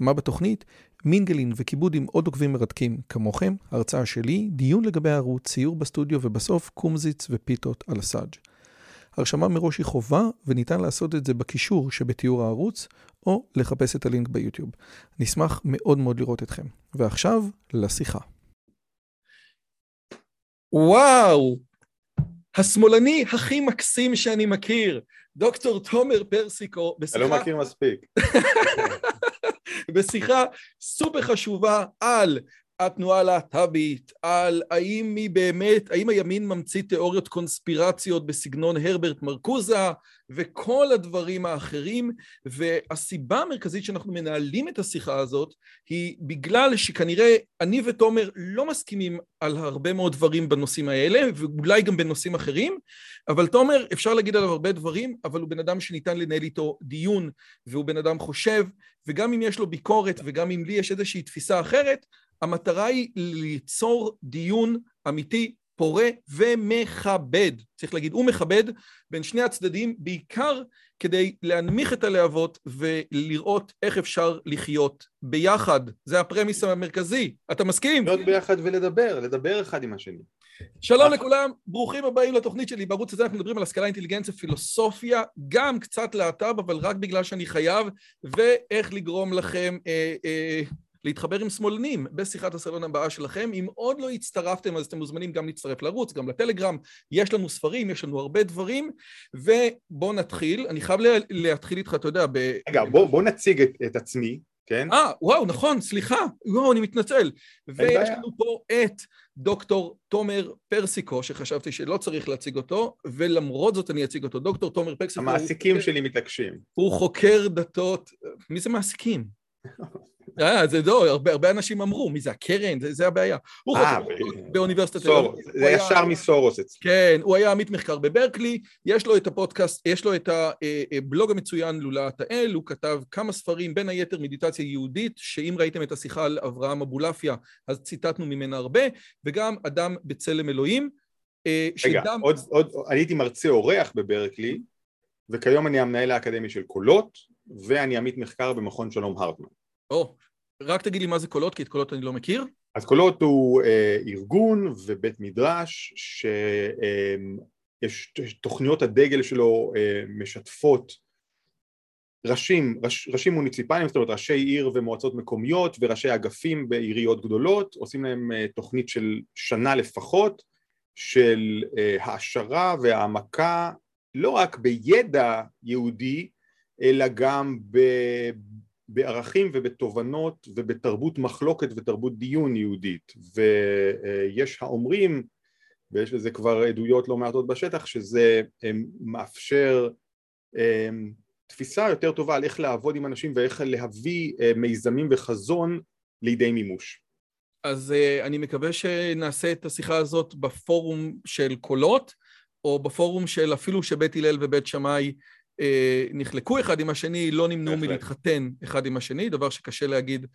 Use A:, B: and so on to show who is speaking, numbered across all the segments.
A: מה בתוכנית? מינגלין וכיבוד עם עוד עוקבים מרתקים כמוכם, הרצאה שלי, דיון לגבי הערוץ, ציור בסטודיו ובסוף קומזיץ ופיתות על הסאג'. הרשמה מראש היא חובה וניתן לעשות את זה בקישור שבתיאור הערוץ או לחפש את הלינק ביוטיוב. נשמח מאוד מאוד לראות אתכם. ועכשיו, לשיחה. וואו! השמאלני הכי מקסים שאני מכיר, דוקטור תומר פרסיקו,
B: בשיחה... אני לא מכיר מספיק.
A: בשיחה סופר חשובה על התנועה הלהט"בית, על האם היא באמת, האם הימין ממציא תיאוריות קונספירציות בסגנון הרברט מרקוזה וכל הדברים האחרים, והסיבה המרכזית שאנחנו מנהלים את השיחה הזאת היא בגלל שכנראה אני ותומר לא מסכימים על הרבה מאוד דברים בנושאים האלה, ואולי גם בנושאים אחרים, אבל תומר, אפשר להגיד עליו הרבה דברים, אבל הוא בן אדם שניתן לנהל איתו דיון, והוא בן אדם חושב, וגם אם יש לו ביקורת וגם אם לי יש איזושהי תפיסה אחרת, המטרה היא ליצור דיון אמיתי, פורה ומכבד. צריך להגיד, הוא מכבד בין שני הצדדים, בעיקר כדי להנמיך את הלהבות ולראות איך אפשר לחיות ביחד. זה הפרמיס המרכזי. אתה מסכים?
B: להיות ביחד ולדבר, לדבר אחד עם השני.
A: שלום לכולם, ברוכים הבאים לתוכנית שלי. בערוץ הזה אנחנו מדברים על השכלה, אינטליגנציה, פילוסופיה, גם קצת להט"ב, אבל רק בגלל שאני חייב, ואיך לגרום לכם... אה, אה, להתחבר עם שמאלנים בשיחת הסלון הבאה שלכם. אם עוד לא הצטרפתם, אז אתם מוזמנים גם להצטרף לערוץ, גם לטלגרם. יש לנו ספרים, יש לנו הרבה דברים, ובואו נתחיל. אני חייב להתחיל איתך, אתה יודע, ב...
B: רגע, בוא, בוא נציג את, את עצמי, כן?
A: אה, וואו, נכון, סליחה. וואו, אני מתנצל. ויש לנו פה את דוקטור תומר פרסיקו, שחשבתי שלא צריך להציג אותו, ולמרות זאת אני אציג אותו. דוקטור תומר פרסיקו...
B: המעסיקים הוא... שלי מתעקשים.
A: הוא חוקר דתות... מי זה מעסיקים? אה, זה לא, הרבה, אנשים אמרו, מי זה הקרן? זה, זה הבעיה. הוא
B: חוקר
A: באוניברסיטת
B: תל אביב. זה ישר מסורוס אצלי.
A: כן, הוא היה עמית מחקר בברקלי, יש לו את הפודקאסט, יש לו את הבלוג המצוין לולאת האל, הוא כתב כמה ספרים, בין היתר מדיטציה יהודית, שאם ראיתם את השיחה על אברהם אבולעפיה, אז ציטטנו ממנה הרבה, וגם אדם בצלם אלוהים.
B: רגע. עוד, עוד, אני הייתי מרצה אורח בברקלי, וכיום אני המנהל האקדמי של קולות, ואני עמית מחקר במכון שלום הרטמן.
A: או, רק תגיד לי מה זה קולות, כי את קולות אני לא מכיר.
B: אז קולות הוא אה, ארגון ובית מדרש שיש אה, תוכניות הדגל שלו אה, משתפות ראשים, ראש, ראשים מוניציפליים, זאת אומרת ראשי עיר ומועצות מקומיות וראשי אגפים בעיריות גדולות, עושים להם אה, תוכנית של שנה לפחות של אה, העשרה והעמקה לא רק בידע יהודי אלא גם בערכים ובתובנות ובתרבות מחלוקת ותרבות דיון יהודית ויש האומרים ויש לזה כבר עדויות לא מעטות בשטח שזה מאפשר תפיסה יותר טובה על איך לעבוד עם אנשים ואיך להביא מיזמים וחזון לידי מימוש.
A: אז אני מקווה שנעשה את השיחה הזאת בפורום של קולות או בפורום של אפילו שבית הלל ובית שמאי אה, נחלקו אחד עם השני, לא נמנעו מלהתחתן אחד עם השני, דבר שקשה להגיד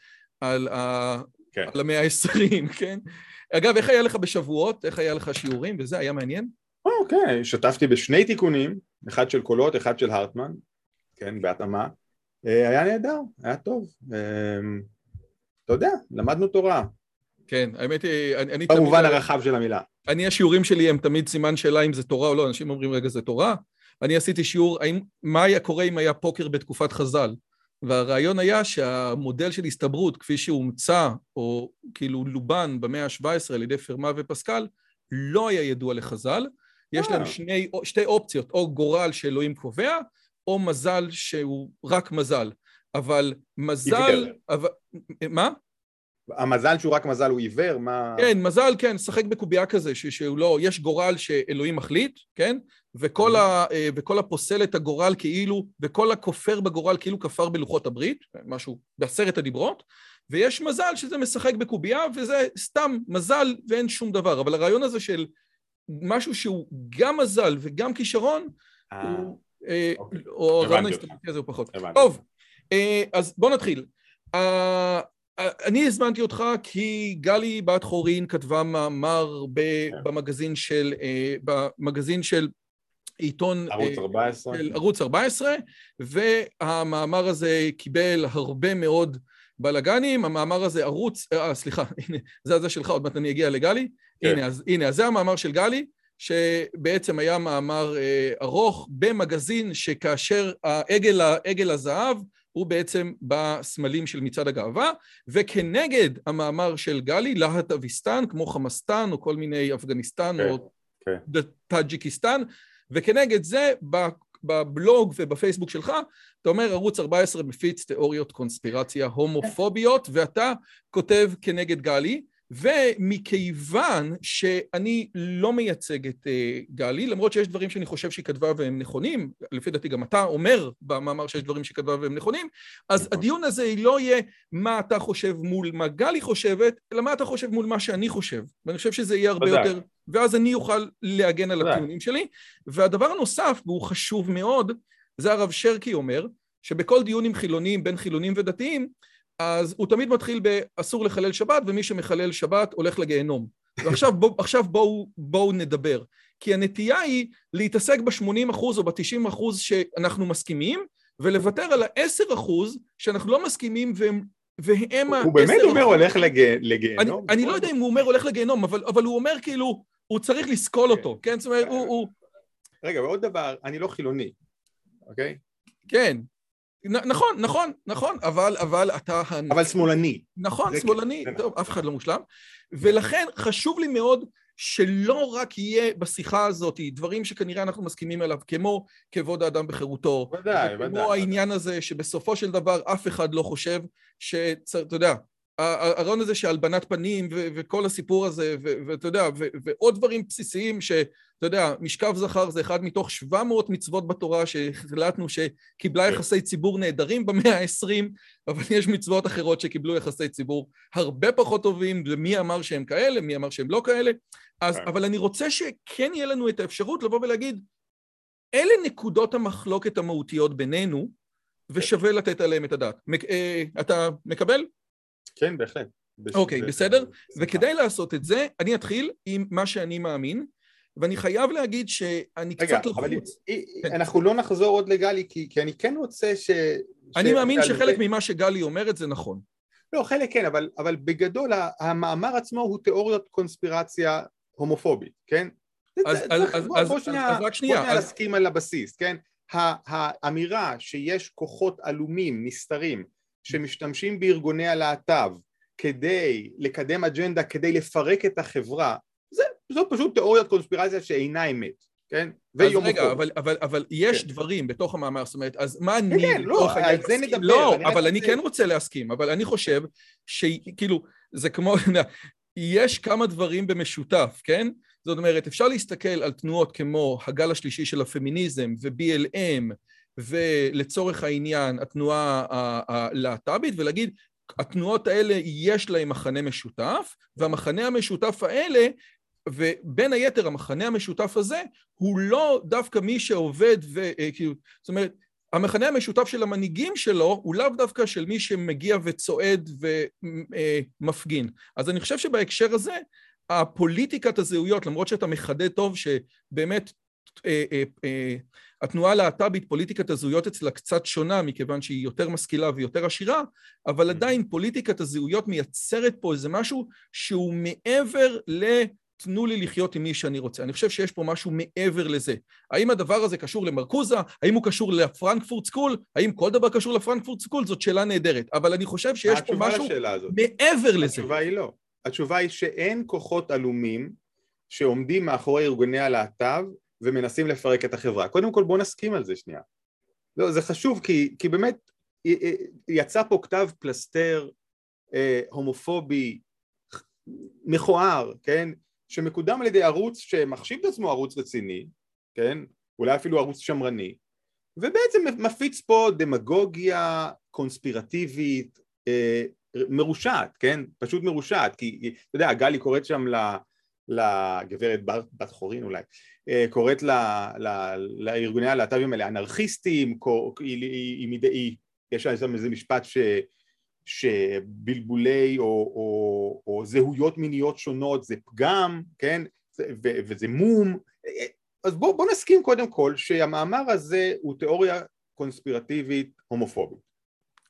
A: על, ה... כן. על המאה ה-20, כן? אגב, איך היה לך בשבועות? איך היה לך שיעורים? וזה היה מעניין?
B: אוקיי, שתפתי בשני תיקונים, אחד של קולות, אחד של הרטמן, כן, בהתאמה. אה, היה נהדר, היה טוב. אה, אתה יודע, למדנו תורה.
A: כן, האמת היא, אני, אני
B: במובן תמיד... הרחב של המילה.
A: אני, השיעורים שלי הם תמיד סימן שאלה אם זה תורה או לא, אנשים אומרים, רגע, זה תורה? אני עשיתי שיעור, האם, מה היה קורה אם היה פוקר בתקופת חז"ל? והרעיון היה שהמודל של הסתברות, כפי שהומצא, או כאילו לובן במאה ה-17 על ידי פרמה ופסקל, לא היה ידוע לחז"ל. יש להם אה. שני, שתי אופציות, או גורל שאלוהים קובע, או מזל שהוא רק מזל. אבל מזל... אבל, מה?
B: המזל שהוא רק מזל הוא עיוור? מה...
A: כן, מזל, כן, שחק בקובייה כזה, ש- שהוא לא, יש גורל שאלוהים מחליט, כן? וכל, ה, אה, וכל הפוסל את הגורל כאילו, וכל הכופר בגורל כאילו כפר בלוחות הברית, משהו בעשרת הדיברות, ויש מזל שזה משחק בקובייה, וזה סתם מזל ואין שום דבר. אבל הרעיון הזה של משהו שהוא גם מזל וגם כישרון, הוא... או רעיון ההסתכלותי הזה הוא פחות. טוב, אז בוא נתחיל. אני הזמנתי אותך כי גלי בת חורין כתבה מאמר כן. במגזין של, במגזין של עיתון...
B: ערוץ 14.
A: של ערוץ 14, והמאמר הזה קיבל הרבה מאוד בלאגנים, המאמר הזה ערוץ, אה, סליחה, הנה, זה הזה שלך, עוד מעט אני אגיע לגלי. כן. הנה, אז הנה, אז זה המאמר של גלי, שבעצם היה מאמר אה, ארוך במגזין שכאשר העגל, העגל הזהב הוא בעצם בסמלים של מצעד הגאווה, וכנגד המאמר של גלי, להטאביסטן, כמו חמאסטן או כל מיני אפגניסטן כן, או כן. טאג'יקיסטן, וכנגד זה בבלוג ובפייסבוק שלך, אתה אומר ערוץ 14 מפיץ תיאוריות קונספירציה הומופוביות, ואתה כותב כנגד גלי, ומכיוון שאני לא מייצג את uh, גלי, למרות שיש דברים שאני חושב שהיא כתבה והם נכונים, לפי דעתי גם אתה אומר במאמר שיש דברים שהיא כתבה והם נכונים, אז נכון. הדיון הזה לא יהיה מה אתה חושב מול מה גלי חושבת, אלא מה אתה חושב מול מה שאני חושב. ואני חושב שזה יהיה הרבה יותר... ואז אני אוכל להגן על הטיעונים שלי. והדבר הנוסף, והוא חשוב מאוד, זה הרב שרקי אומר, שבכל דיון עם חילונים, בין חילונים ודתיים, אז הוא תמיד מתחיל באסור לחלל שבת, ומי שמחלל שבת הולך לגיהנום. ועכשיו בוא, עכשיו בואו, בואו נדבר. כי הנטייה היא להתעסק ב-80% או ב-90% שאנחנו מסכימים, ולוותר על ה-10% שאנחנו לא מסכימים והם... והם
B: הוא באמת אומר הולך לגיהנום?
A: אני, אני לא יודע אם הוא אומר הולך לגיהנום, אבל, אבל הוא אומר כאילו, הוא צריך לסקול אותו, כן? זאת אומרת, הוא...
B: רגע, ועוד דבר, אני לא חילוני, אוקיי?
A: כן, נכון, נכון, נכון, אבל, אבל אתה...
B: אבל שמאלני.
A: נכון, שמאלני, כן. טוב, אף אחד לא מושלם. ולכן חשוב לי מאוד שלא רק יהיה בשיחה הזאת דברים שכנראה אנחנו מסכימים עליו, כמו כבוד האדם בחירותו.
B: ודאי,
A: ודאי. כמו העניין הזה שבסופו של דבר אף אחד לא חושב שאתה יודע, הרעיון הזה של הלבנת פנים וכל הסיפור הזה, ואתה יודע, ועוד דברים בסיסיים שאתה יודע, משכב זכר זה אחד מתוך 700 מצוות בתורה שהחלטנו שקיבלה כן. יחסי ציבור נהדרים במאה ה-20, אבל יש מצוות אחרות שקיבלו יחסי ציבור הרבה פחות טובים, ומי אמר שהם כאלה, מי אמר שהם לא כאלה. אז, כן. אבל אני רוצה שכן יהיה לנו את האפשרות לבוא ולהגיד, אלה נקודות המחלוקת המהותיות בינינו, ושווה לתת עליהן את הדעת. אה, אתה מקבל?
B: כן, בהחלט.
A: אוקיי, okay, בסדר? וכדי לעשות את זה, אני אתחיל עם מה שאני מאמין, ואני חייב להגיד שאני
B: רגע,
A: קצת לחוץ.
B: רגע, אבל אנחנו לא נחזור עוד לגלי, כי, כי אני כן רוצה ש...
A: אני ש... מאמין שחלק זה... ממה שגלי אומרת זה נכון.
B: לא, חלק כן, אבל, אבל בגדול המאמר עצמו הוא תיאוריות קונספירציה הומופובית, כן?
A: אז, אז, אז, בוא, אז, בוא שנייה, אז, רק שנייה.
B: בוא שנייה אז... להסכים על הבסיס, כן? האמירה שיש כוחות עלומים, נסתרים, שמשתמשים בארגוני הלהט"ב כדי לקדם אג'נדה, כדי לפרק את החברה, זה, זו פשוט תיאוריית קונספירציה שאינה אמת, כן?
A: אז רגע, אבל, אבל, אבל יש כן. דברים בתוך המאמר, זאת אומרת, אז מה אני...
B: כן, לא, על זה נדבר.
A: לא, אני אבל אני זה... כן רוצה להסכים, אבל אני חושב שכאילו, זה כמו, יש כמה דברים במשותף, כן? זאת אומרת, אפשר להסתכל על תנועות כמו הגל השלישי של הפמיניזם ו-BLM ולצורך העניין התנועה הלהט"בית ולהגיד התנועות האלה יש להן מחנה משותף והמחנה המשותף האלה ובין היתר המחנה המשותף הזה הוא לא דווקא מי שעובד וכאילו זאת אומרת המחנה המשותף של המנהיגים שלו הוא לאו דווקא של מי שמגיע וצועד ומפגין אז אני חושב שבהקשר הזה הפוליטיקת הזהויות למרות שאתה מחדד טוב שבאמת התנועה הלהט"בית, פוליטיקת הזהויות אצלה קצת שונה מכיוון שהיא יותר משכילה ויותר עשירה, אבל mm-hmm. עדיין פוליטיקת הזהויות מייצרת פה איזה משהו שהוא מעבר ל... תנו לי לחיות עם מי שאני רוצה. אני חושב שיש פה משהו מעבר לזה. האם הדבר הזה קשור למרקוזה? האם הוא קשור ל Frankfurt School? האם כל דבר קשור ל Frankfurt School? זאת שאלה נהדרת. אבל אני חושב שיש פה משהו מעבר לזה.
B: התשובה היא לא. התשובה היא שאין כוחות עלומים שעומדים מאחורי ארגוני הלהט"ב ומנסים לפרק את החברה. קודם כל בוא נסכים על זה שנייה. לא, זה חשוב כי, כי באמת יצא פה כתב פלסתר אה, הומופובי מכוער, כן? שמקודם על ידי ערוץ שמחשיב את עצמו ערוץ רציני, כן? אולי אפילו ערוץ שמרני, ובעצם מפיץ פה דמגוגיה קונספירטיבית אה, מרושעת, כן? פשוט מרושעת, כי אתה יודע, גלי קוראת שם לגברת בת חורין אולי, אה, קוראת לארגוני הלהט"בים האלה אנרכיסטים, יש שם איזה משפט ש... שבלבולי או, או, או זהויות מיניות שונות זה פגם, כן, ו, וזה מום, אז בואו בוא נסכים קודם כל שהמאמר הזה הוא תיאוריה קונספירטיבית הומופובית.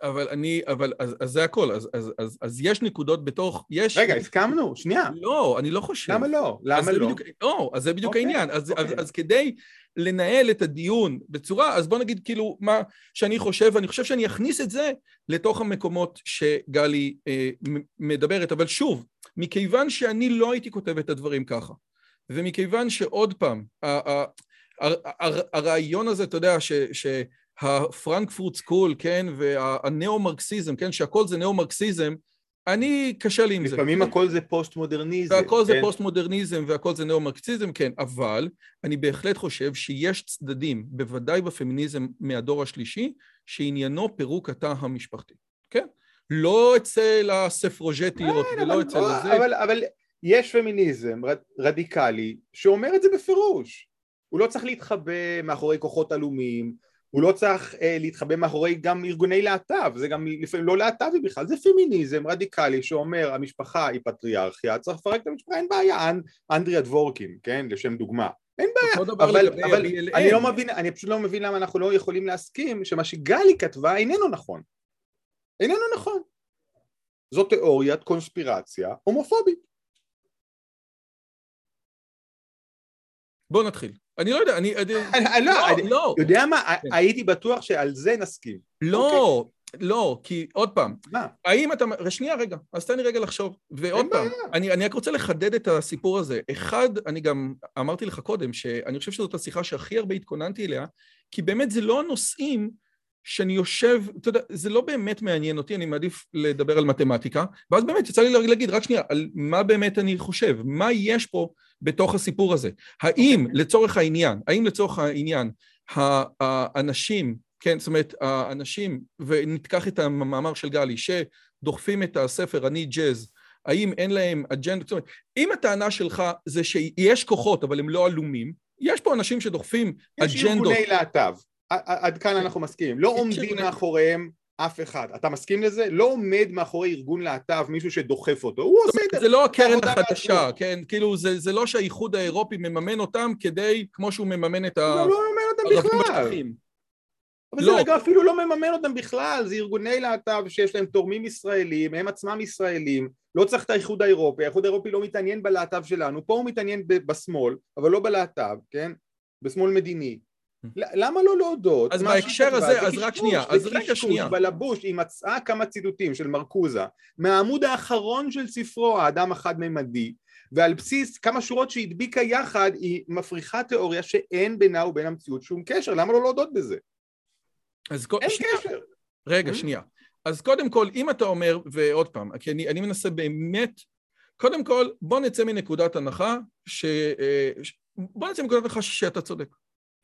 A: אבל אני, אבל, אז, אז זה הכל, אז, אז, אז, אז יש נקודות בתוך, יש...
B: רגע, הסכמנו, שנייה.
A: לא, אני לא חושב.
B: למה לא? למה לא?
A: בדיוק, לא, אז זה בדיוק אוקיי, העניין. אז, okay. אז, אוקיי. אז כדי לנהל את הדיון בצורה, אז בוא נגיד כאילו מה שאני חושב, ואני חושב שאני אכניס את זה לתוך המקומות שגלי אה, מדברת, אבל שוב, מכיוון שאני לא הייתי כותב את הדברים ככה, ומכיוון שעוד פעם, הרעיון הזה, אתה יודע, ש... ש ה Frankfurt School, כן, והנאו-מרקסיזם, כן, שהכל זה נאו-מרקסיזם, אני, קשה לי עם
B: זה. לפעמים הכל זה פוסט-מודרניזם.
A: והכל כן? זה פוסט-מודרניזם והכל זה נאו-מרקסיזם, כן, אבל אני בהחלט חושב שיש צדדים, בוודאי בפמיניזם מהדור השלישי, שעניינו פירוק התא המשפחתי, כן? לא אצל הסופרג'טיות כן, ולא אצל
B: זה. אבל, אבל יש פמיניזם רדיקלי שאומר את זה בפירוש. הוא לא צריך להתחבא מאחורי כוחות עלומים, הוא לא צריך אה, להתחבא מאחורי גם ארגוני להט"ב, זה גם לפעמים לא להט"בי בכלל, זה פמיניזם רדיקלי שאומר המשפחה היא פטריארכיה, צריך לפרק את המשפחה, אין בעיה, אנ, אנדריה דבורקין, כן, לשם דוגמה, אין בעיה, אבל, אבל אני לא מבין, אני פשוט לא מבין למה אנחנו לא יכולים להסכים שמה שגלי כתבה איננו נכון, איננו נכון, זו תיאוריית קונספירציה הומופובית.
A: בוא נתחיל. אני לא יודע, אני...
B: לא, אני לא. יודע מה, כן. הייתי בטוח שעל זה נסכים.
A: לא, אוקיי. לא, כי עוד פעם, מה? האם אתה... שנייה רגע, אז תן לי רגע לחשוב. ועוד פעם, אני, אני רק רוצה לחדד את הסיפור הזה. אחד, אני גם אמרתי לך קודם, שאני חושב שזאת השיחה שהכי הרבה התכוננתי אליה, כי באמת זה לא הנושאים שאני יושב, אתה יודע, זה לא באמת מעניין אותי, אני מעדיף לדבר על מתמטיקה, ואז באמת יצא לי להגיד, רק שנייה, על מה באמת אני חושב, מה יש פה בתוך הסיפור הזה. האם. אוקיי. לצורך העניין, האם לצורך העניין האנשים, כן, זאת אומרת, האנשים, ונתקח את המאמר של גלי, שדוחפים את הספר אני ג'אז, האם אין להם אג'נדה, זאת אומרת, אם הטענה שלך זה שיש כוחות אבל הם לא עלומים, יש פה אנשים שדוחפים
B: יש אג'נדות. יש ארגוני להט"ב. עד כאן אנחנו מסכימים, לא עומדים מאחוריהם אף אחד. אתה מסכים לזה? לא עומד מאחורי ארגון להט"ב מישהו שדוחף אותו, הוא עושה את
A: זה. זה לא הקרן החדשה, כן? כאילו, זה, זה לא שהאיחוד האירופי מממן אותם כדי, כמו שהוא מממן את ה...
B: הוא לא מממן אותם בכלל. אבל לא. זה רגע אפילו לא מממן אותם בכלל, זה ארגוני להט"ב שיש להם תורמים ישראלים, הם עצמם ישראלים, לא צריך את האיחוד האירופי, האיחוד האירופי לא מתעניין בלהט"ב שלנו, פה הוא מתעניין בשמאל, אבל לא בלהט"ב, כן? בשמאל מדיני. למה לא להודות?
A: אז בהקשר הזה, אז רק שנייה, אז רגע שנייה.
B: בלבוש היא מצאה כמה ציטוטים של מרקוזה מהעמוד האחרון של ספרו, האדם החד-ממדי, ועל בסיס כמה שורות שהדביקה יחד, היא מפריחה תיאוריה שאין בינה ובין המציאות שום קשר, למה לא להודות בזה?
A: אז אין שנייה. קשר. רגע, mm-hmm. שנייה. אז קודם כל, אם אתה אומר, ועוד פעם, כי אני, אני מנסה באמת, קודם כל, בוא נצא מנקודת הנחה ש... אה, בוא נצא מנקודת הנחה שאתה צודק.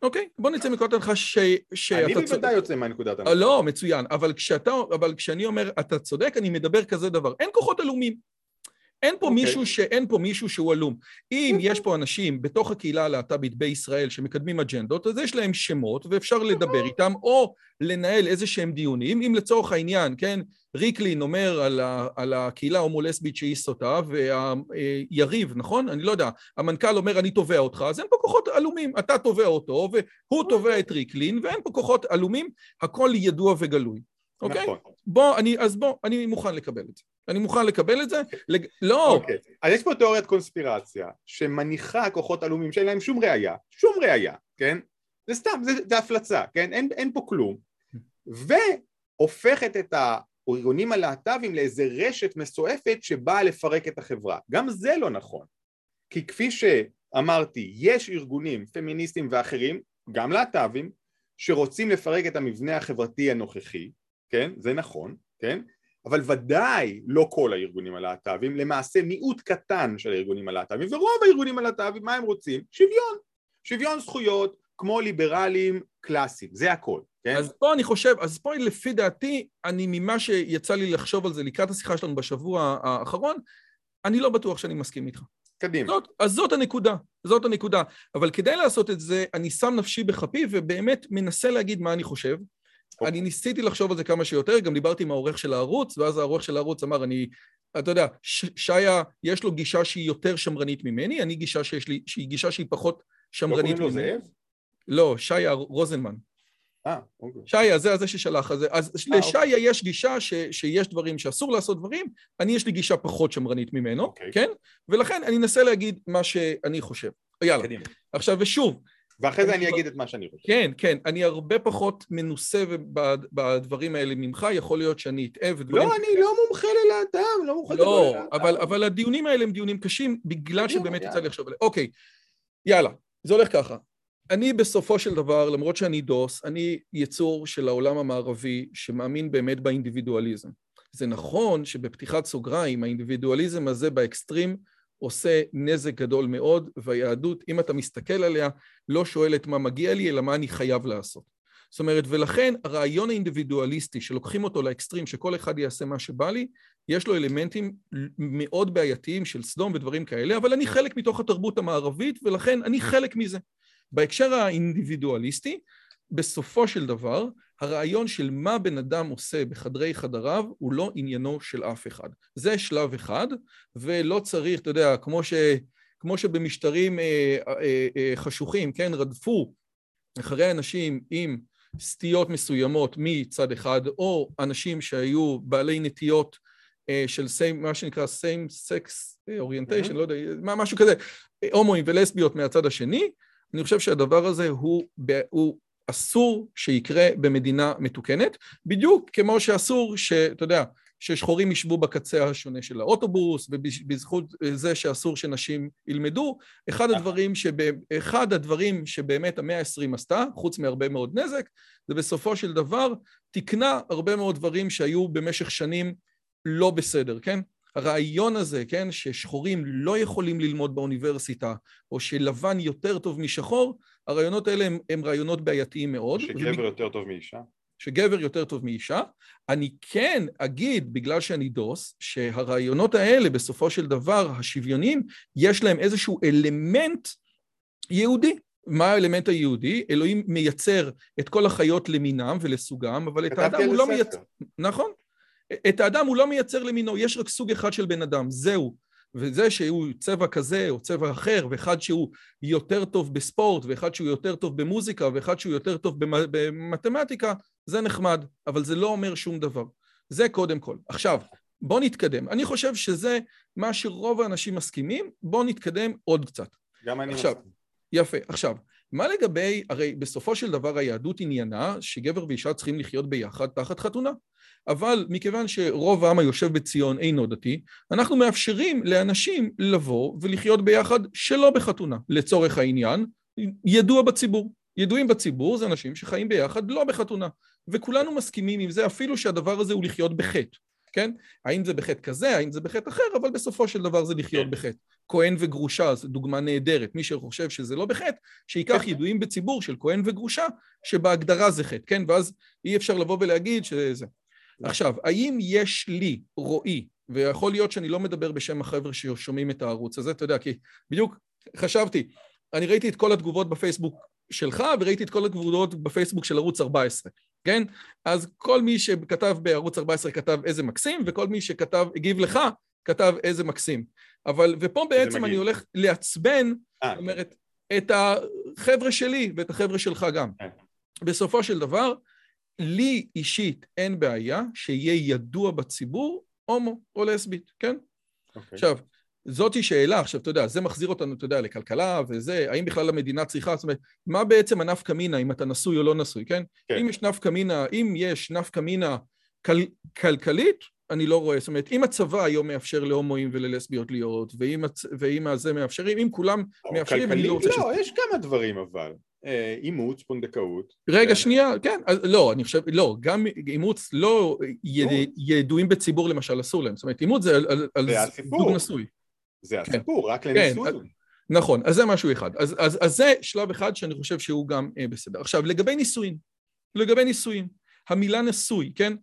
A: אוקיי, בוא נצא מנקודת הנחה ש...
B: שאתה צודק. אני בוודאי יוצא מהנקודת הנחה.
A: לא, מצוין, אבל כשאתה, אבל כשאני אומר אתה צודק, אני מדבר כזה דבר. אין כוחות עלומים. אין פה, okay. אוקיי. מישהו ש... אין פה מישהו שהוא עלום. אם יש פה אנשים בתוך הקהילה הלהט"בית בישראל שמקדמים אג'נדות, אז יש להם שמות ואפשר לדבר איתם או לנהל איזה שהם דיונים. אם לצורך העניין, כן, ריקלין אומר על, ה... על הקהילה ההומו-לסבית שהיא סוטה, והיריב, נכון? אני לא יודע, המנכ"ל אומר אני תובע אותך, אז אין פה כוחות עלומים. אתה תובע אותו והוא תובע את ריקלין, ואין פה כוחות עלומים, הכל ידוע וגלוי. אוקיי? נכון. בוא, אני, אז בוא, אני מוכן לקבל את זה. אני מוכן לקבל את זה. לג... לא.
B: אוקיי. אז יש פה תיאוריית קונספירציה, שמניחה כוחות עלומים שאין להם שום ראייה, שום ראייה, כן? זה סתם, זה, זה הפלצה, כן? אין, אין פה כלום. והופכת את הארגונים הלהט"בים לאיזה רשת מסועפת שבאה לפרק את החברה. גם זה לא נכון. כי כפי שאמרתי, יש ארגונים פמיניסטיים ואחרים, גם להט"בים, שרוצים לפרק את המבנה החברתי הנוכחי, כן? זה נכון, כן? אבל ודאי לא כל הארגונים הלהט"בים, למעשה מיעוט קטן של הארגונים הלהט"בים, ורוב הארגונים הלהט"בים, מה הם רוצים? שוויון. שוויון זכויות כמו ליברלים קלאסיים, זה הכל. כן?
A: אז פה אני חושב, אז פה לפי דעתי, אני ממה שיצא לי לחשוב על זה לקראת השיחה שלנו בשבוע האחרון, אני לא בטוח שאני מסכים איתך.
B: קדימה.
A: זאת, אז זאת הנקודה, זאת הנקודה. אבל כדי לעשות את זה, אני שם נפשי בכפי ובאמת מנסה להגיד מה אני חושב.
B: אוקיי.
A: אני ניסיתי לחשוב על זה כמה שיותר, גם דיברתי עם העורך של הערוץ, ואז העורך של הערוץ אמר, אני, אתה יודע, שיה, יש לו גישה שהיא יותר שמרנית ממני, אני גישה שיש לי, שהיא גישה שהיא פחות
B: לא
A: שמרנית
B: קוראים לו
A: ממני.
B: זאב?
A: לא, שיה רוזנמן.
B: אה, אוקיי.
A: שיה, זה הזה ששלח. אז, אז
B: אה,
A: לשיה יש גישה ש, שיש דברים שאסור לעשות דברים, אני יש לי גישה פחות שמרנית ממנו,
B: אוקיי.
A: כן? ולכן אני אנסה להגיד מה שאני חושב. יאללה.
B: קדימה.
A: עכשיו, ושוב,
B: ואחרי זה
A: אני
B: אגיד את מה שאני חושב.
A: כן, כן, אני הרבה פחות מנוסה בד- בדברים האלה ממך, יכול להיות שאני אטעה ודברים...
B: לא, אני לא מומחה ללהט"ב, לא מומחה
A: לא,
B: ללהט"ב.
A: אבל, אבל הדיונים האלה הם דיונים קשים, בגלל שבאמת יצא. לי לחשוב עליהם. אוקיי, יאללה, זה הולך ככה. אני בסופו של דבר, למרות שאני דוס, אני יצור של העולם המערבי שמאמין באמת באינדיבידואליזם. זה נכון שבפתיחת סוגריים, האינדיבידואליזם הזה באקסטרים עושה נזק גדול מאוד, והיהדות, אם אתה מסתכל עליה, לא שואלת מה מגיע לי, אלא מה אני חייב לעשות. זאת אומרת, ולכן הרעיון האינדיבידואליסטי, שלוקחים אותו לאקסטרים, שכל אחד יעשה מה שבא לי, יש לו אלמנטים מאוד בעייתיים של סדום ודברים כאלה, אבל אני חלק מתוך התרבות המערבית, ולכן אני חלק מזה. בהקשר האינדיבידואליסטי, בסופו של דבר, הרעיון של מה בן אדם עושה בחדרי חדריו הוא לא עניינו של אף אחד. זה שלב אחד, ולא צריך, אתה יודע, כמו, ש, כמו שבמשטרים אה, אה, אה, חשוכים, כן, רדפו אחרי אנשים עם סטיות מסוימות מצד אחד, או אנשים שהיו בעלי נטיות אה, של same, מה שנקרא same sex orientation,
B: Mhm.
A: לא יודע, מה- משהו כזה, אה, הומואים ולסביות מהצד השני, אני חושב שהדבר הזה הוא, הוא אסור שיקרה במדינה מתוקנת, בדיוק כמו שאסור שאתה יודע, ששחורים ישבו בקצה השונה של האוטובוס, ובזכות זה שאסור שנשים ילמדו, אחד הדברים, שב, אחד הדברים שבאמת המאה ה-20 עשתה, חוץ מהרבה מאוד נזק, זה בסופו של דבר תיקנה הרבה מאוד דברים שהיו במשך שנים לא בסדר, כן? הרעיון הזה, כן, ששחורים לא יכולים ללמוד באוניברסיטה, או שלבן יותר טוב משחור, הרעיונות האלה הם, הם רעיונות בעייתיים מאוד.
B: שגבר יותר טוב מאישה.
A: שגבר יותר טוב מאישה. אני כן אגיד, בגלל שאני דוס, שהרעיונות האלה בסופו של דבר, השוויונים, יש להם איזשהו אלמנט יהודי. מה האלמנט היהודי? אלוהים מייצר את כל החיות למינם ולסוגם, אבל את האדם הוא לא מייצר... נכון. את האדם הוא לא מייצר למינו, יש רק סוג אחד של בן אדם, זהו. וזה שהוא צבע כזה או צבע אחר, ואחד שהוא יותר טוב בספורט, ואחד שהוא יותר טוב במוזיקה, ואחד שהוא יותר טוב במ- במתמטיקה, זה נחמד, אבל זה לא אומר שום דבר. זה קודם כל. עכשיו, בוא נתקדם. אני חושב שזה מה שרוב האנשים מסכימים, בוא נתקדם עוד קצת.
B: גם אני
A: עכשיו,
B: מסכים.
A: יפה. עכשיו, מה לגבי, הרי בסופו של דבר היהדות עניינה שגבר ואישה צריכים לחיות ביחד תחת חתונה. אבל מכיוון שרוב העם היושב בציון אינו דתי, אנחנו מאפשרים לאנשים לבוא ולחיות ביחד שלא בחתונה. לצורך העניין, ידוע בציבור. ידועים בציבור זה אנשים שחיים ביחד לא בחתונה. וכולנו מסכימים עם זה, אפילו שהדבר הזה הוא לחיות בחטא, כן? האם זה בחטא כזה, האם זה בחטא אחר, אבל בסופו של דבר זה לחיות
B: כן.
A: בחטא. כהן וגרושה זו דוגמה נהדרת. מי שחושב שזה לא בחטא, שייקח ידועים בציבור של כהן וגרושה, שבהגדרה זה חטא, כן? ואז אי אפשר לבוא ולהגיד שזה... עכשיו, האם יש לי, רועי, ויכול להיות שאני לא מדבר בשם החבר'ה ששומעים את הערוץ הזה, אתה יודע, כי בדיוק חשבתי, אני ראיתי את כל התגובות בפייסבוק שלך, וראיתי את כל התגובות בפייסבוק של ערוץ 14, כן? אז כל מי שכתב בערוץ 14 כתב איזה מקסים, וכל מי שכתב, הגיב לך, כתב איזה מקסים. אבל, ופה בעצם אני. הולך לעצבן,
B: אה,
A: זאת אומרת, את החבר'ה שלי ואת החבר'ה שלך גם.
B: כן.
A: בסופו של דבר, לי אישית אין בעיה שיהיה ידוע בציבור הומו או לסבית, כן?
B: אוקיי.
A: עכשיו, זאתי שאלה, עכשיו, אתה יודע, זה מחזיר אותנו, אתה יודע, לכלכלה וזה, האם בכלל המדינה צריכה, זאת אומרת, מה בעצם הנפקא מינה, אם אתה נשוי או לא נשוי, כן?
B: כן.
A: אם יש נפקא מינה, אם יש נפקא מינה כל, כלכלית, אני לא רואה, זאת אומרת, אם הצבא היום מאפשר להומואים וללסביות להיות, ואם, הצ... ואם הזה מאפשרים, אם כולם
B: או
A: מאפשרים, אני לא רוצה.
B: לא, יש כמה דברים אבל. אה, אימוץ, פונדקאות.
A: רגע,
B: אה,
A: שנייה, כן, אז לא, אני חושב, לא, גם אימוץ לא י-
B: לא.
A: ידועים בציבור למשל אסור להם, זאת אומרת, אימוץ זה על, על, על זוג. נשוי.
B: זה הסיפור, רק
A: כן,
B: לניסוי.
A: אז- נכון, אז זה משהו אחד. אז, אז, אז זה שלב אחד שאני חושב שהוא גם אה, בסדר. עכשיו, לגבי נישואין, לגבי נישואין, המילה נשוי, כן?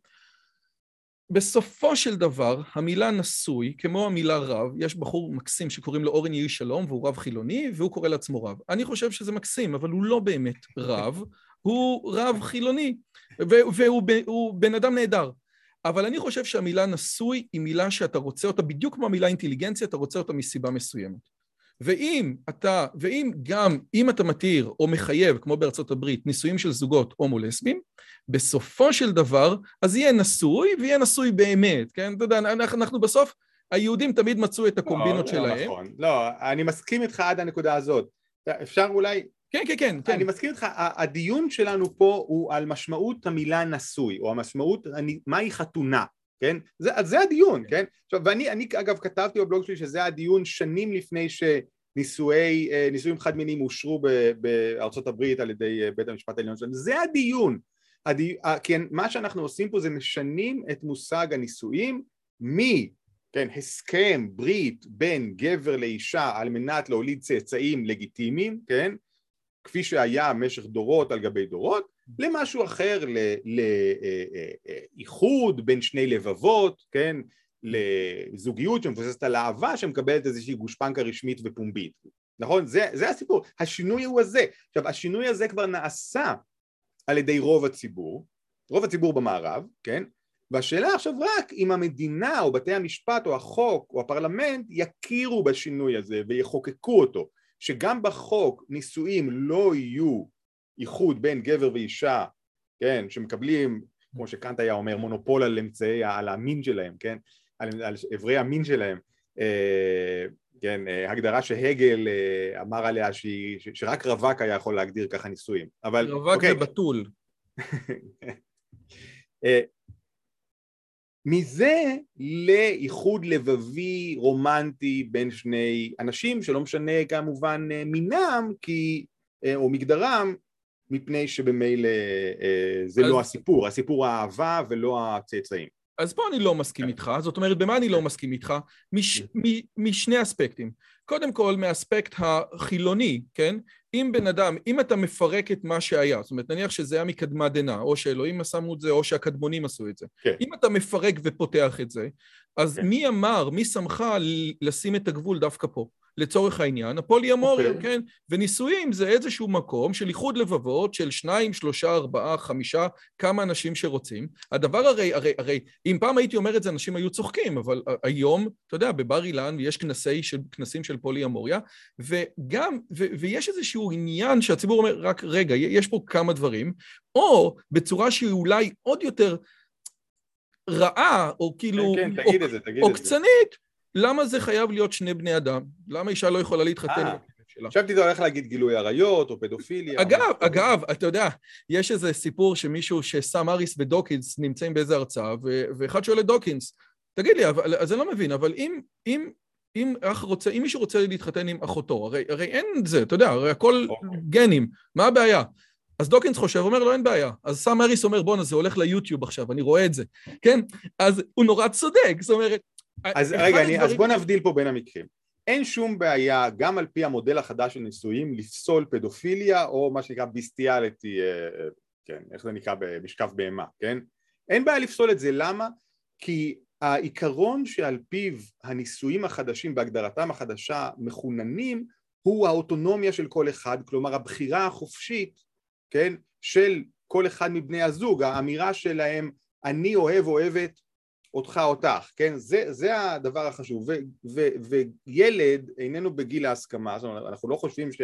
A: בסופו של דבר, המילה נשוי, כמו המילה רב, יש בחור מקסים שקוראים לו אורן יהי שלום, והוא רב חילוני, והוא קורא לעצמו רב. אני חושב שזה מקסים, אבל הוא לא באמת רב, הוא רב חילוני, והוא בן אדם נהדר. אבל אני חושב שהמילה נשוי היא מילה שאתה רוצה אותה, בדיוק כמו המילה אינטליגנציה, אתה רוצה אותה מסיבה מסוימת. ואם אתה, ואם גם, אם אתה מתיר או מחייב, כמו בארצות הברית, נישואים של זוגות הומו-לסביים, בסופו של דבר, אז יהיה נשוי ויהיה נשוי באמת, כן? אתה יודע, אנחנו, אנחנו בסוף, היהודים תמיד מצאו את הקומבינות לא, שלהם.
B: לא, נכון. לא, אני מסכים איתך עד הנקודה הזאת. אפשר אולי...
A: כן, כן, כן, כן.
B: אני מסכים איתך, הדיון שלנו פה הוא על משמעות המילה נשוי, או המשמעות, מהי חתונה, כן? זה, זה הדיון, כן? עכשיו, ואני אני, אגב כתבתי בבלוג שלי שזה הדיון שנים לפני שנישואים אה, חד מיניים אושרו בארצות הברית על ידי אה, בית המשפט העליון שלנו, זה הדיון. הדי... כן, מה שאנחנו עושים פה זה משנים את מושג הנישואים מ... כן, הסכם, ברית בין גבר לאישה על מנת להוליד צאצאים לגיטימיים, כן, כפי שהיה במשך דורות על גבי דורות, למשהו אחר, לאיחוד בין שני לבבות, כן, לזוגיות שמבוססת על אהבה שמקבלת איזושהי גושפנקה רשמית ופומבית, נכון? זה, זה הסיפור, השינוי הוא הזה. עכשיו השינוי הזה כבר נעשה על ידי רוב הציבור, רוב הציבור במערב, כן? והשאלה עכשיו רק אם המדינה או בתי המשפט או החוק או הפרלמנט יכירו בשינוי הזה ויחוקקו אותו שגם בחוק נישואים לא יהיו איחוד בין גבר ואישה, כן, שמקבלים, כמו שקאנט היה אומר, מונופול על אמצעי, על המין שלהם, כן, על, על אברי המין שלהם, אה, כן, אה, הגדרה שהגל אה, אמר עליה שהיא, שרק רווק היה יכול להגדיר ככה נישואים, אבל...
A: רווק אוקיי. ובתול.
B: אה, מזה לאיחוד לבבי רומנטי בין שני אנשים שלא משנה כמובן אה, מינם כי, אה, או מגדרם מפני שבמילא אה, זה לא אז... לא הסיפור, הסיפור האהבה ולא הצאצאים.
A: אז פה אני לא מסכים כן. איתך, זאת אומרת, במה אני לא מסכים איתך? מש, מ, משני אספקטים. קודם כל, מאספקט החילוני, כן? אם בן אדם, אם אתה מפרק את מה שהיה, זאת אומרת, נניח שזה היה מקדמה דנא, או שאלוהים שמו את זה, או שהקדמונים עשו את זה. כן. אם אתה מפרק ופותח את זה, אז כן. מי אמר, מי שמך לשים את הגבול דווקא פה? לצורך העניין, הפוליאמוריה, okay. אוקיי. כן? ונישואים זה איזשהו מקום של איחוד לבבות של שניים, שלושה, ארבעה, חמישה, כמה אנשים שרוצים. הדבר הרי, הרי, הרי, אם פעם הייתי אומר את זה, אנשים היו צוחקים, אבל היום, אתה יודע, בבר אילן יש כנסי של, כנסים של פוליאמוריה, וגם, ו, ויש איזשהו עניין שהציבור אומר, רק רגע, יש פה כמה דברים, או בצורה שהיא אולי עוד יותר רעה, או כאילו,
B: כן, כן, תגיד או, את זה, תגיד
A: עוקצנית, למה זה חייב להיות שני בני אדם? למה אישה לא יכולה להתחתן?
B: אה, חשבתי אתה הולך להגיד גילוי עריות או פדופיליה.
A: אגב, אגב, אתה יודע, יש איזה סיפור שמישהו, שסם אריס ודוקינס נמצאים באיזה הרצאה, ואחד שואל את דוקינס, תגיד לי, אז אני לא מבין, אבל אם, אם, אם אח רוצה, אם מישהו רוצה להתחתן עם אחותו, הרי, הרי אין זה, אתה יודע, הרי הכל אוקיי. גנים, מה הבעיה? אז דוקינס חושב, אומר לו, אין בעיה. אז סם אריס אומר, בואנה, זה הולך ליוטיוב עכשיו, אני רואה את זה, כן? אז הוא נורא צודק, זאת אומרת,
B: אז רגע, אני, אז בוא נבדיל פה בין המקרים. אין שום בעיה, גם על פי המודל החדש של נישואים, לפסול פדופיליה או מה שנקרא ביסטיאליטי, אה, אה, כן, איך זה נקרא במשכב בהמה, כן? אין בעיה לפסול את זה, למה? כי העיקרון שעל פיו הנישואים החדשים בהגדרתם החדשה מחוננים הוא האוטונומיה של כל אחד, כלומר הבחירה החופשית, כן, של כל אחד מבני הזוג, האמירה שלהם אני אוהב אוהבת אותך אותך, כן? זה, זה הדבר החשוב, ו, ו, וילד איננו בגיל ההסכמה, זאת אומרת אנחנו לא חושבים ש...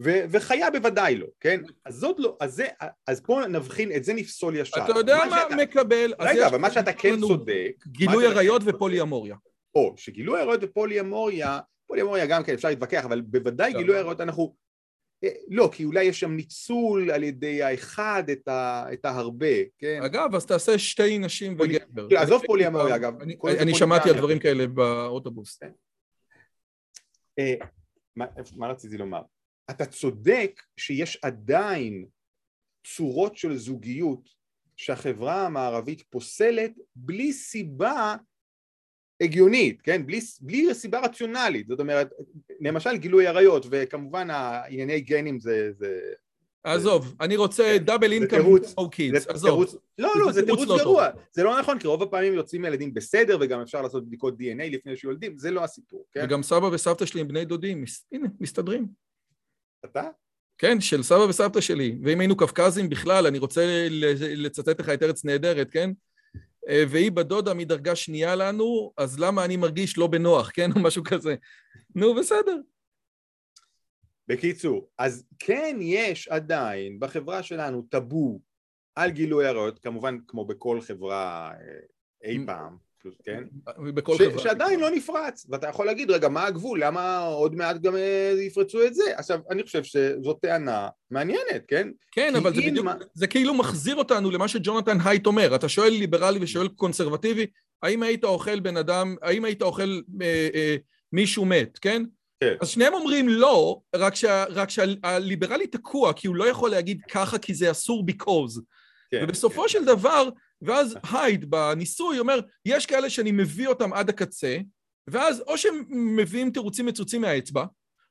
B: ו, וחיה בוודאי לא, כן? אז זאת לא, אז, זה, אז פה נבחין, את זה נפסול ישר.
A: אתה יודע מה, שאתה, מקבל.
B: רגע, אבל מה שאתה כן צודק...
A: גילוי עריות ופוליאמוריה.
B: או, שגילוי עריות ופוליאמוריה, פוליאמוריה גם כן אפשר להתווכח, אבל בוודאי גילוי עריות אנחנו לא, כי אולי יש שם ניצול על ידי האחד את, ה, את ההרבה, כן?
A: אגב, אז תעשה שתי נשים פולי... וגבר.
B: עזוב פוליאמוריה, אגב.
A: אני, אני שמעתי על דברים כאלה באוטובוס. כן.
B: אה, מה, מה רציתי לומר? אתה צודק שיש עדיין צורות של זוגיות שהחברה המערבית פוסלת בלי סיבה הגיונית, כן? בלי, בלי סיבה רציונלית, זאת אומרת, למשל גילוי עריות, וכמובן הענייני גנים זה, זה
A: עזוב, אני רוצה דאבל אינקאם או קידס, עזוב.
B: לא, לא, זה תירוץ גרוע. זה לא נכון, כי רוב הפעמים יוצאים ילדים בסדר, וגם אפשר לעשות בדיקות DNA לפני שיולדים, זה לא הסיפור, כן?
A: וגם סבא וסבתא שלי הם בני דודים, הנה, מסתדרים.
B: אתה?
A: כן, של סבא וסבתא שלי. ואם היינו קווקזים בכלל, אני רוצה לצטט לך את ארץ נהדרת, כן? אה, והיא בדודה מדרגה שנייה לנו, אז למה אני מרגיש לא בנוח, כן? או משהו כזה. נו, בסדר.
B: בקיצור, אז כן יש עדיין בחברה שלנו טאבו על גילוי עריות, כמובן כמו בכל חברה אה, אי פעם, כן? בכל ש, חברה. שעדיין לא נפרץ, ואתה יכול להגיד, רגע, מה הגבול? למה עוד מעט גם אה, יפרצו את זה? עכשיו, אני חושב שזאת טענה מעניינת, כן?
A: כן, אבל זה בדיוק, מה... זה כאילו מחזיר אותנו למה שג'ונתן הייט אומר. אתה שואל ליברלי ושואל קונסרבטיבי, האם היית אוכל בן אדם, האם היית אוכל אה, אה, מישהו מת, כן? כן. אז שניהם אומרים לא, רק, שה, רק שהליברלי תקוע, כי הוא לא יכול להגיד ככה כי זה אסור because. כן, ובסופו כן. של דבר, ואז הייד בניסוי אומר, יש כאלה שאני מביא אותם עד הקצה, ואז או שהם מביאים תירוצים מצוצים מהאצבע,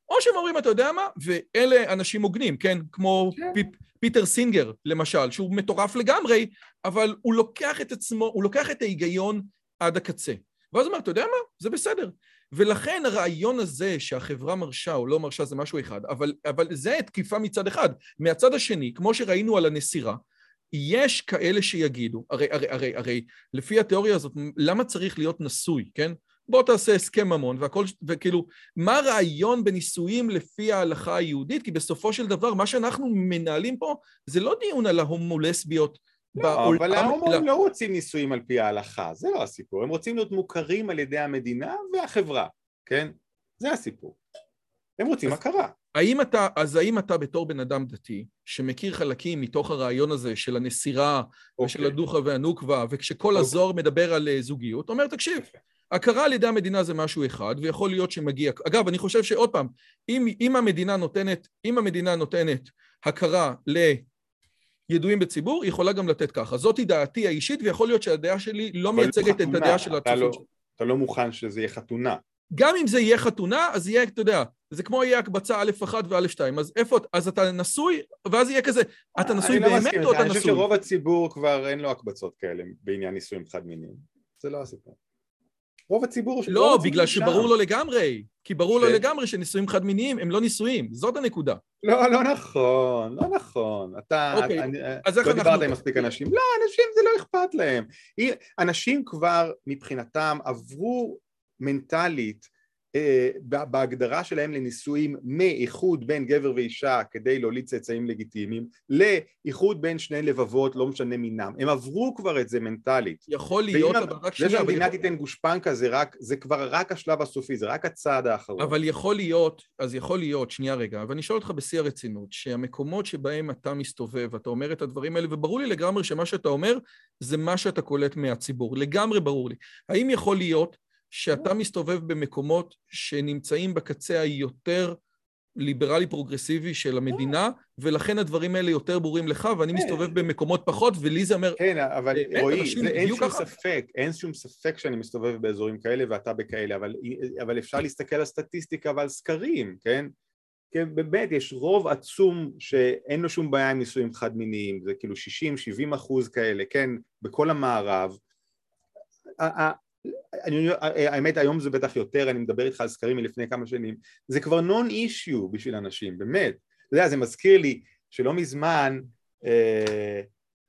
A: או שהם אומרים, אתה יודע מה, ואלה אנשים הוגנים, כן? כמו כן. פ, פיטר סינגר, למשל, שהוא מטורף לגמרי, אבל הוא לוקח את עצמו, הוא לוקח את ההיגיון עד הקצה. ואז הוא אומר, אתה יודע מה? זה בסדר. ולכן הרעיון הזה שהחברה מרשה או לא מרשה זה משהו אחד, אבל, אבל זה תקיפה מצד אחד. מהצד השני, כמו שראינו על הנסירה, יש כאלה שיגידו, הרי, הרי, הרי, הרי לפי התיאוריה הזאת, למה צריך להיות נשוי, כן? בוא תעשה הסכם ממון והכל, וכאילו, מה הרעיון בנישואים לפי ההלכה היהודית? כי בסופו של דבר, מה שאנחנו מנהלים פה זה לא דיון על ההומולסביות
B: לא, אבל ההומואים לא רוצים נישואים על פי ההלכה, זה לא הסיפור, הם רוצים להיות מוכרים על ידי המדינה והחברה, כן? זה הסיפור. הם רוצים הכרה.
A: האם אתה, אז האם אתה בתור בן אדם דתי, שמכיר חלקים מתוך הרעיון הזה של הנסירה, okay. ושל אוקיי. הדוחה והנוקבה, וכשכל okay. אוקיי. הזוהר מדבר על אה, זוגיות, אומר, תקשיב, הכרה על ידי המדינה זה משהו אחד, ויכול להיות שמגיע... אגב, אני חושב שעוד פעם, אם, אם המדינה נותנת, אם המדינה נותנת הכרה ל... ידועים בציבור, היא יכולה גם לתת ככה. זאתי דעתי האישית, ויכול להיות שהדעה שלי לא מייצגת את הדעה של הצופים
B: לא, אתה לא מוכן שזה יהיה חתונה.
A: גם אם זה יהיה חתונה, אז יהיה, אתה יודע, זה כמו יהיה הקבצה א'-1 וא'-2, אז איפה, אז אתה נשוי, ואז יהיה כזה, אתה נשוי
B: לא
A: באמת או אתה נשוי?
B: אני חושב שרוב הציבור כבר אין לו הקבצות כאלה בעניין נישואים חד מיניים. זה לא הסיפור. רוב הציבור...
A: לא, רוב בגלל הציבור שברור לו לגמרי. כי ברור ש... לו לגמרי שנישואים חד מיניים הם לא נישואים, זאת הנקודה.
B: לא, לא נכון, לא נכון. אתה, אוקיי, אני, אז איך לא אנחנו... דיברת עם מספיק אנשים. לא, אנשים זה לא אכפת להם. אנשים כבר מבחינתם עברו מנטלית אה, בהגדרה שלהם לנישואים מאיחוד בין גבר ואישה כדי להוליד צאצאים לגיטימיים לאיחוד בין שני לבבות לא משנה מינם הם עברו כבר את זה מנטלית.
A: יכול להיות
B: אבל רק שנייה זה שהמדינה יכול... תיתן גושפנקה זה, רק, זה כבר רק השלב הסופי זה רק הצעד האחרון.
A: אבל יכול להיות אז יכול להיות שנייה רגע ואני שואל אותך בשיא הרצינות שהמקומות שבהם אתה מסתובב ואתה אומר את הדברים האלה וברור לי לגמרי שמה שאתה אומר זה מה שאתה קולט מהציבור. לגמרי ברור לי. האם יכול להיות שאתה מסתובב במקומות שנמצאים בקצה היותר ליברלי פרוגרסיבי של המדינה, ולכן הדברים האלה יותר ברורים לך, ואני כן. מסתובב במקומות פחות, ולי זה אומר...
B: כן, אבל רועי, אין שום ספק, אין שום ספק שאני מסתובב באזורים כאלה ואתה בכאלה, אבל, אבל אפשר להסתכל על סטטיסטיקה ועל סקרים, כן? כן, באמת, יש רוב עצום שאין לו שום בעיה עם נישואים חד מיניים, זה כאילו 60-70 אחוז כאלה, כן, בכל המערב. אני, האמת היום זה בטח יותר, אני מדבר איתך על סקרים מלפני כמה שנים, זה כבר נון אישיו בשביל אנשים, באמת. אתה יודע, זה מזכיר לי שלא מזמן אה,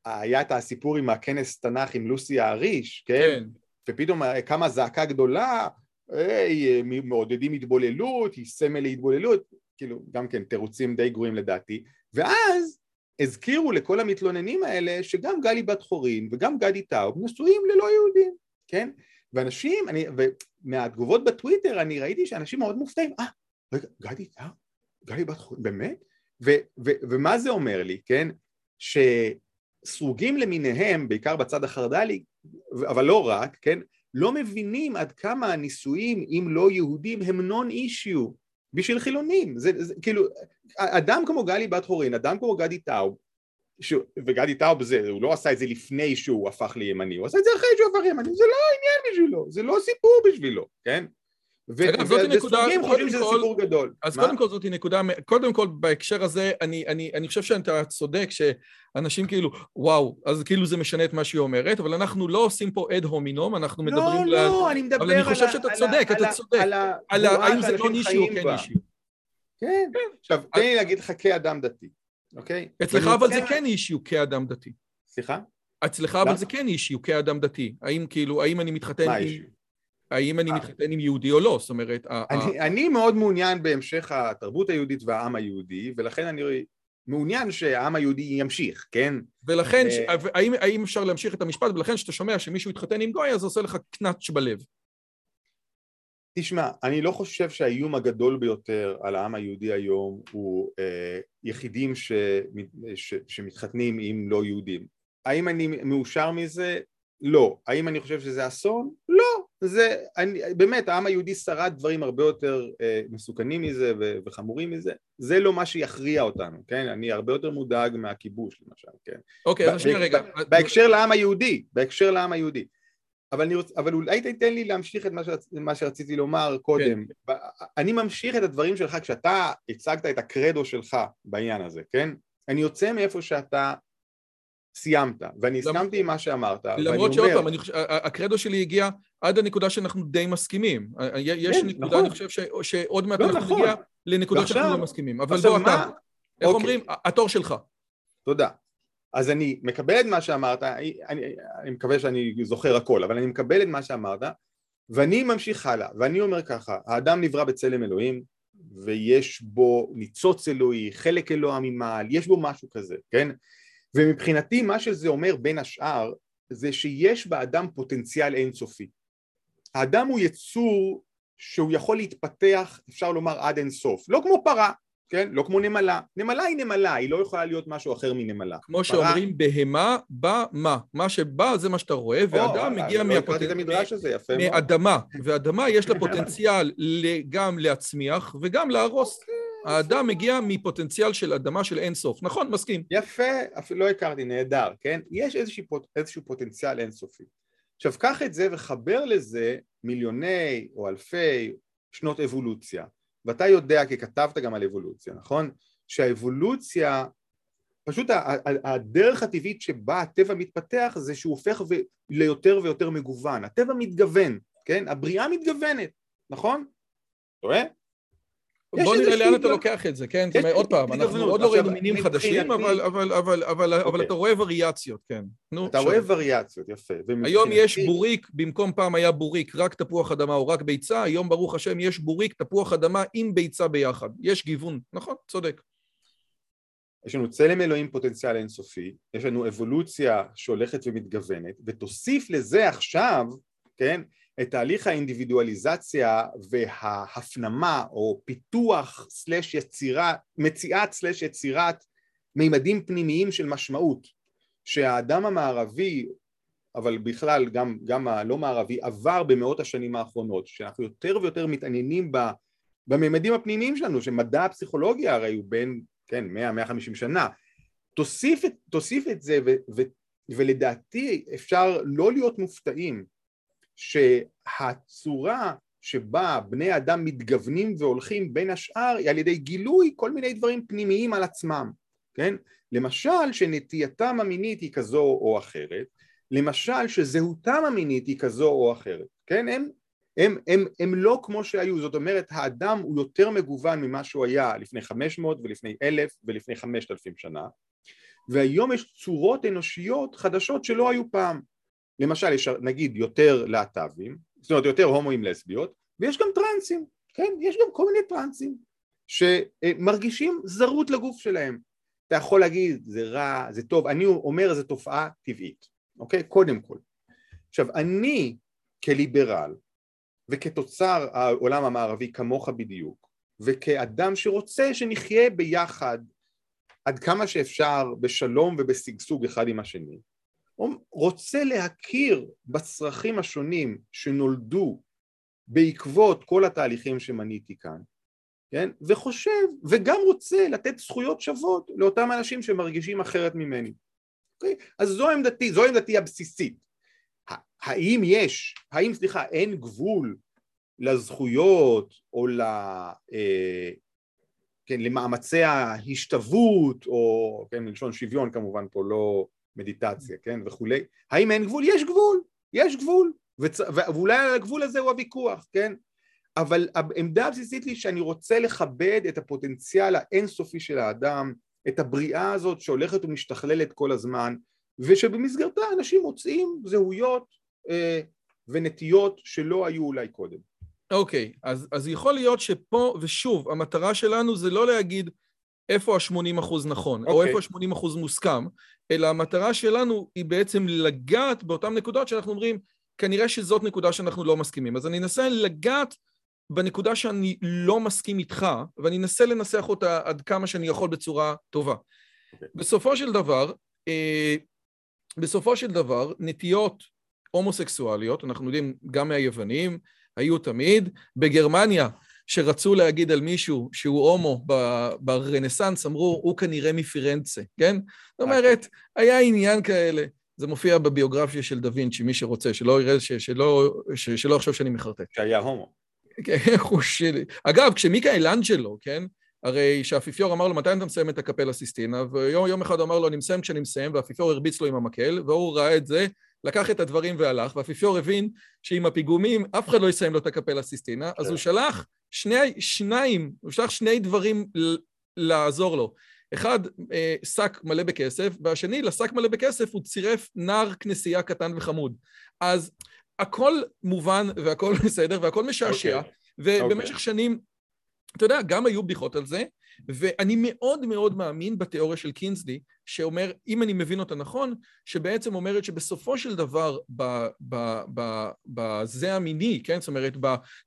B: היה את הסיפור עם הכנס תנ"ך עם לוסי האריש, כן? כן. ופתאום קמה זעקה גדולה, היי, מעודדים התבוללות, היא סמל להתבוללות, כאילו, גם כן תירוצים די גרועים לדעתי, ואז הזכירו לכל המתלוננים האלה שגם גלי בת חורין וגם גדי טאוב נשואים ללא יהודים, כן? ואנשים, אני, ומהתגובות בטוויטר אני ראיתי שאנשים מאוד מופתעים, אה, רגע, גדי טאוב? גלי בת חורין, באמת? ו, ו, ומה זה אומר לי, כן? שסרוגים למיניהם, בעיקר בצד החרד"לי, אבל לא רק, כן? לא מבינים עד כמה הנישואים עם לא יהודים הם נון אישיו בשביל חילונים, זה, זה כאילו, אדם כמו גלי בת חורין, אדם כמו גדי טאוב, ש... וגדי טאוב זה, הוא לא עשה את זה לפני שהוא הפך לימני, הוא עשה את זה אחרי שהוא הפך לימני, זה לא עניין בשבילו, זה לא סיפור בשבילו, כן? וסוגים חושבים שזה
A: כל-
B: סיפור גדול.
A: אז
B: מה?
A: קודם כל זאת נקודה, קודם כל בהקשר הזה, אני, אני, אני חושב שאתה צודק שאנשים כאילו, וואו, אז כאילו זה משנה את מה שהיא אומרת, אבל אנחנו לא עושים פה אד הומינום, אנחנו מדברים...
B: לא,
A: ל-
B: לא, אני מדבר
A: אבל אני
B: על
A: חושב
B: ה-
A: שאתה
B: על ה-
A: צודק,
B: על
A: אתה
B: ה-
A: צודק.
B: על
A: על ה- האם זה לא נישי או כן
B: בה.
A: נישי.
B: כן. עכשיו, תן לי להגיד לך כאדם דתי, אוקיי?
A: אצלך אבל זה כן אישיו כאדם דתי.
B: סליחה?
A: אצלך אבל? זה כן אישיו כאדם דתי. האם כאילו, האם אני מתחתן עם... האם אני
B: אה.
A: מתחתן עם יהודי או לא? זאת אומרת,
B: אני, מאוד מעוניין בהמשך התרבות היהודית והעם היהודי, ולכן אני מעוניין שהעם היהודי ימשיך, כן?
A: ולכן,
B: אה.
A: האם אפשר להמשיך את המשפט, ולכן כשאתה שומע שמישהו התחתן עם גוי, אז זה עושה לך קנאץ' בלב.
B: תשמע, אני לא חושב שהאיום הגדול ביותר על העם היהודי היום הוא אה, יחידים ש, ש, שמתחתנים עם לא יהודים. האם אני מאושר מזה? לא. האם אני חושב שזה אסון? לא. זה, אני, באמת, העם היהודי שרד דברים הרבה יותר אה, מסוכנים מזה ו, וחמורים מזה. זה לא מה שיכריע אותנו, כן? אני הרבה יותר מודאג מהכיבוש, למשל, כן?
A: אוקיי, אז שנייה רגע.
B: בהקשר לעם היהודי, בהקשר לעם היהודי. אבל, אני רוצ, אבל אולי תיתן לי להמשיך את מה, שרצ, מה שרציתי לומר קודם. כן. אני ממשיך את הדברים שלך כשאתה הצגת את הקרדו שלך בעניין הזה, כן? אני יוצא מאיפה שאתה סיימת, ואני הסכמתי עם מה שאמרת.
A: למרות שעוד פעם, אני הקרדו שלי הגיע עד הנקודה שאנחנו די מסכימים. יש
B: כן,
A: נקודה,
B: נכון.
A: אני חושב ש, שעוד מעט
B: לא,
A: אנחנו
B: נכון.
A: נגיע לנקודות
B: ועכשיו-
A: שאנחנו לא מסכימים. אבל בוא
B: מה-
A: אתה, איך
B: אוקיי.
A: אומרים? התור שלך.
B: תודה. אז אני מקבל את מה שאמרת, אני, אני, אני מקווה שאני זוכר הכל, אבל אני מקבל את מה שאמרת, ואני ממשיך הלאה, ואני אומר ככה, האדם נברא בצלם אלוהים, ויש בו ניצוץ אלוהי, חלק אלוה ממעל, יש בו משהו כזה, כן? ומבחינתי מה שזה אומר בין השאר, זה שיש באדם פוטנציאל אינסופי. האדם הוא יצור שהוא יכול להתפתח, אפשר לומר עד אינסוף, לא כמו פרה, כן? לא כמו נמלה. נמלה היא נמלה, היא לא יכולה להיות משהו אחר מנמלה.
A: כמו
B: פרה-
A: שאומרים, בהמה בא מה. מה שבא זה מה שאתה רואה, ואדם מגיע
B: לא.
A: מאדמה, ואדמה יש לה פוטנציאל גם להצמיח וגם להרוס.
B: אוקיי,
A: האדם מגיע מפוטנציאל של אדמה של אינסוף. נכון, מסכים.
B: יפה, אפילו לא הכרתי, נהדר, כן? יש איזשהו, פוט, איזשהו פוטנציאל אינסופי. עכשיו, קח את זה וחבר לזה מיליוני או אלפי שנות אבולוציה. ואתה יודע, כי כתבת גם על אבולוציה, נכון? שהאבולוציה, פשוט הדרך הטבעית שבה הטבע מתפתח זה שהוא הופך ו- ליותר ויותר מגוון. הטבע מתגוון, כן? הבריאה מתגוונת, נכון? יש
A: בוא נראה לאן אתה לוקח את זה, כן? זאת אומרת, עוד פעם, אנחנו. עוד לא ראינו מינים חדשים, אבל- אבל- אבל- אבל אבל
B: אוקיי.
A: אתה רואה וריאציות, כן.
B: אתה. רואה וריאציות, יפה.
A: היום יש בוריק, במקום פעם היה בוריק רק תפוח אדמה או רק ביצה, היום ברוך השם יש בוריק, תפוח אדמה עם ביצה ביחד. יש גיוון, נכון, צודק.
B: יש לנו צלם אלוהים פוטנציאל אינסופי, יש לנו אבולוציה שהולכת ומתגוונת, ותוסיף לזה עכשיו, כן, את תהליך האינדיבידואליזציה וההפנמה או פיתוח סלש יצירה, מציאת סלש יצירת מימדים פנימיים של משמעות, שהאדם המערבי, אבל בכלל גם, גם הלא מערבי, עבר במאות השנים האחרונות, שאנחנו יותר ויותר מתעניינים ב, בממדים הפנימיים שלנו, שמדע הפסיכולוגיה הרי הוא בין כן, 100-150 שנה. תוסיף, תוסיף את זה, ו, ו, ולדעתי אפשר לא להיות מופתעים שהצורה שבה בני אדם מתגוונים והולכים בין השאר היא על ידי גילוי כל מיני דברים פנימיים על עצמם, כן? למשל שנטייתם המינית היא כזו או אחרת, למשל שזהותם המינית היא כזו או אחרת, כן? הם, הם, הם, הם לא כמו שהיו, זאת אומרת האדם הוא יותר מגוון ממה שהוא היה לפני 500 ולפני 1,000 ולפני 5,000 שנה והיום יש צורות אנושיות חדשות שלא היו פעם למשל יש נגיד יותר להט"בים, זאת אומרת יותר הומואים לסביות ויש גם טרנסים, כן? יש גם כל מיני טרנסים שמרגישים זרות לגוף שלהם אתה יכול להגיד זה רע, זה טוב, אני אומר זו תופעה טבעית, אוקיי? קודם כל עכשיו אני כליברל וכתוצר העולם המערבי כמוך בדיוק וכאדם שרוצה שנחיה ביחד עד כמה שאפשר בשלום ובשגשוג אחד עם השני רוצה להכיר בצרכים השונים שנולדו בעקבות כל התהליכים שמניתי כאן כן? וחושב וגם רוצה לתת זכויות שוות לאותם אנשים שמרגישים אחרת ממני אוקיי? אז זו עמדתי, זו עמדתי הבסיסית האם יש, האם סליחה אין גבול לזכויות או ל... כן, למאמצי ההשתוות, או כן, מלשון שוויון כמובן פה, לא מדיטציה, כן, וכולי, האם אין גבול? יש גבול, יש גבול, וצ... ואולי על הגבול הזה הוא הוויכוח, כן, אבל העמדה הבסיסית היא שאני רוצה לכבד את הפוטנציאל האינסופי של האדם, את הבריאה הזאת שהולכת ומשתכללת כל הזמן, ושבמסגרתה אנשים מוצאים זהויות אה, ונטיות שלא היו אולי קודם.
A: אוקיי, okay, אז, אז יכול להיות שפה, ושוב, המטרה שלנו זה לא להגיד איפה ה-80 אחוז נכון, okay. או אוקיי. איפה ה-80 אחוז מוסכם, אלא המטרה שלנו היא בעצם לגעת באותן נקודות שאנחנו אומרים, כנראה שזאת נקודה שאנחנו לא מסכימים. אז אני אנסה לגעת בנקודה שאני לא מסכים איתך, ואני אנסה לנסח אותה עד כמה שאני יכול בצורה טובה. Okay. אוקיי. בסופו של דבר, אה, בסופו של דבר, נטיות הומוסקסואליות, אנחנו יודעים גם מהיוונים, היו תמיד. בגרמניה, שרצו להגיד על מישהו שהוא הומו ברנסאנס, אמרו, הוא כנראה מפירנצה, כן? זאת אומרת, היה עניין כאלה. זה מופיע בביוגרפיה של דה וינצ'י, מי שרוצה, שלא יראה, שלא, שלא יחשוב שאני מחרטט.
B: שהיה הומו.
A: כן, הוא. אגב, כשמיקאל אנג'לו, כן? הרי שהאפיפיור אמר לו, מתי אתה מסיים את הקפלה סיסטינה? ויום אחד הוא אמר לו, אני מסיים כשאני מסיים, והאפיפיור הרביץ לו עם המקל, והוא ראה את זה, לקח את הדברים והלך, והאפיפיור הבין שעם הפיגומים אף אחד לא יסיים לו את הקפלה סיסטינה, אז הוא כן. שלח שני, שניים, הוא שלח שני דברים לעזור לו. אחד, אה, שק מלא בכסף, והשני, לשק מלא בכסף הוא צירף נער כנסייה קטן וחמוד. אז הכל מובן והכל בסדר והכל משעשע, okay. אוקיי. ובמשך okay. שנים, אתה יודע, גם היו בדיחות על זה, ואני מאוד מאוד מאמין בתיאוריה של קינסלי, שאומר, אם אני מבין אותה נכון, שבעצם אומרת שבסופו של דבר בזה המיני, כן? זאת אומרת,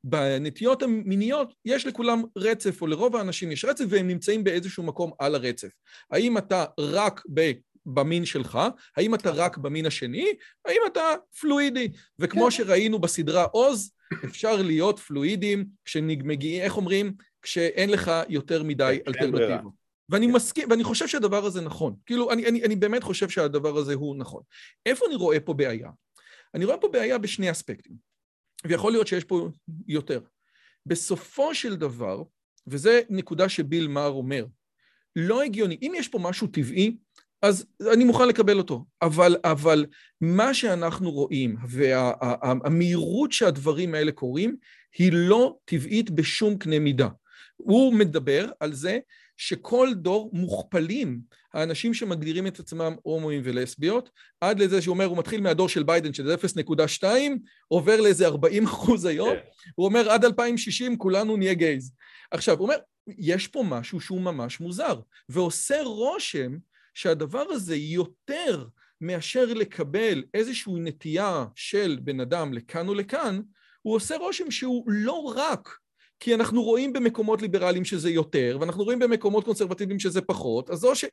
A: בנטיות המיניות יש לכולם רצף, או לרוב האנשים יש רצף, והם נמצאים באיזשהו מקום על הרצף. האם אתה רק ב... במין שלך, האם אתה רק במין השני, האם אתה פלואידי. וכמו כן. שראינו בסדרה עוז, אפשר להיות פלואידים כשמגיעים, איך אומרים? כשאין לך יותר מדי כן, אלטרנטיבות. ואני כן. מסכים, ואני חושב שהדבר הזה נכון. כאילו, אני, אני, אני באמת חושב שהדבר הזה הוא נכון. איפה אני רואה פה בעיה? אני רואה פה בעיה בשני אספקטים, ויכול להיות שיש פה יותר. בסופו של דבר, וזו נקודה שביל מאר אומר, לא הגיוני, אם יש פה משהו טבעי, אז אני מוכן לקבל אותו. אבל, אבל מה שאנחנו רואים והמהירות וה, שהדברים האלה קורים, היא לא טבעית בשום קנה מידה. הוא מדבר על זה שכל דור מוכפלים האנשים שמגדירים את עצמם הומואים ולסביות, עד לזה שהוא אומר, הוא מתחיל מהדור של ביידן שזה 0.2, עובר לאיזה 40 אחוז היום, כן. הוא אומר עד 2060 כולנו נהיה גייז. עכשיו, הוא אומר, יש פה משהו שהוא ממש מוזר, ועושה רושם שהדבר הזה יותר מאשר לקבל איזושהי נטייה של בן אדם לכאן או לכאן, הוא עושה רושם שהוא לא רק כי אנחנו רואים במקומות ליברליים שזה יותר, ואנחנו רואים במקומות קונסרבטיביים שזה פחות, אז, ש...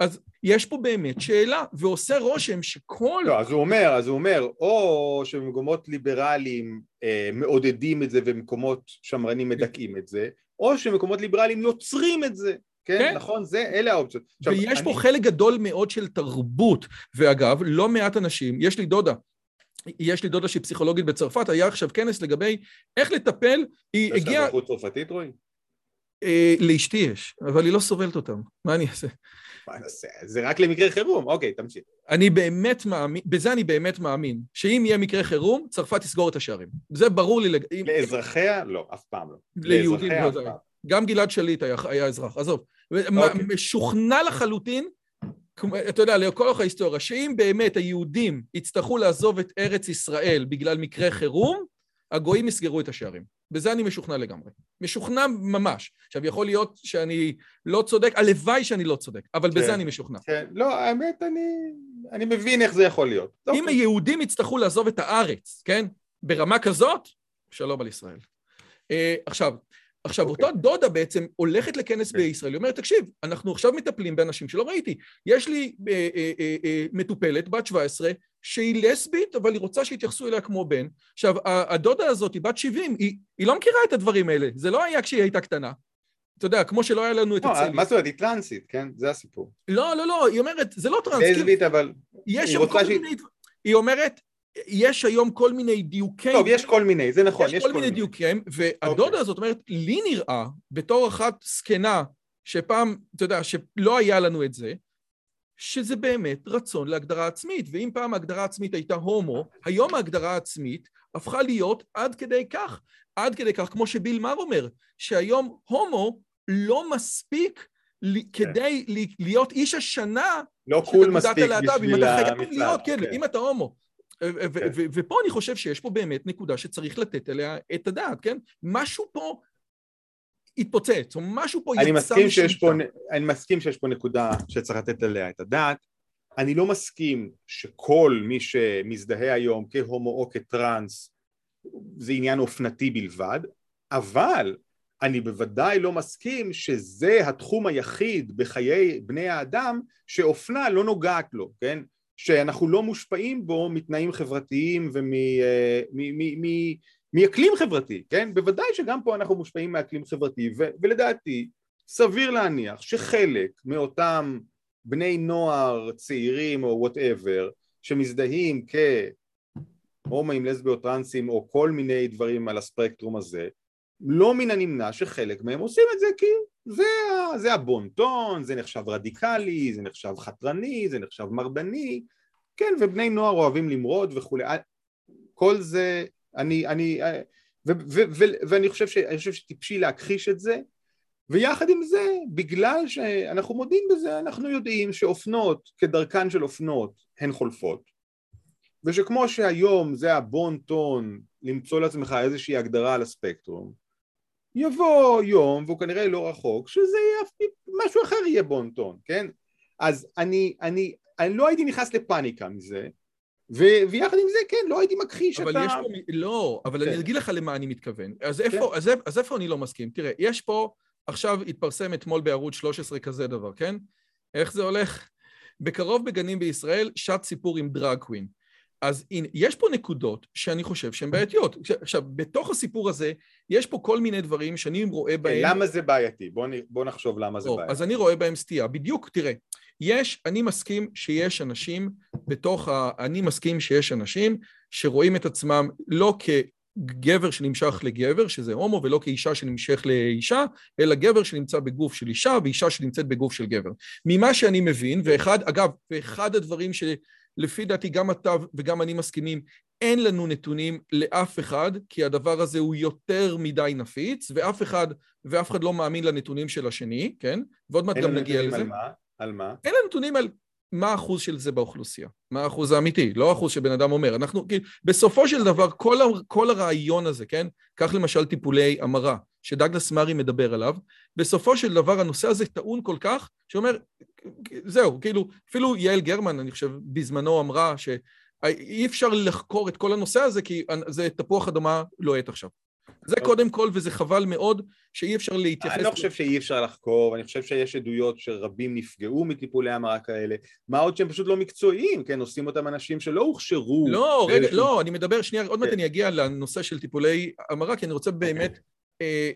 A: אז יש פה באמת שאלה, ועושה רושם שכל...
B: לא, אז הוא אומר, אז הוא אומר, או שבמקומות ליברליים אה, מעודדים את זה ומקומות שמרנים מדכאים את זה, או שמקומות ליברליים יוצרים את זה. כן, כן, נכון, זה, אלה האופציות.
A: ויש אני... פה חלק גדול מאוד של תרבות, ואגב, לא מעט אנשים, יש לי דודה, יש לי דודה שהיא פסיכולוגית בצרפת, היה עכשיו כנס לגבי איך לטפל, היא הגיעה... יש לך
B: אזרחות צרפתית, רועי?
A: אה, לאשתי יש, אבל היא לא סובלת אותם, מה אני אעשה?
B: זה רק למקרה חירום, אוקיי, תמשיך.
A: אני באמת מאמין, בזה אני באמת מאמין, שאם יהיה מקרה חירום, צרפת תסגור את השערים. זה ברור לי לג...
B: לאזרחיה? לא, אף פעם לא.
A: ליהודים לא. גם גלעד שליט היה, היה אזרח, עזוב. אוקיי. משוכנע לחלוטין אתה יודע, לכל אורך ההיסטוריה, שאם באמת היהודים יצטרכו לעזוב את ארץ ישראל בגלל מקרה חירום, הגויים יסגרו את השערים. בזה אני משוכנע לגמרי. משוכנע ממש. עכשיו, יכול להיות שאני לא צודק, הלוואי שאני לא צודק, אבל כן, בזה אני משוכנע.
B: כן, לא, האמת, אני, אני מבין איך זה יכול להיות.
A: אם אוקיי. היהודים יצטרכו לעזוב את הארץ, כן? ברמה כזאת, שלום על ישראל. Uh, עכשיו, עכשיו, okay. אוקיי. אותה דודה בעצם הולכת לכנס okay. כן. בישראל, היא אומרת, תקשיב, אנחנו עכשיו מטפלים באנשים שלא ראיתי. יש לי אה, אה, אה, אה, מטופלת, בת 17, שהיא לסבית, אבל היא רוצה שיתייחסו אליה כמו בן. עכשיו, הדודה הזאת היא בת 70, היא, היא לא מכירה את הדברים האלה, זה לא היה כשהיא הייתה קטנה. אתה יודע, כמו שלא היה לנו את
B: לא, הצליל. מה זאת אומרת, היא טרנסית, כן? זה הסיפור.
A: לא, לא, לא, היא אומרת, זה לא טרנס.
B: לסבית, אבל...
A: יש שם כל מיני... היא אומרת, יש היום כל מיני דיוקי...
B: טוב, יש כל מיני, זה נכון,
A: יש, יש כל, כל מיני דיוקים, והדודה. אוקיי. הזאת אומרת, לי נראה, בתור אחת זקנה, שפעם, אתה יודע, שלא היה לנו את זה, שזה באמת רצון להגדרה עצמית, ואם פעם ההגדרה העצמית הייתה הומו, היום ההגדרה העצמית הפכה להיות עד כדי כך, עד כדי כך, כמו שביל מר אומר, שהיום הומו לא מספיק כן. כדי להיות איש השנה
B: לא קול מספיק בשביל
A: המצעד. כן, כן, אם אתה הומו. כן. ופה אני חושב שיש פה באמת נקודה שצריך לתת עליה את הדעת, כן? משהו פה התפוצץ, או משהו פה
B: אני יצא מסכים שיש פה, אני מסכים שיש פה נקודה שצריך לתת עליה את הדעת. אני לא מסכים שכל מי שמזדהה היום כהומו או כטראנס זה עניין אופנתי בלבד, אבל אני בוודאי לא מסכים שזה התחום היחיד בחיי בני האדם שאופנה לא נוגעת לו, כן? שאנחנו לא מושפעים בו מתנאים חברתיים ומאקלים אה, חברתי, כן? בוודאי שגם פה אנחנו מושפעים מאקלים חברתי ו- ולדעתי סביר להניח שחלק מאותם בני נוער צעירים או וואטאבר שמזדהים כהומואים, לסביות, טרנסים או כל מיני דברים על הספקטרום הזה לא מן הנמנע שחלק מהם עושים את זה כי זה, זה הבונטון, זה נחשב רדיקלי, זה נחשב חתרני, זה נחשב מרדני, כן, ובני נוער אוהבים למרוד וכולי, כל זה, אני, אני, ו, ו, ו, ואני חושב, ש, חושב שטיפשי להכחיש את זה, ויחד עם זה, בגלל שאנחנו מודים בזה, אנחנו יודעים שאופנות, כדרכן של אופנות, הן חולפות, ושכמו שהיום זה הבון טון למצוא לעצמך איזושהי הגדרה על הספקטרום, יבוא יום, והוא כנראה לא רחוק, שזה יהיה, משהו אחר יהיה בונטון, כן? אז אני, אני, אני לא הייתי נכנס לפאניקה מזה, ו, ויחד עם זה, כן, לא הייתי מכחיש.
A: אבל יש פה, לא, אבל כן. אני אגיד לך למה אני מתכוון. אז איפה, כן. אז, אז איפה אני לא מסכים? תראה, יש פה, עכשיו התפרסם אתמול בערוץ 13 כזה דבר, כן? איך זה הולך? בקרוב בגנים בישראל, שעת סיפור עם דרג קווין. אז הנה, יש פה נקודות שאני חושב שהן בעייתיות. עכשיו, בתוך הסיפור הזה, יש פה כל מיני דברים שאני רואה בהם...
B: למה זה בעייתי? בוא, נ... בוא נחשוב למה זה בעייתי.
A: אז אני רואה בהם סטייה. בדיוק, תראה, יש, אני מסכים שיש אנשים בתוך ה... אני מסכים שיש אנשים שרואים את עצמם לא כגבר שנמשך לגבר, שזה הומו, ולא כאישה שנמשך לאישה, אלא גבר שנמצא בגוף של אישה ואישה שנמצאת בגוף של גבר. ממה שאני מבין, ואחד, אגב, ואחד הדברים ש... לפי דעתי גם אתה וגם אני מסכימים, אין לנו נתונים לאף אחד, כי הדבר הזה הוא יותר מדי נפיץ, ואף אחד, ואף אחד לא מאמין לנתונים של השני, כן? ועוד מעט גם נגיע לזה.
B: אין לנו נתונים על מה? על מה?
A: אין לנו נתונים על מה האחוז של זה באוכלוסייה, מה האחוז האמיתי, לא האחוז שבן אדם אומר. אנחנו, כאילו, בסופו של דבר, כל, כל הרעיון הזה, כן? קח למשל טיפולי המרה, שדגלס מארי מדבר עליו, בסופו של דבר הנושא הזה טעון כל כך, שאומר, זהו, כאילו, אפילו יעל גרמן, אני חושב, בזמנו אמרה שאי אפשר לחקור את כל הנושא הזה, כי זה תפוח אדמה לוהט עכשיו. זה אוקיי. קודם כל, וזה חבל מאוד שאי אפשר להתייחס...
B: אני לא חושב שאי אפשר לחקור, אני חושב שיש עדויות שרבים נפגעו מטיפולי המרה כאלה, מה עוד שהם פשוט לא מקצועיים, כן, עושים אותם אנשים שלא הוכשרו.
A: לא, רגע, לא, אני מדבר, שנייה, עוד מעט כן. אני אגיע לנושא של טיפולי המרה, כי אני רוצה באמת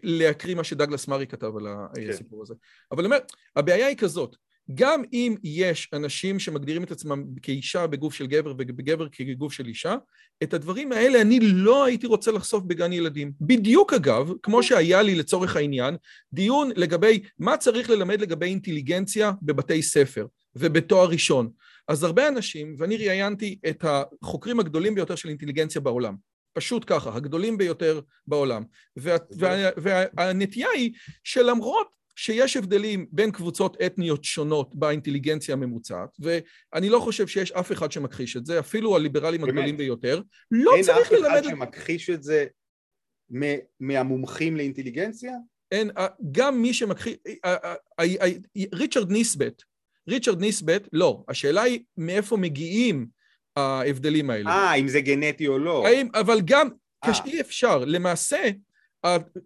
A: להקריא מה שדגלס מארי כתב על כן. הסיפור הזה. אבל אני אומר, הבעיה היא כזאת, גם אם יש אנשים שמגדירים את עצמם כאישה בגוף של גבר ובגבר כגוף של אישה, את הדברים האלה אני לא הייתי רוצה לחשוף בגן ילדים. בדיוק אגב, כמו שהיה לי לצורך העניין, דיון לגבי מה צריך ללמד לגבי אינטליגנציה בבתי ספר ובתואר ראשון. אז הרבה אנשים, ואני ראיינתי את החוקרים הגדולים ביותר של אינטליגנציה בעולם, פשוט ככה, הגדולים ביותר בעולם. וה, וה, והנטייה היא שלמרות שיש הבדלים בין קבוצות אתניות שונות באינטליגנציה הממוצעת, ואני לא חושב שיש אף אחד שמכחיש את זה, אפילו הליברלים באמת? הגדולים ביותר, לא צריך ללמד...
B: אין אף אחד שמכחיש את זה מהמומחים לאינטליגנציה?
A: אין, גם מי שמכחיש... ריצ'רד ניסבט, ריצ'רד ניסבט, לא, השאלה היא מאיפה מגיעים ההבדלים האלה.
B: אה, אם זה גנטי או לא.
A: האם, אבל גם, אה. כשאי אפשר, למעשה,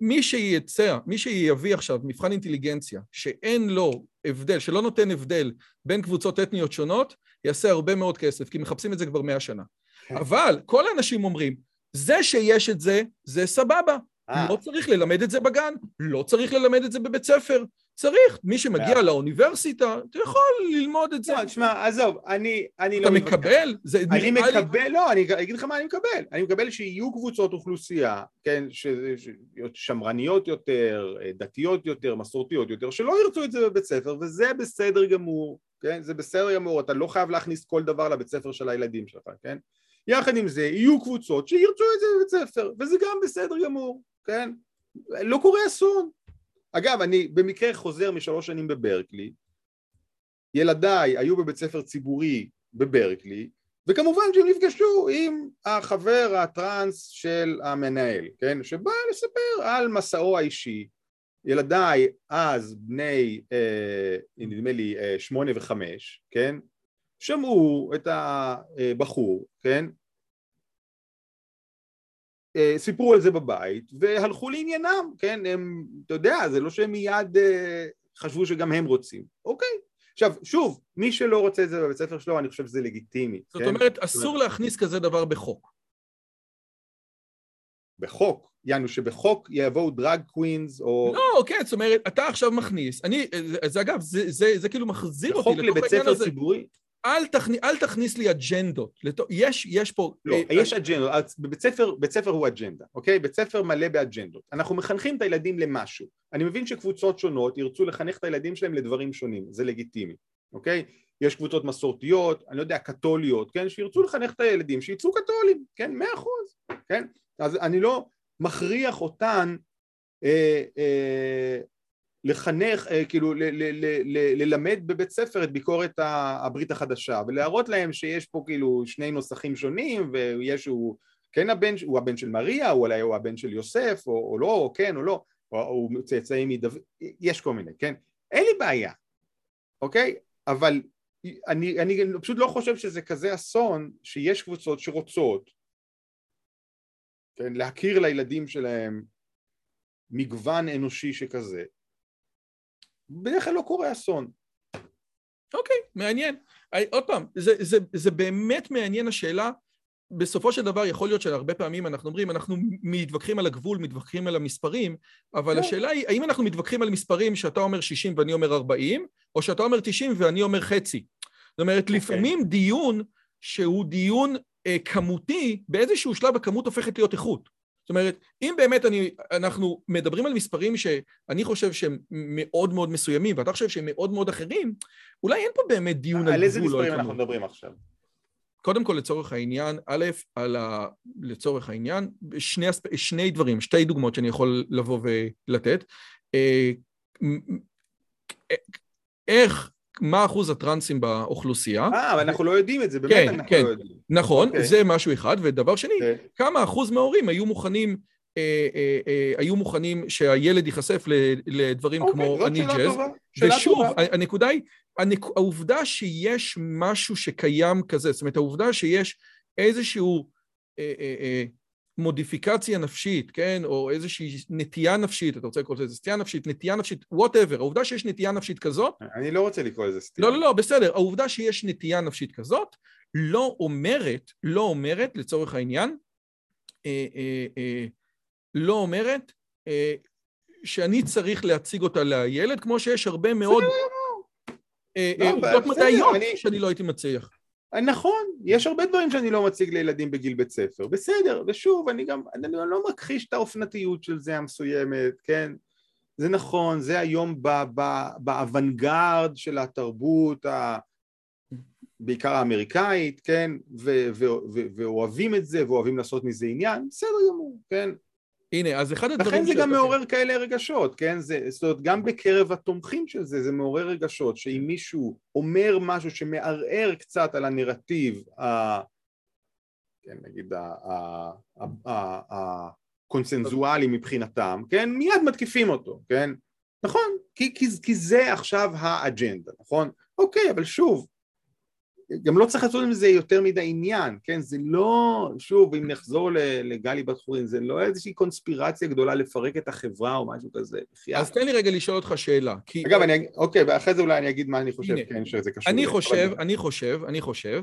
A: מי שיצא, מי שיביא עכשיו מבחן אינטליגנציה שאין לו הבדל, שלא נותן הבדל בין קבוצות אתניות שונות, יעשה הרבה מאוד כסף, כי מחפשים את זה כבר מאה שנה. כן. אבל כל האנשים אומרים, זה שיש את זה, זה סבבה. אה. לא צריך ללמד את זה בגן, לא צריך ללמד את זה בבית ספר. צריך, מי שמגיע לאוניברסיטה, אתה יכול ללמוד את זה.
B: לא, תשמע, עזוב, אני, אני
A: אתה
B: לא מתווכח.
A: מקבל? זה
B: אני
A: נראה לי-
B: מקבל, לא, אני אגיד לך מה אני מקבל. אני מקבל שיהיו קבוצות אוכלוסייה, כן, ש- ש- שמרניות יותר, דתיות יותר, מסורתיות יותר, שלא ירצו את זה בבית ספר, וזה בסדר גמור, כן? זה בסדר גמור, אתה לא חייב להכניס כל דבר לבית ספר של הילדים שלך, כן? יחד עם זה, יהיו קבוצות שירצו את זה בבית ספר, וזה גם בסדר גמור, כן? לא קורה אסון. אגב, אני במקרה חוזר משלוש שנים בברקלי, ילדיי היו בבית ספר ציבורי בברקלי, וכמובן שהם נפגשו עם החבר הטראנס של המנהל, כן? שבא לספר על מסעו האישי. ילדיי אז בני, אה, נדמה לי, אה, שמונה וחמש, כן? שמעו את הבחור, כן? אה, סיפרו על זה בבית והלכו לעניינם, כן? הם, אתה יודע, זה לא שהם מיד אה, חשבו שגם הם רוצים. אוקיי. עכשיו, שוב, מי שלא רוצה את זה בבית ספר שלו, אני חושב שזה לגיטימי.
A: זאת
B: כן?
A: אומרת, אסור להכניס כזה דבר בחוק.
B: בחוק, יענו שבחוק יבואו דרג קווינס או...
A: לא, כן, זאת אומרת, אתה עכשיו מכניס, אני, זה, זה אגב, זה, זה, זה כאילו מחזיר אותי
B: בחוק
A: לתוך
B: לבית
A: העניין
B: ספר
A: הזה.
B: ציבורי?
A: אל, תכני, אל תכניס לי אג'נדות. לתו, יש, יש פה...
B: לא,
A: אה,
B: יש אג'נדות, אז בבית ספר, בית ספר הוא אג'נדה, אוקיי? בית ספר מלא באג'נדות. אנחנו מחנכים את הילדים למשהו. אני מבין שקבוצות שונות ירצו לחנך את הילדים שלהם לדברים שונים, זה לגיטימי, אוקיי? יש קבוצות מסורתיות, אני לא יודע, קתוליות, כן? שירצו לחנך את הילדים, שיצאו קתולים, כן? מאה אחוז, כן? אז אני לא מכריח אותן אה, אה, לחנך, אה, כאילו ללמד בבית ספר את ביקורת הברית החדשה ולהראות להם שיש פה כאילו שני נוסחים שונים ויש הוא כן הבן, הוא הבן של מריה, הוא אולי הוא הבן של יוסף או, או לא, או כן או לא, או הוא צאצאים מדוד, יש כל מיני, כן? אין לי בעיה, אוקיי? אבל אני, אני פשוט לא חושב שזה כזה אסון שיש קבוצות שרוצות כן, להכיר לילדים שלהם מגוון אנושי שכזה בדרך כלל לא קורה אסון
A: אוקיי, מעניין. I, עוד פעם, זה, זה, זה באמת מעניין השאלה. בסופו של דבר יכול להיות שהרבה פעמים אנחנו אומרים, אנחנו מתווכחים על הגבול, מתווכחים על המספרים, אבל
B: לא.
A: השאלה היא, האם אנחנו מתווכחים על מספרים שאתה אומר 60 ואני אומר 40, או שאתה אומר 90 ואני אומר חצי. זאת אומרת,
B: אוקיי.
A: לפעמים דיון שהוא דיון אה, כמותי, באיזשהו שלב הכמות הופכת להיות איכות. זאת אומרת, אם באמת אני, אנחנו מדברים על מספרים שאני חושב שהם מאוד מאוד מסוימים, ואתה חושב שהם מאוד מאוד אחרים, אולי אין פה באמת דיון על
B: על איזה
A: גבול על
B: מספרים אנחנו
A: כמות.
B: מדברים עכשיו?
A: קודם כל, לצורך העניין, א', על ה... לצורך העניין, שני. שני דברים, שתי דוגמאות שאני יכול לבוא ולתת. אה, אה, איך, מה אחוז הטרנסים באוכלוסייה?
B: אה, אבל אנחנו לא יודעים את זה, באמת
A: כן,
B: אנחנו
A: כן.
B: לא יודעים
A: נכון,
B: אוקיי.
A: זה משהו אחד. ודבר שני,
B: כן.
A: כמה אחוז מההורים היו מוכנים, אה, אה, אה, היו מוכנים שהילד ייחשף לדברים
B: אוקיי,
A: כמו אני ג'אז, ושוב. הנקודה היא, הנק... העובדה שיש משהו שקיים כזה, זאת אומרת, העובדה שיש איזשהו אה, אה, אה, מודיפיקציה נפשית, כן, או איזושהי נטייה נפשית, אתה רוצה לקרוא לזה סטייה נפשית, נטייה נפשית, whatever, העובדה שיש נטייה נפשית כזאת,
B: אני לא רוצה לקרוא לזה סטייה.
A: לא, לא, לא, בסדר, העובדה שיש נטייה נפשית כזאת, לא אומרת, לא אומרת, לצורך העניין, אה, אה, אה, לא אומרת אה, שאני צריך להציג אותה לילד, כמו שיש הרבה מאוד אה,
B: לא,
A: אה,
B: אבל
A: עובדות
B: בסדר,
A: מדעיות
B: אני-
A: שאני לא הייתי מצליח.
B: נכון, יש הרבה דברים שאני לא מציג לילדים בגיל בית ספר, בסדר, ושוב, אני גם, אני לא מכחיש את האופנתיות של זה המסוימת, כן? זה נכון, זה היום באוונגרד של התרבות, ה... בעיקר האמריקאית, כן? ו- ו- ואוהבים את זה, ואוהבים לעשות מזה עניין, בסדר גמור, כן?
A: הנה, אז אחד הדברים...
B: לכן זה גם
A: אוקיי.
B: מעורר כאלה רגשות, כן? זה, זאת אומרת, גם בקרב התומכים של זה, זה מעורר רגשות, שאם מישהו אומר משהו שמערער קצת על הנרטיב, ה... כן, נגיד, ה- ה- ה- ה- הקונסנזואלי מבחינתם, כן? מיד מתקיפים אותו, כן? נכון, כי, כי, כי זה עכשיו האג'נדה, נכון? אוקיי, אבל שוב, גם לא צריך לעשות עם זה יותר מדי עניין, כן? זה לא, שוב, אם נחזור לגלי בת חורין, זה לא איזושהי קונספירציה גדולה לפרק את החברה או משהו כזה.
A: אז תן לי רגע לשאול אותך שאלה. כי
B: אגב, אני, אוקיי, ואחרי זה אולי אני אגיד מה אני חושב,
A: הנה,
B: כן, שזה קשור.
A: אני
B: אבל-
A: חושב, אני חושב, אני חושב,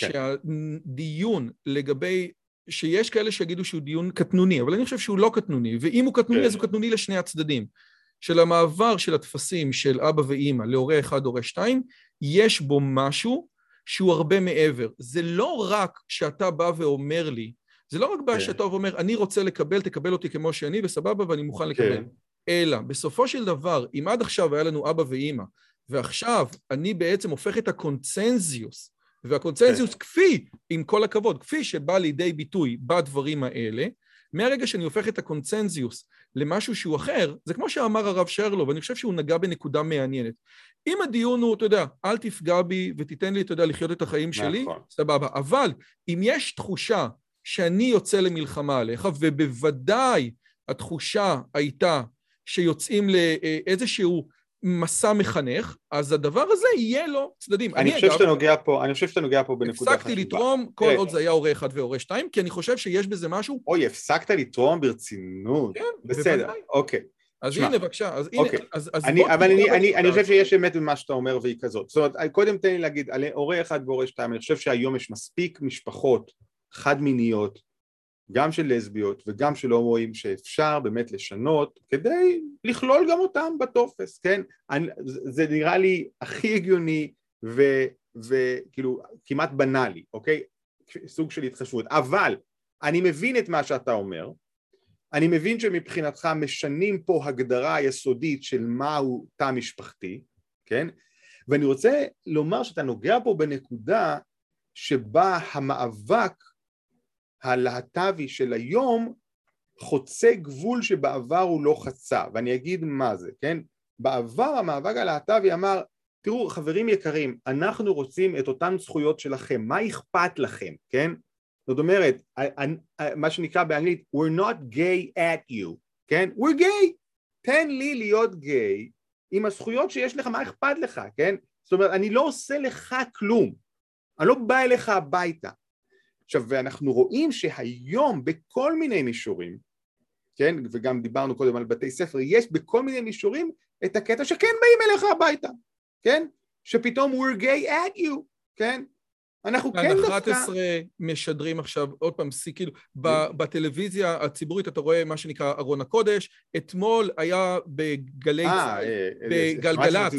B: כן.
A: שהדיון לגבי, שיש כאלה שיגידו שהוא דיון קטנוני, אבל אני חושב שהוא לא קטנוני, ואם הוא קטנוני
B: כן.
A: אז הוא קטנוני לשני הצדדים. של המעבר של הטפסים של אבא ואימא להורה אחד, הורה שתיים, יש בו משהו שהוא הרבה מעבר. זה לא רק שאתה בא ואומר לי, זה לא רק בעיה כן. שאתה אומר, אני רוצה לקבל, תקבל אותי כמו שאני, וסבבה, ואני מוכן לקבל. כן. אלא, בסופו של דבר, אם עד עכשיו היה לנו אבא ואימא, ועכשיו אני בעצם הופך את הקונצנזיוס, והקונצנזיוס כן. כפי, עם כל הכבוד, כפי שבא לידי ביטוי בדברים האלה, מהרגע שאני הופך את הקונצנזיוס למשהו שהוא אחר, זה כמו שאמר הרב שרלו, ואני חושב שהוא נגע בנקודה מעניינת. אם הדיון הוא, אתה יודע, אל תפגע בי ותיתן לי, אתה יודע, לחיות את החיים שלי, נכון. סבבה. אבל אם יש תחושה שאני יוצא למלחמה עליך, ובוודאי התחושה הייתה שיוצאים לאיזשהו מסע מחנך, אז הדבר הזה יהיה לו צדדים.
B: אני, אני חושב שאתה נוגע פה, אני חושב שאתה נוגע פה בנקודה חשובה.
A: הפסקתי לתרום כל עוד זה היה הורה אחד והורה שתיים, כי אני חושב שיש בזה משהו...
B: אוי, הפסקת לתרום ברצינות.
A: כן,
B: בסדר, בוודאי. אוקיי.
A: אז שמה. הנה, בבקשה, אז הנה,
B: אוקיי. אז, אז אני, אבל אני, אני, אני חושב שיש אמת במה שאתה אומר והיא כזאת. זאת אומרת, קודם תן לי להגיד, על הורה אחד והורה שתיים, אני חושב שהיום יש מספיק משפחות חד-מיניות גם של לסביות וגם של הומואים שאפשר באמת לשנות כדי לכלול גם אותם בטופס, כן? אני, זה נראה לי הכי הגיוני וכאילו כמעט בנאלי, אוקיי? סוג של התחשבות. אבל אני מבין את מה שאתה אומר, אני מבין שמבחינתך משנים פה הגדרה יסודית של מהו תא משפחתי, כן? ואני רוצה לומר שאתה נוגע פה בנקודה שבה המאבק הלהט"בי של היום חוצה גבול שבעבר הוא לא חצה, ואני אגיד מה זה, כן? בעבר המאבק הלהט"בי אמר, תראו חברים יקרים, אנחנו רוצים את אותן זכויות שלכם, מה אכפת לכם, כן? זאת אומרת, מה שנקרא באנגלית, we're not gay at you, כן? we're gay, תן לי להיות גיי עם הזכויות שיש לך, מה אכפת לך, כן? זאת אומרת, אני לא עושה לך כלום, אני לא בא אליך הביתה, עכשיו ואנחנו רואים שהיום בכל מיני מישורים, כן, וגם דיברנו קודם על בתי ספר, יש בכל מיני מישורים את הקטע שכן באים אליך הביתה, כן, שפתאום we're gay at you, כן, אנחנו כן דווקא...
A: 11 משדרים עכשיו, עוד פעם, שיא, כאילו, בטלוויזיה הציבורית אתה רואה מה שנקרא ארון הקודש, אתמול היה בגלי...
B: אה, אה בגלגלצ.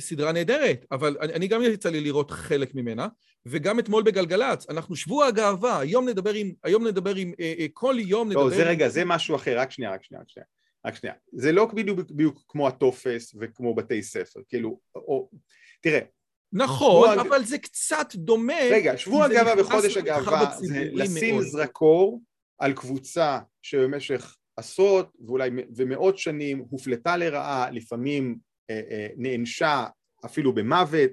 B: סדרה
A: נהדרת, אבל אני גם יצא לי לראות חלק ממנה, וגם אתמול בגלגלצ, אנחנו שבוע הגאווה, היום נדבר עם, היום נדבר עם, אה, אה, כל יום
B: נדבר... לא, זה עם... רגע, זה משהו אחר, רק שנייה, רק שנייה, רק שנייה. רק שנייה. זה לא בדיוק, בדיוק כמו הטופס וכמו בתי ספר, כאילו, או... תראה.
A: נכון, שבוע... אבל זה קצת דומה...
B: רגע, שבוע הגאווה וחודש הגאווה זה לשים מאוד. זרקור על קבוצה שבמשך עשרות ואולי ומאות שנים הופלטה לרעה, לפעמים נענשה אפילו במוות,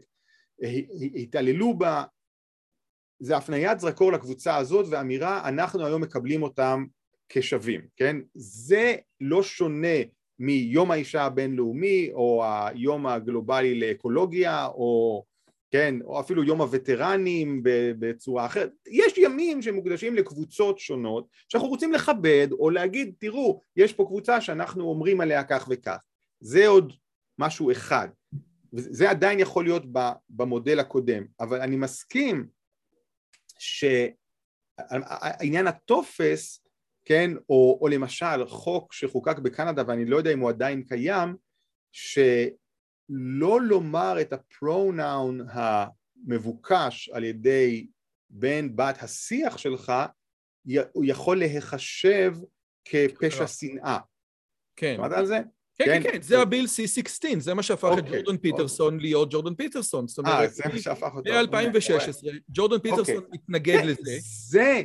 B: אה, התעללו בה, זה הפניית זרקור לקבוצה הזאת ואמירה אנחנו היום מקבלים אותם כשווים, כן? זה לא שונה מיום האישה הבינלאומי או היום הגלובלי לאקולוגיה או כן, או אפילו יום הווטרנים בצורה אחרת, יש ימים שמוקדשים לקבוצות שונות שאנחנו רוצים לכבד או להגיד תראו יש פה קבוצה שאנחנו אומרים עליה כך וכך, זה עוד משהו אחד, וזה עדיין יכול להיות במודל הקודם, אבל אני מסכים שעניין הטופס, כן, או, או למשל חוק שחוקק בקנדה ואני לא יודע אם הוא עדיין קיים, שלא לומר את הפרונאון המבוקש על ידי בן בת השיח שלך, הוא יכול להיחשב כפשע שנאה.
A: כן.
B: שמעת על זה?
A: כן, כן, כן, זה הביל C16, זה מה שהפך את ג'ורדן פיטרסון להיות ג'ורדן פיטרסון.
B: אה, זה מה שהפך אותו.
A: ב-2016, ג'ורדן פיטרסון התנגד לזה.
B: זה,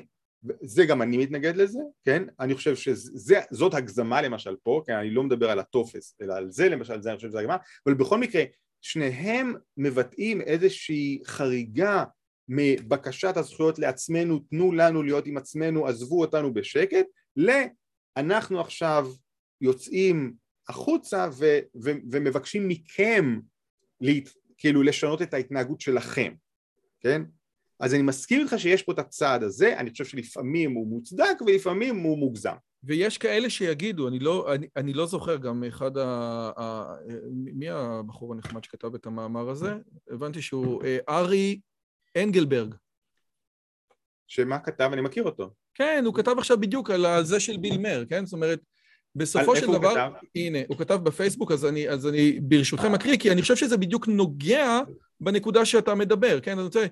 B: זה גם אני מתנגד לזה, כן? אני חושב שזאת הגזמה למשל פה, כן? אני לא מדבר על הטופס, אלא על זה למשל, זה אני חושב שזה הגזמה, אבל בכל מקרה, שניהם מבטאים איזושהי חריגה מבקשת הזכויות לעצמנו, תנו לנו להיות עם עצמנו, עזבו אותנו בשקט, לאנחנו עכשיו יוצאים החוצה ו, ו, ומבקשים מכם להת, כאילו לשנות את ההתנהגות שלכם, כן? אז אני מסכים איתך שיש פה את הצעד הזה, אני חושב שלפעמים הוא מוצדק ולפעמים הוא מוגזם.
A: ויש כאלה שיגידו, אני לא, אני, אני לא זוכר גם אחד ה... ה מי הבחור הנחמד שכתב את המאמר הזה? הבנתי שהוא אה, ארי אנגלברג.
B: שמה כתב? אני מכיר אותו.
A: כן, הוא כתב עכשיו בדיוק על זה של ביל מר, כן? זאת אומרת, בסופו של דבר, כתב? הנה, הוא כתב בפייסבוק, אז אני, אז אני ברשותכם אקריא, כי אני חושב שזה בדיוק נוגע בנקודה שאתה מדבר, כן? אני רוצה...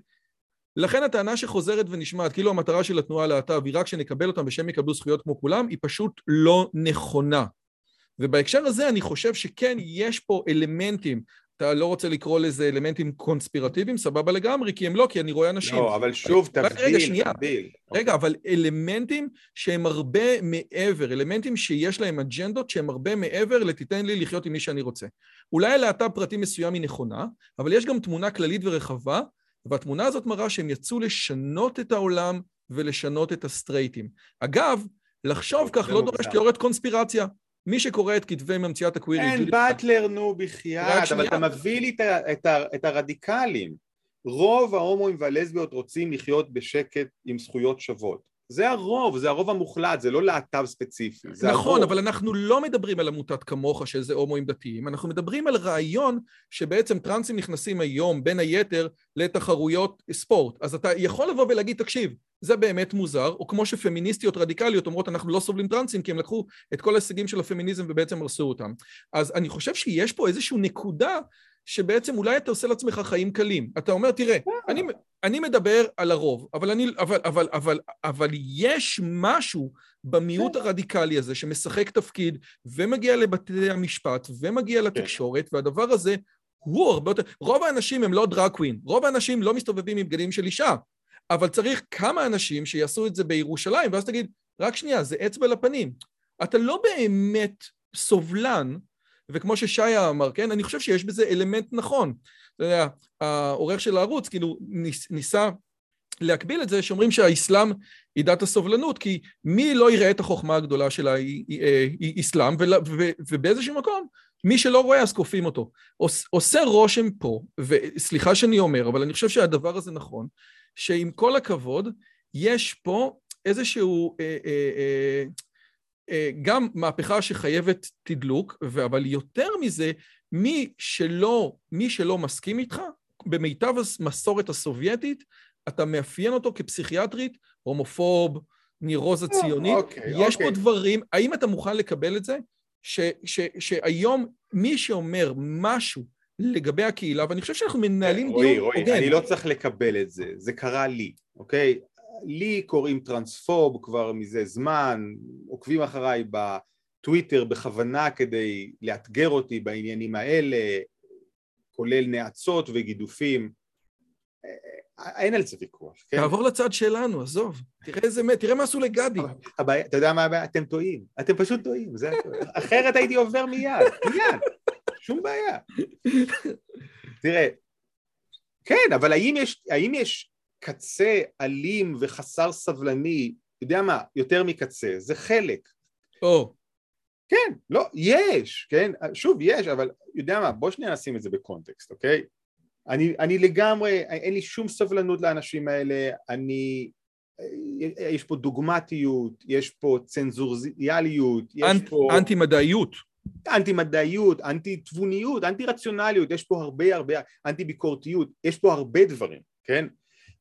A: לכן הטענה שחוזרת ונשמעת, כאילו המטרה של התנועה להט"ב היא רק שנקבל אותם ושהם יקבלו זכויות כמו כולם, היא פשוט לא נכונה. ובהקשר הזה אני חושב שכן, יש פה אלמנטים אתה לא רוצה לקרוא לזה אלמנטים קונספירטיביים, סבבה לגמרי, כי הם לא, כי אני רואה אנשים.
B: לא, אבל שוב, תבדיל,
A: רגע, שנייה.
B: תבדיל.
A: רגע, אבל אלמנטים שהם הרבה מעבר, אלמנטים שיש להם אג'נדות שהם הרבה מעבר לתיתן לי לחיות עם מי שאני רוצה. אולי הלהט"ב פרטי מסוים היא נכונה, אבל יש גם תמונה כללית ורחבה, והתמונה הזאת מראה שהם יצאו לשנות את העולם ולשנות את הסטרייטים. אגב, לחשוב כך לא דורש תיאוריית קונספירציה. מי שקורא את כתבי ממציאת הקווירי...
B: אין באטלר, נו, בחייאת, אבל אתה מביא לי את, הרדיקלים. רוב ההומואים והלסביות רוצים לחיות בשקט עם זכויות שוות. זה הרוב, זה הרוב המוחלט, זה לא להט"ב ספציפי, זה
A: נכון, הרוב. אבל אנחנו לא מדברים על עמותת כמוך שזה הומואים דתיים, אנחנו מדברים על רעיון שבעצם טרנסים נכנסים היום בין היתר לתחרויות ספורט. אז אתה יכול לבוא ולהגיד, תקשיב, זה באמת מוזר, או כמו שפמיניסטיות רדיקליות אומרות, אנחנו לא סובלים טרנסים כי הם לקחו את כל ההישגים של הפמיניזם ובעצם הרסו אותם. אז אני חושב שיש פה איזושהי נקודה שבעצם אולי אתה עושה לעצמך חיים קלים. אתה אומר, תראה, אני, אני מדבר על הרוב, אבל, אני, אבל, אבל, אבל, אבל יש משהו במיעוט הרדיקלי הזה שמשחק תפקיד ומגיע לבתי המשפט ומגיע לתקשורת, והדבר הזה הוא הרבה יותר... רוב האנשים הם לא דראקווין, רוב האנשים לא מסתובבים עם בגדים של אישה, אבל צריך כמה אנשים שיעשו את זה בירושלים, ואז תגיד, רק שנייה, זה אצבע לפנים. אתה לא באמת סובלן וכמו ששיה אמר, כן, אני חושב שיש בזה אלמנט נכון. אתה יודע, העורך של הערוץ כאילו ניס, ניסה להקביל את זה, שאומרים שהאסלאם היא דת הסובלנות, כי מי לא יראה את החוכמה הגדולה של האסלאם, ובאיזשהו מקום, מי שלא רואה אז כופים אותו. עושה רושם פה, וסליחה שאני אומר, אבל אני חושב שהדבר הזה נכון, שעם כל הכבוד, יש פה איזשהו... אה, אה, אה, גם מהפכה שחייבת תדלוק, אבל יותר מזה, מי שלא, מי שלא מסכים איתך, במיטב המסורת הסובייטית, אתה מאפיין אותו כפסיכיאטרית, הומופוב, נירוזה ציונית. אוקיי, יש אוקיי. פה דברים, האם אתה מוכן לקבל את זה? ש, ש, שהיום מי שאומר משהו לגבי הקהילה, ואני חושב שאנחנו מנהלים דיון
B: הוגן. רועי, רועי, אני לא צריך לקבל את זה, זה קרה לי, אוקיי? לי קוראים טרנספוב כבר מזה זמן, עוקבים אחריי בטוויטר בכוונה כדי לאתגר אותי בעניינים האלה, כולל נאצות וגידופים. אין על זה ויכוח,
A: כן? תעבור לצד שלנו, עזוב. תראה איזה, תראה מה עשו לגדי.
B: אתה יודע מה הבעיה? אתם טועים. אתם פשוט טועים. זה... אחרת הייתי עובר מיד, מיד. שום בעיה. תראה, כן, אבל האם יש, האם יש קצה אלים וחסר סבלני, יודע מה, יותר מקצה, זה חלק.
A: או. Oh.
B: כן, לא, יש, כן, שוב, יש, אבל יודע מה, בוא שנייה נשים את זה בקונטקסט, אוקיי? אני, אני לגמרי, אין לי שום סבלנות לאנשים האלה, אני, יש פה דוגמטיות, יש פה צנזוריאליות, יש
A: אנט, פה... אנטי מדעיות.
B: אנטי מדעיות, אנטי תבוניות, אנטי רציונליות, יש פה הרבה הרבה, אנטי ביקורתיות, יש פה הרבה דברים, כן?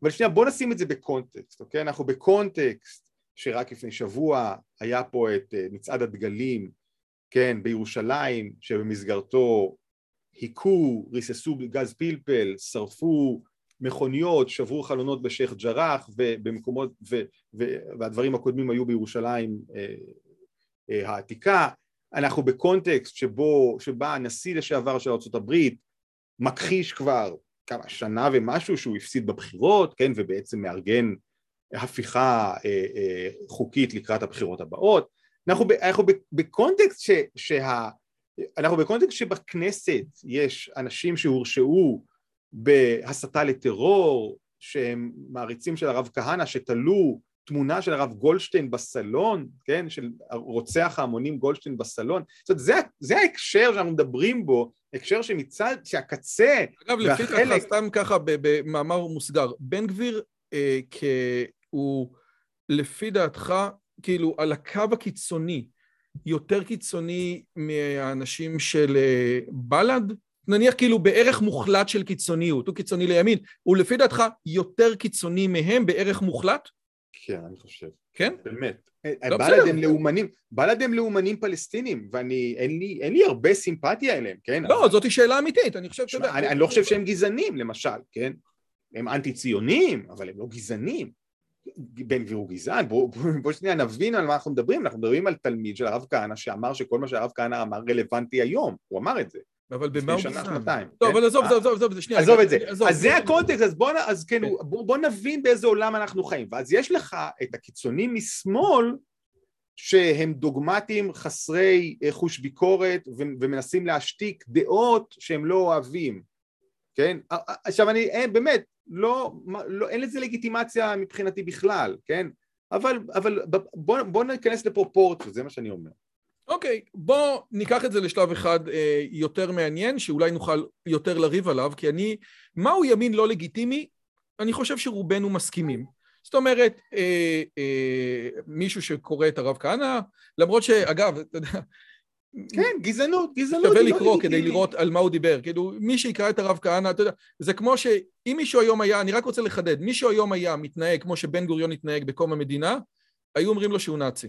B: אבל שנייה בוא נשים את זה בקונטקסט, אוקיי? אנחנו בקונטקסט שרק לפני שבוע היה פה את אה, מצעד הדגלים, כן, בירושלים, שבמסגרתו היכו, ריססו גז פלפל, שרפו מכוניות, שברו חלונות בשייח' ג'ראח ובמקומות, ו, ו, והדברים הקודמים היו בירושלים אה, אה, העתיקה. אנחנו בקונטקסט שבו, שבה הנשיא לשעבר של ארה"ב מכחיש כבר כמה שנה ומשהו שהוא הפסיד בבחירות, כן, ובעצם מארגן הפיכה אה, אה, חוקית לקראת הבחירות הבאות. אנחנו, אנחנו בקונטקסט ש, שה... אנחנו בקונטקסט שבכנסת יש אנשים שהורשעו בהסתה לטרור, שהם מעריצים של הרב כהנא, שתלו תמונה של הרב גולדשטיין בסלון, כן, של רוצח ההמונים גולדשטיין בסלון, זאת אומרת זה, זה ההקשר שאנחנו מדברים בו, הקשר שמצד, שהקצה
A: אגב, לפי דעתך, סתם ככה במאמר מוסגר, בן גביר אה, הוא לפי דעתך, כאילו על הקו הקיצוני, יותר קיצוני מהאנשים של אה, בל"ד? נניח כאילו בערך מוחלט של קיצוניות, הוא קיצוני לימין, הוא לפי דעתך יותר קיצוני מהם בערך מוחלט?
B: כן, אני חושב.
A: כן?
B: באמת.
A: לא,
B: בל"ד
A: בסדר.
B: הם לאומנים, בל"ד הם לאומנים פלסטינים, ואני, אין לי, אין לי הרבה סימפתיה אליהם, כן?
A: לא, זאתי שאלה אמיתית, אני חושב, אתה
B: שמע,
A: יודע...
B: אני, אני לא חושב שהם גזענים, למשל, כן? הם אנטי ציונים, אבל הם לא גזענים. בן גביר הוא גזען, בואו בוא, בוא שנייה נבין על מה אנחנו מדברים, אנחנו מדברים על תלמיד של הרב כהנא שאמר שכל מה שהרב כהנא אמר רלוונטי היום, הוא אמר את זה,
A: אבל במה הוא גזען? טוב,
B: כן?
A: אבל עזוב,
B: אה?
A: עזוב, עזוב, עזוב, שנייה.
B: עזוב את זה,
A: עזוב,
B: אז זה הקונטקסט, אז אז
A: כן.
B: כאילו, בוא, נבין באיזה עולם אנחנו חיים, ואז יש לך את הקיצונים משמאל שהם דוגמטיים חסרי אה, חוש ביקורת ומנסים להשתיק דעות שהם לא אוהבים, כן? עכשיו אני, אין, באמת, לא, לא, אין לזה לגיטימציה מבחינתי בכלל, כן? אבל, אבל ב- בוא, בוא ניכנס לפרופורציות, זה מה שאני אומר.
A: אוקיי, בוא ניקח את זה לשלב אחד אה, יותר מעניין, שאולי נוכל יותר לריב עליו, כי אני, מהו ימין לא לגיטימי? אני חושב שרובנו מסכימים. זאת אומרת, אה, אה, מישהו שקורא את הרב כהנא, למרות שאגב, אתה יודע,
B: כן, גזענות, גזענות.
A: שווה
B: לא
A: לקרוא כדי
B: לגיטימית.
A: לראות על מה הוא דיבר. כאילו, מי שיקרא את הרב כהנא, אתה יודע, זה כמו שאם מישהו היום היה, אני רק רוצה לחדד, מישהו היום היה מתנהג כמו שבן גוריון התנהג בקום המדינה, היו אומרים לו שהוא נאצי.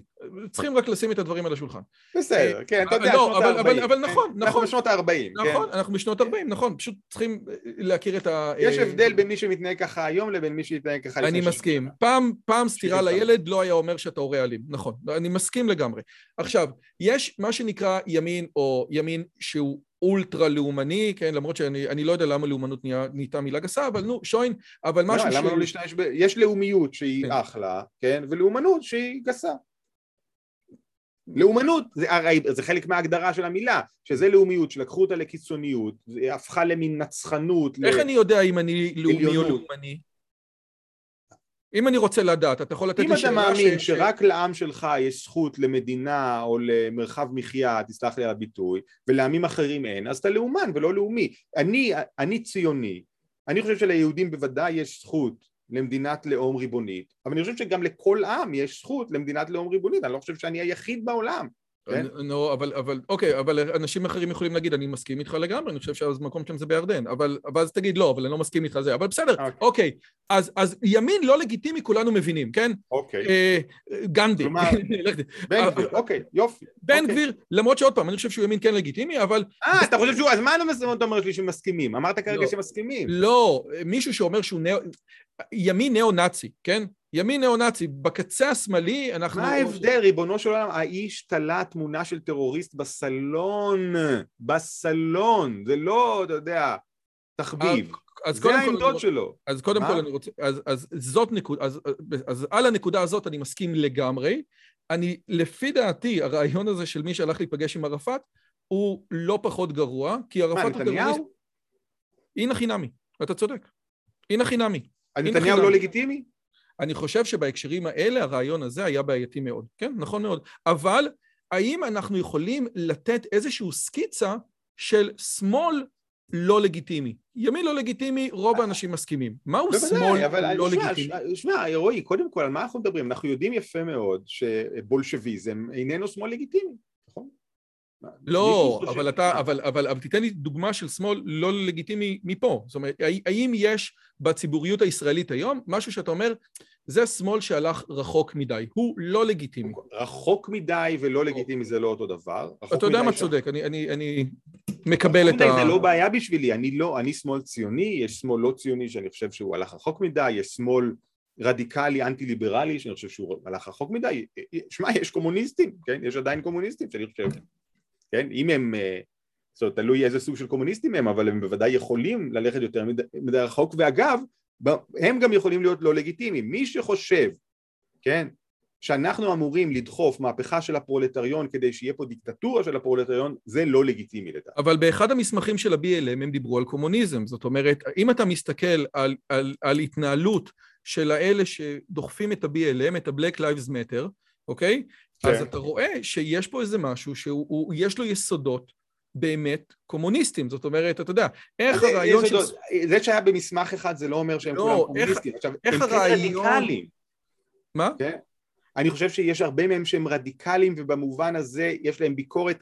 A: צריכים רק לשים את הדברים על השולחן.
B: בסדר, כן, אתה יודע,
A: לא,
B: שנות
A: אבל- אבל-
B: ה-40.
A: אבל נכון,
B: אנחנו
A: נכון.
B: בשנות ה-40,
A: נכון, אנחנו בשנות 40, נכון, פשוט צריכים אה, להכיר את ה...
B: יש
A: אה,
B: הבדל בין מי שמתנהג ככה היום לבין מי שמתנהג ככה לפני
A: אני
B: שש
A: מסכים. פעם, סטירה
B: שתיים.
A: לילד לא היה אומר שאתה הורה אלים, נכון, אני מסכים לגמרי. עכשיו, יש מה שנקרא ימין או ימין שהוא אולטרה לאומני, כן, למרות שאני אני לא יודע למה לאומנות נהייתה מילה גסה, אבל נו, שוין, אבל משהו
B: לא, למה לא להשתמש ב... יש לאומיות שהיא
A: כן.
B: אחלה, כן, ולאומנות שהיא גסה. לאומנות, זה, הרי זה חלק מההגדרה של המילה, שזה לאומיות שלקחו אותה לקיצוניות, זה הפכה למין נצחנות,
A: איך
B: ל...
A: אני יודע אם אני לאומי או. לאומני? אם אני רוצה לדעת, אתה יכול לתת
B: אם
A: לי
B: אתה
A: שאלה
B: מאמין
A: ש-
B: שרק לעם שלך יש זכות למדינה או למרחב מחיה, תסלח לי על הביטוי, ולעמים אחרים אין, אז אתה לאומן ולא לאומי. אני, אני ציוני, אני חושב שליהודים בוודאי יש זכות למדינת לאום ריבונית, אבל אני חושב שגם לכל עם יש זכות למדינת לאום ריבונית, אני לא חושב שאני היחיד בעולם. כן?
A: נו, אבל, אבל, אוקיי, אבל אנשים אחרים יכולים להגיד, אני מסכים איתך לגמרי, אני חושב שהמקום שלהם זה בירדן, אבל, ואז תגיד, לא, אבל אני לא מסכים איתך זה, אבל בסדר,
B: אוקיי.
A: אוקיי, אז, אז ימין לא לגיטימי, כולנו מבינים, כן?
B: אוקיי.
A: אה, גנדי,
B: כלומר, בן
A: אה,
B: גביר, אוקיי, יופי.
A: בן
B: אוקיי.
A: גביר, למרות שעוד פעם, אני חושב שהוא ימין כן לגיטימי, אבל
B: אה, אתה חושב שהוא, אז מה אתה אומר לי שמסכימים? אמרת כרגע
A: לא.
B: שמסכימים.
A: לא, מישהו שאומר שהוא ניאו... ימין ניאו-נאצי, כן? ימין ניאו-נאצי, בקצה השמאלי אנחנו...
B: מה ההבדל, ריבונו של עולם? האיש תלה תמונה של טרוריסט בסלון, בסלון, זה לא, אתה יודע, תחביב.
A: אז
B: זה
A: קודם כל,
B: העמדות שלו.
A: אז קודם
B: מה?
A: כל אני רוצה, אז, אז זאת נקודה, אז, אז על הנקודה הזאת אני מסכים לגמרי. אני, לפי דעתי, הרעיון הזה של מי שהלך להיפגש עם ערפאת, הוא לא פחות גרוע, כי
B: מה,
A: ערפאת הוא טרוריסט.
B: נתניהו?
A: הנה חינמי, אתה צודק. הנה חינמי.
B: נתניהו. לא לגיטימי?
A: אני חושב שבהקשרים האלה הרעיון הזה היה בעייתי מאוד. כן, נכון מאוד. אבל האם אנחנו יכולים לתת איזושהי סקיצה של שמאל לא לגיטימי? ימין לא לגיטימי, רוב האנשים מסכימים. מהו שמאל לא לגיטימי?
B: שמע, רועי, קודם כל, על מה אנחנו מדברים? אנחנו יודעים יפה מאוד שבולשביזם איננו שמאל לגיטימי?
A: לא, אבל אתה? אבל, אבל, אבל תיתן לי דוגמה של שמאל לא לגיטימי מפה. זאת אומרת, האם- יש בציבוריות הישראלית היום משהו שאתה אומר, זה שמאל שהלך רחוק מדי, הוא לא לגיטימי.
B: רחוק מדי ולא לגיטימי זה לא אותו דבר.
A: אתה יודע מה צודק, אני, אני, אני מקבל את ה...
B: זה לא בעיה בשבילי, אני לא, אני שמאל ציוני, יש שמאל לא ציוני שאני חושב שהוא הלך רחוק מדי, יש שמאל רדיקלי אנטי ליברלי שאני חושב שהוא הלך רחוק מדי, שמע יש קומוניסטים, כן? יש עדיין קומוניסטים שאני חושב, כן? אם הם, אה, זאת אומרת תלוי איזה סוג של קומוניסטים הם, אבל הם בוודאי יכולים ללכת יותר מדי, רחוק, ואגב, הם גם יכולים להיות לא לגיטימיים, מי שחושב, כן? שאנחנו אמורים לדחוף מהפכה של הפרולטריון כדי שיהיה פה דיקטטורה של הפרולטריון, זה לא לגיטימי לדעתי.
A: אבל באחד המסמכים של ה-BLM הם דיברו על קומוניזם, זאת אומרת, אם אתה מסתכל על, על, על התנהלות של האלה שדוחפים את ה-BLM, את ה-Black Lives Matter, אוקיי?
B: כן.
A: אז אתה רואה שיש פה איזה משהו שיש לו יסודות באמת קומוניסטיים, זאת אומרת, אתה יודע, איך הרעיון של...
B: זה שהיה במסמך אחד זה לא אומר שהם
A: לא,
B: כולם קומוניסטים, עכשיו
A: איך
B: הם כן רדיקליים,
A: מה?
B: כן? אני חושב שיש הרבה מהם שהם רדיקליים ובמובן הזה יש להם ביקורת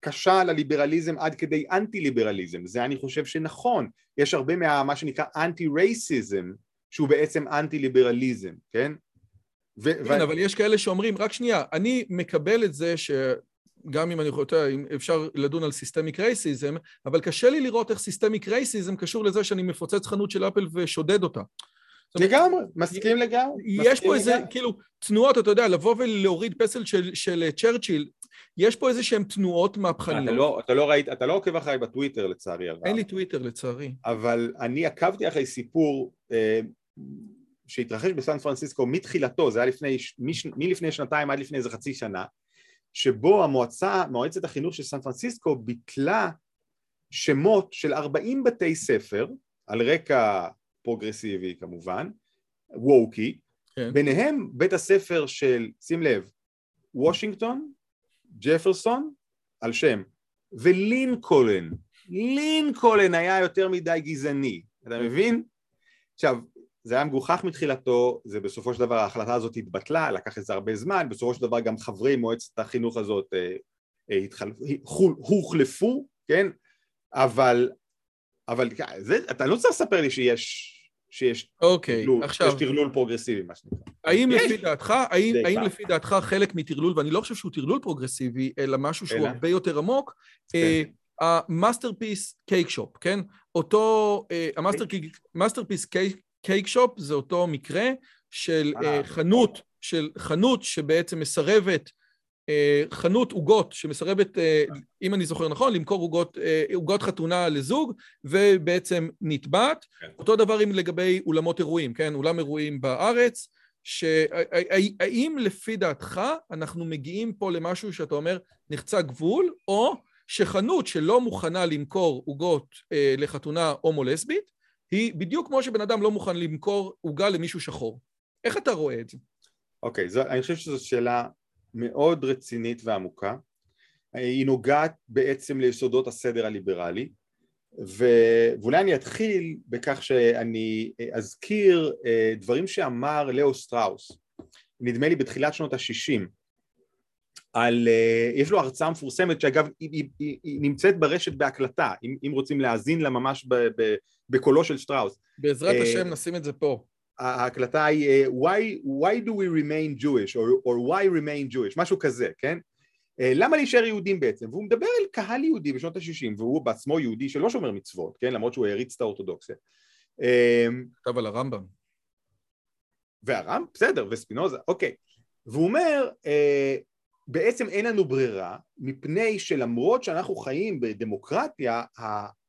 B: קשה על הליברליזם עד כדי אנטי ליברליזם, זה אני חושב שנכון, יש הרבה מה מה שנקרא anti-racism שהוא בעצם אנטי ליברליזם, כן?
A: ו- כן, ו- אבל יש כאלה שאומרים, רק שנייה, אני מקבל את זה שגם אם אני חושב, אם אפשר לדון על systemic racism, אבל קשה לי לראות איך systemic racism קשור לזה שאני מפוצץ חנות של אפל ושודד אותה.
B: לגמרי, מסכים לגמרי.
A: יש פה איזה, כאילו, תנועות, אתה יודע, לבוא ולהוריד פסל של, של צ'רצ'יל, יש פה איזה שהן תנועות מהפכניות.
B: אתה לא, אתה לא ראית, אתה לא עוקב אחריי בטוויטר לצערי הרב.
A: אין לי טוויטר לצערי.
B: אבל אני עקבתי אחרי סיפור אה, שהתרחש בסן פרנסיסקו מתחילתו, זה היה לפני, מלפני שנתיים עד לפני איזה חצי שנה, שבו המועצה, מועצת החינוך של סן פרנסיסקו ביטלה שמות של 40 בתי ספר, על רקע פרוגרסיבי כמובן, ווקי, כן. ביניהם בית הספר של, שים לב, וושינגטון, ג'פרסון, על שם, ולינקולן, לינקולן היה יותר מדי גזעני, אתה מבין? עכשיו, זה היה מגוחך מתחילתו, זה בסופו של דבר ההחלטה הזאת התבטלה, לקח לזה הרבה זמן, בסופו של דבר גם חברי מועצת החינוך הזאת אה, אה, התחל... הוחלפו, כן? אבל, אבל זה, אתה לא צריך לספר לי שיש שיש
A: אוקיי,
B: טרלול,
A: עכשיו...
B: יש טרלול פרוגרסיבי, מה שנקרא.
A: האם לפי דעתך, האם, האם לפי דעתך חלק מטרלול, ואני לא חושב שהוא טרלול פרוגרסיבי, אלא משהו שהוא אלא? הרבה יותר עמוק, ה Masterpiece Cakeshop, כן? אותו, ה Masterpiece Cakeshop זה אותו מקרה של אה, חנות, של חנות שבעצם מסרבת אה, חנות עוגות שמסרבת, אה, אם אני זוכר נכון, למכור עוגות, אה, עוגות חתונה לזוג ובעצם נתבעת. כן. אותו דבר עם לגבי אולמות אירועים, כן? אולם אירועים בארץ, שהאם לפי דעתך אנחנו מגיעים פה למשהו שאתה אומר נחצה גבול, או שחנות שלא מוכנה למכור עוגות אה, לחתונה הומו-לסבית, היא בדיוק כמו שבן אדם לא מוכן למכור עוגה למישהו שחור. איך אתה רואה את זה?
B: אוקיי, okay, אני חושב שזו שאלה מאוד רצינית ועמוקה, היא נוגעת בעצם ליסודות הסדר הליברלי ו... ואולי אני אתחיל בכך שאני אזכיר אה, דברים שאמר לאו סטראוס, נדמה לי בתחילת שנות ה-60 על, אה, יש לו הרצאה מפורסמת שאגב היא, היא, היא, היא נמצאת ברשת בהקלטה אם, אם רוצים להאזין לה ממש ב, ב, בקולו של שטראוס
A: בעזרת uh, השם נשים את זה פה
B: ההקלטה היא אה, why, why do we remain Jewish or, or why remain Jewish, משהו כזה, כן? אה, למה להישאר יהודים בעצם? והוא מדבר אל קהל יהודי בשנות ה-60 והוא בעצמו יהודי שלא שומר מצוות, כן? למרות שהוא העריץ את האורתודוקסיה.
A: אה, כתב על הרמב"ם.
B: והרמב"ם? בסדר, וספינוזה, אוקיי. והוא אומר, בעצם אין לנו ברירה, מפני שלמרות שאנחנו חיים בדמוקרטיה,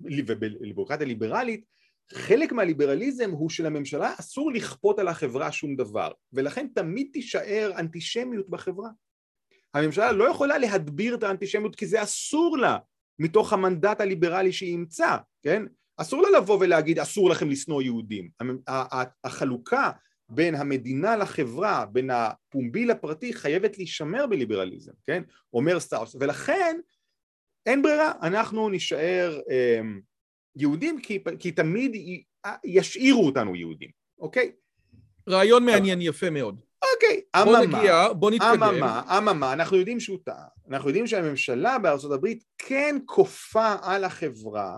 B: ובדמוקרטיה ליברלית, חלק מהליברליזם הוא שלממשלה אסור לכפות על החברה שום דבר ולכן תמיד תישאר אנטישמיות בחברה הממשלה לא יכולה להדביר את האנטישמיות כי זה אסור לה מתוך המנדט הליברלי שהיא אימצה, כן? אסור לה לבוא ולהגיד אסור לכם לשנוא יהודים החלוקה בין המדינה לחברה, בין הפומבי לפרטי חייבת להישמר בליברליזם, כן? אומר סטראוס ולכן אין ברירה, אנחנו נישאר אה, יהודים כי, כי תמיד ישאירו אותנו יהודים, אוקיי?
A: רעיון מעניין יפה מאוד.
B: אוקיי,
A: אממה, בוא נגיע, בוא נתקדם.
B: אממה, אממה, אנחנו יודעים שהוא טעה. אנחנו יודעים שהממשלה בארצות הברית כן כופה על החברה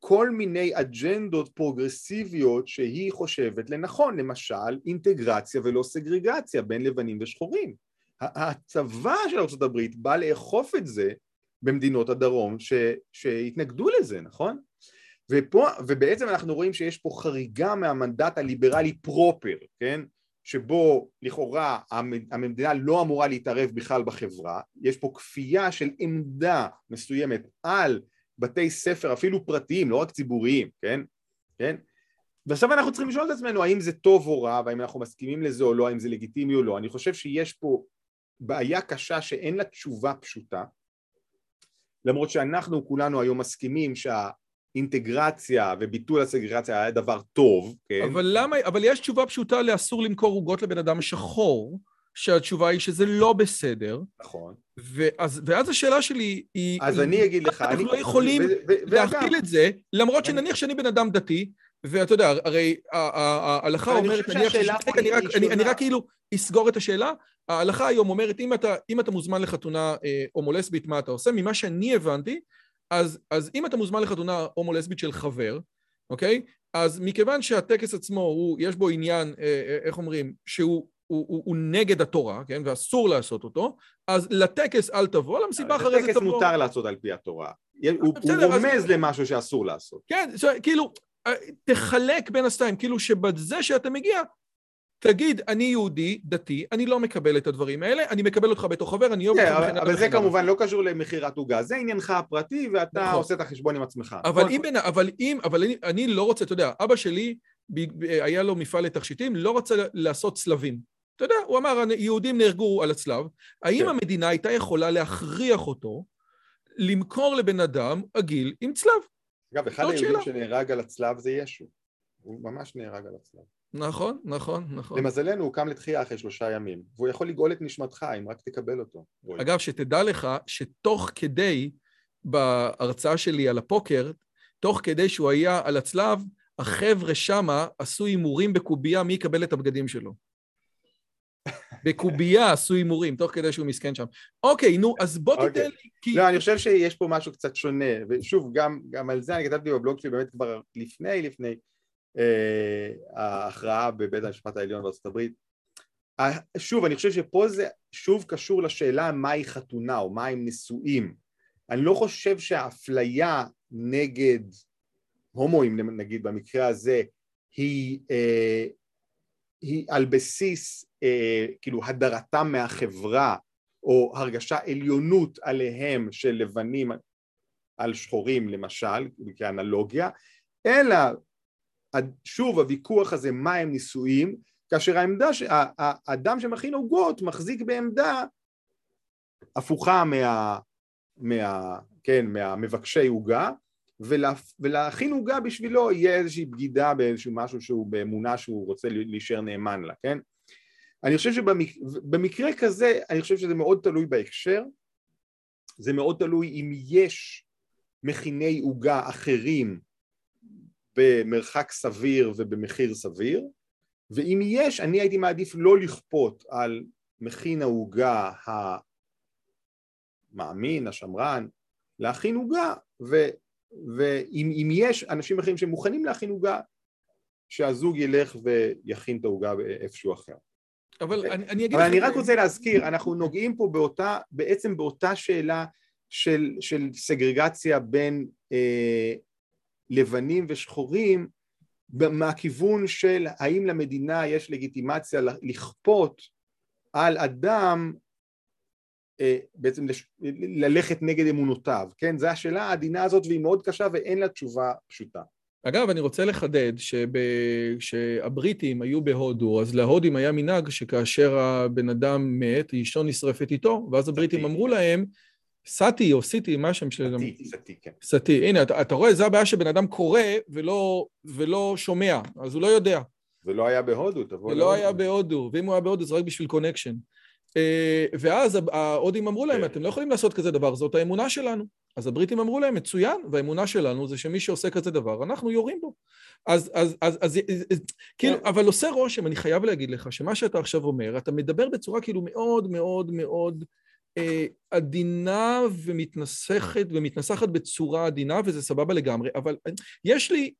B: כל מיני אג'נדות פרוגרסיביות שהיא חושבת לנכון, למשל אינטגרציה ולא סגרגציה בין לבנים ושחורים. הצבא של הברית בא לאכוף את זה במדינות הדרום ש, שהתנגדו לזה, נכון? ופה, ובעצם אנחנו רואים שיש פה חריגה מהמנדט הליברלי פרופר, כן? שבו לכאורה המדינה לא אמורה להתערב בכלל בחברה, יש פה כפייה של עמדה מסוימת על בתי ספר אפילו פרטיים, לא רק ציבוריים, כן? כן? ועכשיו אנחנו צריכים לשאול את עצמנו האם זה טוב או רע, והאם אנחנו מסכימים לזה או לא, האם זה לגיטימי או לא. אני חושב שיש פה בעיה קשה שאין לה תשובה פשוטה, למרות שאנחנו כולנו היום מסכימים שהאינטגרציה וביטול הסגרגציה היה דבר טוב, כן?
A: אבל למה, אבל יש תשובה פשוטה לאסור למכור עוגות לבן אדם שחור, שהתשובה היא שזה לא בסדר.
B: נכון.
A: ואז, ואז השאלה שלי היא...
B: אז היא, אני אגיד לך...
A: אנחנו אני... לא יכולים להכיל את זה, למרות שנניח שאני בן אדם דתי, ואתה יודע, הרי ההלכה אומרת, נניח, אני רק כאילו אסגור את השאלה, ההלכה היום אומרת, אם אתה, אם אתה מוזמן לחתונה אה, הומו-לסבית, מה אתה עושה? ממה שאני הבנתי, אז, אז אם אתה מוזמן לחתונה הומו-לסבית של חבר, אוקיי? אז מכיוון שהטקס עצמו, הוא, יש בו עניין, אה, אה איך אומרים, שהוא הוא, הוא, הוא נגד התורה, כן, ואסור לעשות אותו, אז לטקס אל תבוא, למסיבה אחרי זה תבוא.
B: לטקס מותר לעשות על פי התורה. הוא, בסדר, הוא רומז אז... למשהו שאסור לעשות.
A: כן, כאילו, אה, תחלק בין הסתיים, כאילו שבזה שאתה מגיע, תגיד, אני יהודי, דתי, אני לא מקבל את הדברים האלה, אני מקבל אותך בתור חבר, אני אוהב
B: אותך מבחינת... אבל זה כמובן לא קשור למכירת עוגה, זה עניינך הפרטי ואתה נכון. עושה את החשבון עם עצמך.
A: אבל אם, אבל אם, אבל אני לא רוצה, אתה יודע, אבא שלי, היה לו מפעל לתכשיטים, לא רצה לעשות צלבים. אתה יודע, הוא אמר, יהודים נהרגו על הצלב. האם כן. המדינה הייתה יכולה להכריח אותו למכור לבן אדם עגיל עם צלב?
B: אגב, אחד היהודים שנהרג על הצלב זה ישו. הוא ממש נהרג על הצלב.
A: נכון, נכון, נכון.
B: למזלנו הוא קם לתחייה אחרי שלושה ימים, והוא יכול לגאול את נשמתך אם רק תקבל אותו.
A: אגב, שתדע לך שתוך כדי, בהרצאה שלי על הפוקר, תוך כדי שהוא היה על הצלב, החבר'ה שמה עשו הימורים בקובייה מי יקבל את הבגדים שלו. בקובייה עשו הימורים, תוך כדי שהוא מסכן שם. אוקיי, נו, אז בוא אוקיי. תיתן לי...
B: כי... לא, אני חושב שיש פה משהו קצת שונה, ושוב, גם, גם על זה אני כתבתי בבלוג שלי באמת כבר לפני, לפני אה, ההכרעה בבית המשפט העליון בארצות הברית. שוב, אני חושב שפה זה שוב קשור לשאלה מהי חתונה או מהם נישואים. אני לא חושב שהאפליה נגד הומואים, נגיד במקרה הזה, היא, אה, היא על בסיס אה, כאילו הדרתם מהחברה או הרגשה עליונות עליהם של לבנים על שחורים למשל, כאנלוגיה, אלא שוב הוויכוח הזה מה הם נישואים, כאשר העמדה, האדם שמכין עוגות מחזיק בעמדה הפוכה מה, מה, כן, מהמבקשי עוגה ולה, ולהכין עוגה בשבילו יהיה איזושהי בגידה באיזשהו משהו שהוא באמונה שהוא רוצה להישאר נאמן לה, כן? אני חושב שבמקרה כזה, אני חושב שזה מאוד תלוי בהקשר, זה מאוד תלוי אם יש מכיני עוגה אחרים במרחק סביר ובמחיר סביר, ואם יש, אני הייתי מעדיף לא לכפות על מכין העוגה המאמין, השמרן, להכין עוגה, ואם יש אנשים אחרים שמוכנים להכין עוגה, שהזוג ילך ויכין את העוגה איפשהו אחר.
A: אבל אני, אני אגיד
B: אבל אני רק רוצה להזכיר, אנחנו נוגעים פה באותה, בעצם באותה שאלה של, של סגרגציה בין אה, לבנים ושחורים מהכיוון של האם למדינה יש לגיטימציה לכפות על אדם בעצם ללכת נגד אמונותיו, כן? זו השאלה העדינה הזאת והיא מאוד קשה ואין לה תשובה פשוטה.
A: אגב, אני רוצה לחדד שהבריטים היו בהודו, אז להודים היה מנהג שכאשר הבן אדם מת, אשתו נשרפת איתו, ואז הבריטים אמרו להם, סאטי או סיטי, מה השם
B: שלי? סאטי, סאטי, כן.
A: סאטי, הנה, אתה, אתה רואה, זו הבעיה שבן אדם קורא ולא, ולא שומע, אז הוא לא יודע.
B: ולא היה בהודו, תבוא
A: להודו. ולא היה בהודו, ואם הוא היה בהודו זה רק בשביל קונקשן. אה, ואז ההודים אמרו להם, כן. אתם לא יכולים לעשות כזה דבר, זאת האמונה שלנו. אז הבריטים אמרו להם, מצוין, והאמונה שלנו זה שמי שעושה כזה דבר, אנחנו יורים בו. אז, אז, אז, אז, אז כאילו, כן. אבל עושה רושם, אני חייב להגיד לך, שמה שאתה עכשיו אומר, אתה מדבר בצורה כאילו מאוד מאוד מאוד אה, עדינה ומתנסחת, ומתנסחת בצורה עדינה, וזה סבבה לגמרי, אבל יש לי,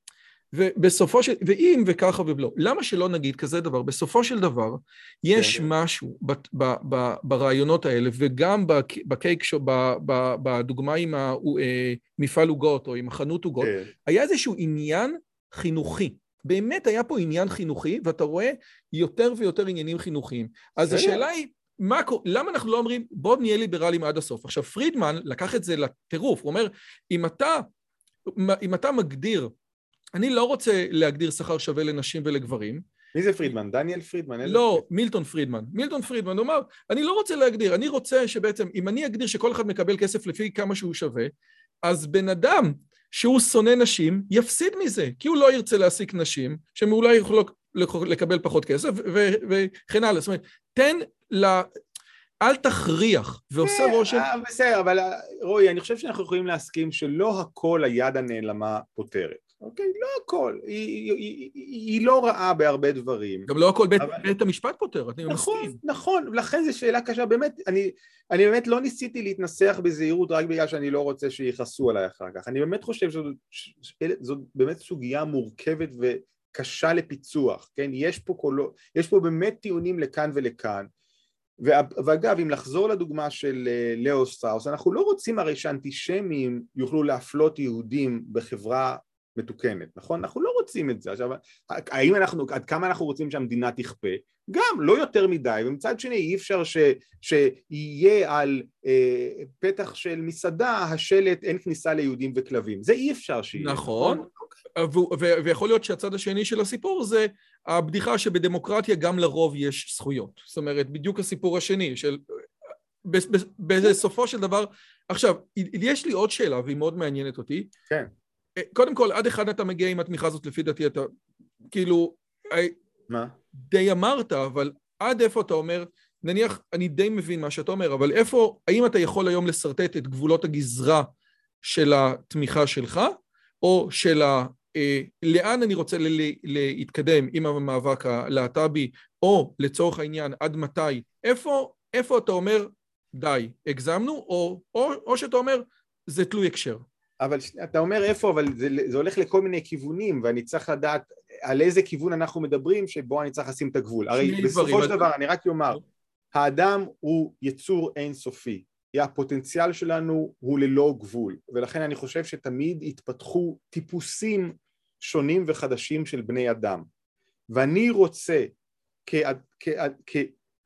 A: ובסופו של, ואם וככה ולא, למה שלא נגיד כזה דבר? בסופו של דבר, יש כן. משהו ב, ב, ב, ברעיונות האלה, וגם בקייק ב, ב, בדוגמה עם המפעל אה, עוגות, או עם החנות עוגות, כן. היה איזשהו עניין חינוכי. באמת היה פה עניין חינוכי, ואתה רואה יותר ויותר עניינים חינוכיים. אז השאלה היא, מה, למה אנחנו לא אומרים, בוא נהיה ליברליים עד הסוף? עכשיו, פרידמן לקח את זה לטירוף, הוא אומר, אם אתה, אם אתה מגדיר, אני לא רוצה להגדיר שכר שווה לנשים ולגברים,
B: מי זה פרידמן? דניאל פרידמן?
A: לא, מילטון פרידמן. מילטון פרידמן, הוא אמר, אני לא רוצה להגדיר, אני רוצה שבעצם, אם אני אגדיר שכל אחד מקבל כסף לפי כמה שהוא שווה, אז בן אדם שהוא שונא נשים, יפסיד מזה, כי הוא לא ירצה להעסיק נשים, שהן אולי יכולות לקבל פחות כסף, וכן הלאה. זאת אומרת, תן ל... אל תכריח, ועושה אה, רושם...
B: אה, בסדר, אבל אה, רועי, אני חושב שאנחנו יכולים להסכים שלא הכל היד הנעלמה פותרת. אוקיי? לא הכל. היא, היא, היא, היא לא רעה בהרבה דברים.
A: גם לא הכל בית, אבל... בית המשפט פותר, אני
B: נכון, מסכים. נכון, נכון, לכן זו שאלה קשה. באמת, אני, אני באמת לא ניסיתי להתנסח בזהירות רק בגלל שאני לא רוצה שיכעסו עליי אחר כך. אני באמת חושב שזאת באמת סוגיה מורכבת ו, קשה לפיצוח, כן? יש פה, קולו, יש פה באמת טיעונים לכאן ולכאן ואגב, אם לחזור לדוגמה של אה, ליאו שטראוס, אנחנו לא רוצים הרי שאנטישמים יוכלו להפלות יהודים בחברה מתוקנת, נכון? אנחנו לא רוצים את זה. עכשיו, האם אנחנו, עד כמה אנחנו רוצים שהמדינה תכפה? גם, לא יותר מדי, ומצד שני אי אפשר ש, שיהיה על אה, פתח של מסעדה השלט אין כניסה ליהודים וכלבים, זה אי אפשר שיהיה.
A: נכון, נכון? ויכול להיות שהצד השני של הסיפור זה הבדיחה שבדמוקרטיה גם לרוב יש זכויות. זאת אומרת, בדיוק הסיפור השני של... בסופו של דבר... עכשיו, יש לי עוד שאלה, והיא מאוד מעניינת אותי.
B: כן.
A: אה, קודם כל, עד אחד אתה מגיע עם התמיכה הזאת, לפי דעתי אתה... כאילו... אה,
B: מה?
A: די אמרת, אבל עד איפה אתה אומר, נניח, אני די מבין מה שאתה אומר, אבל איפה, האם אתה יכול היום לשרטט את גבולות הגזרה של התמיכה שלך, או של ה... אה, לאן אני רוצה להתקדם עם המאבק הלהט"בי, או לצורך העניין, עד מתי, איפה, איפה אתה אומר, די, הגזמנו, או, או, או שאתה אומר, זה תלוי הקשר.
B: אבל אתה אומר איפה, אבל זה, זה הולך לכל מיני כיוונים, ואני צריך לדעת על איזה כיוון אנחנו מדברים, שבו אני צריך לשים את הגבול. הרי בסופו של דבר, אני רק אומר, האדם הוא יצור אינסופי. הפוטנציאל שלנו הוא ללא גבול, ולכן אני חושב שתמיד התפתחו טיפוסים שונים וחדשים של בני אדם. ואני רוצה כ, כ, כ,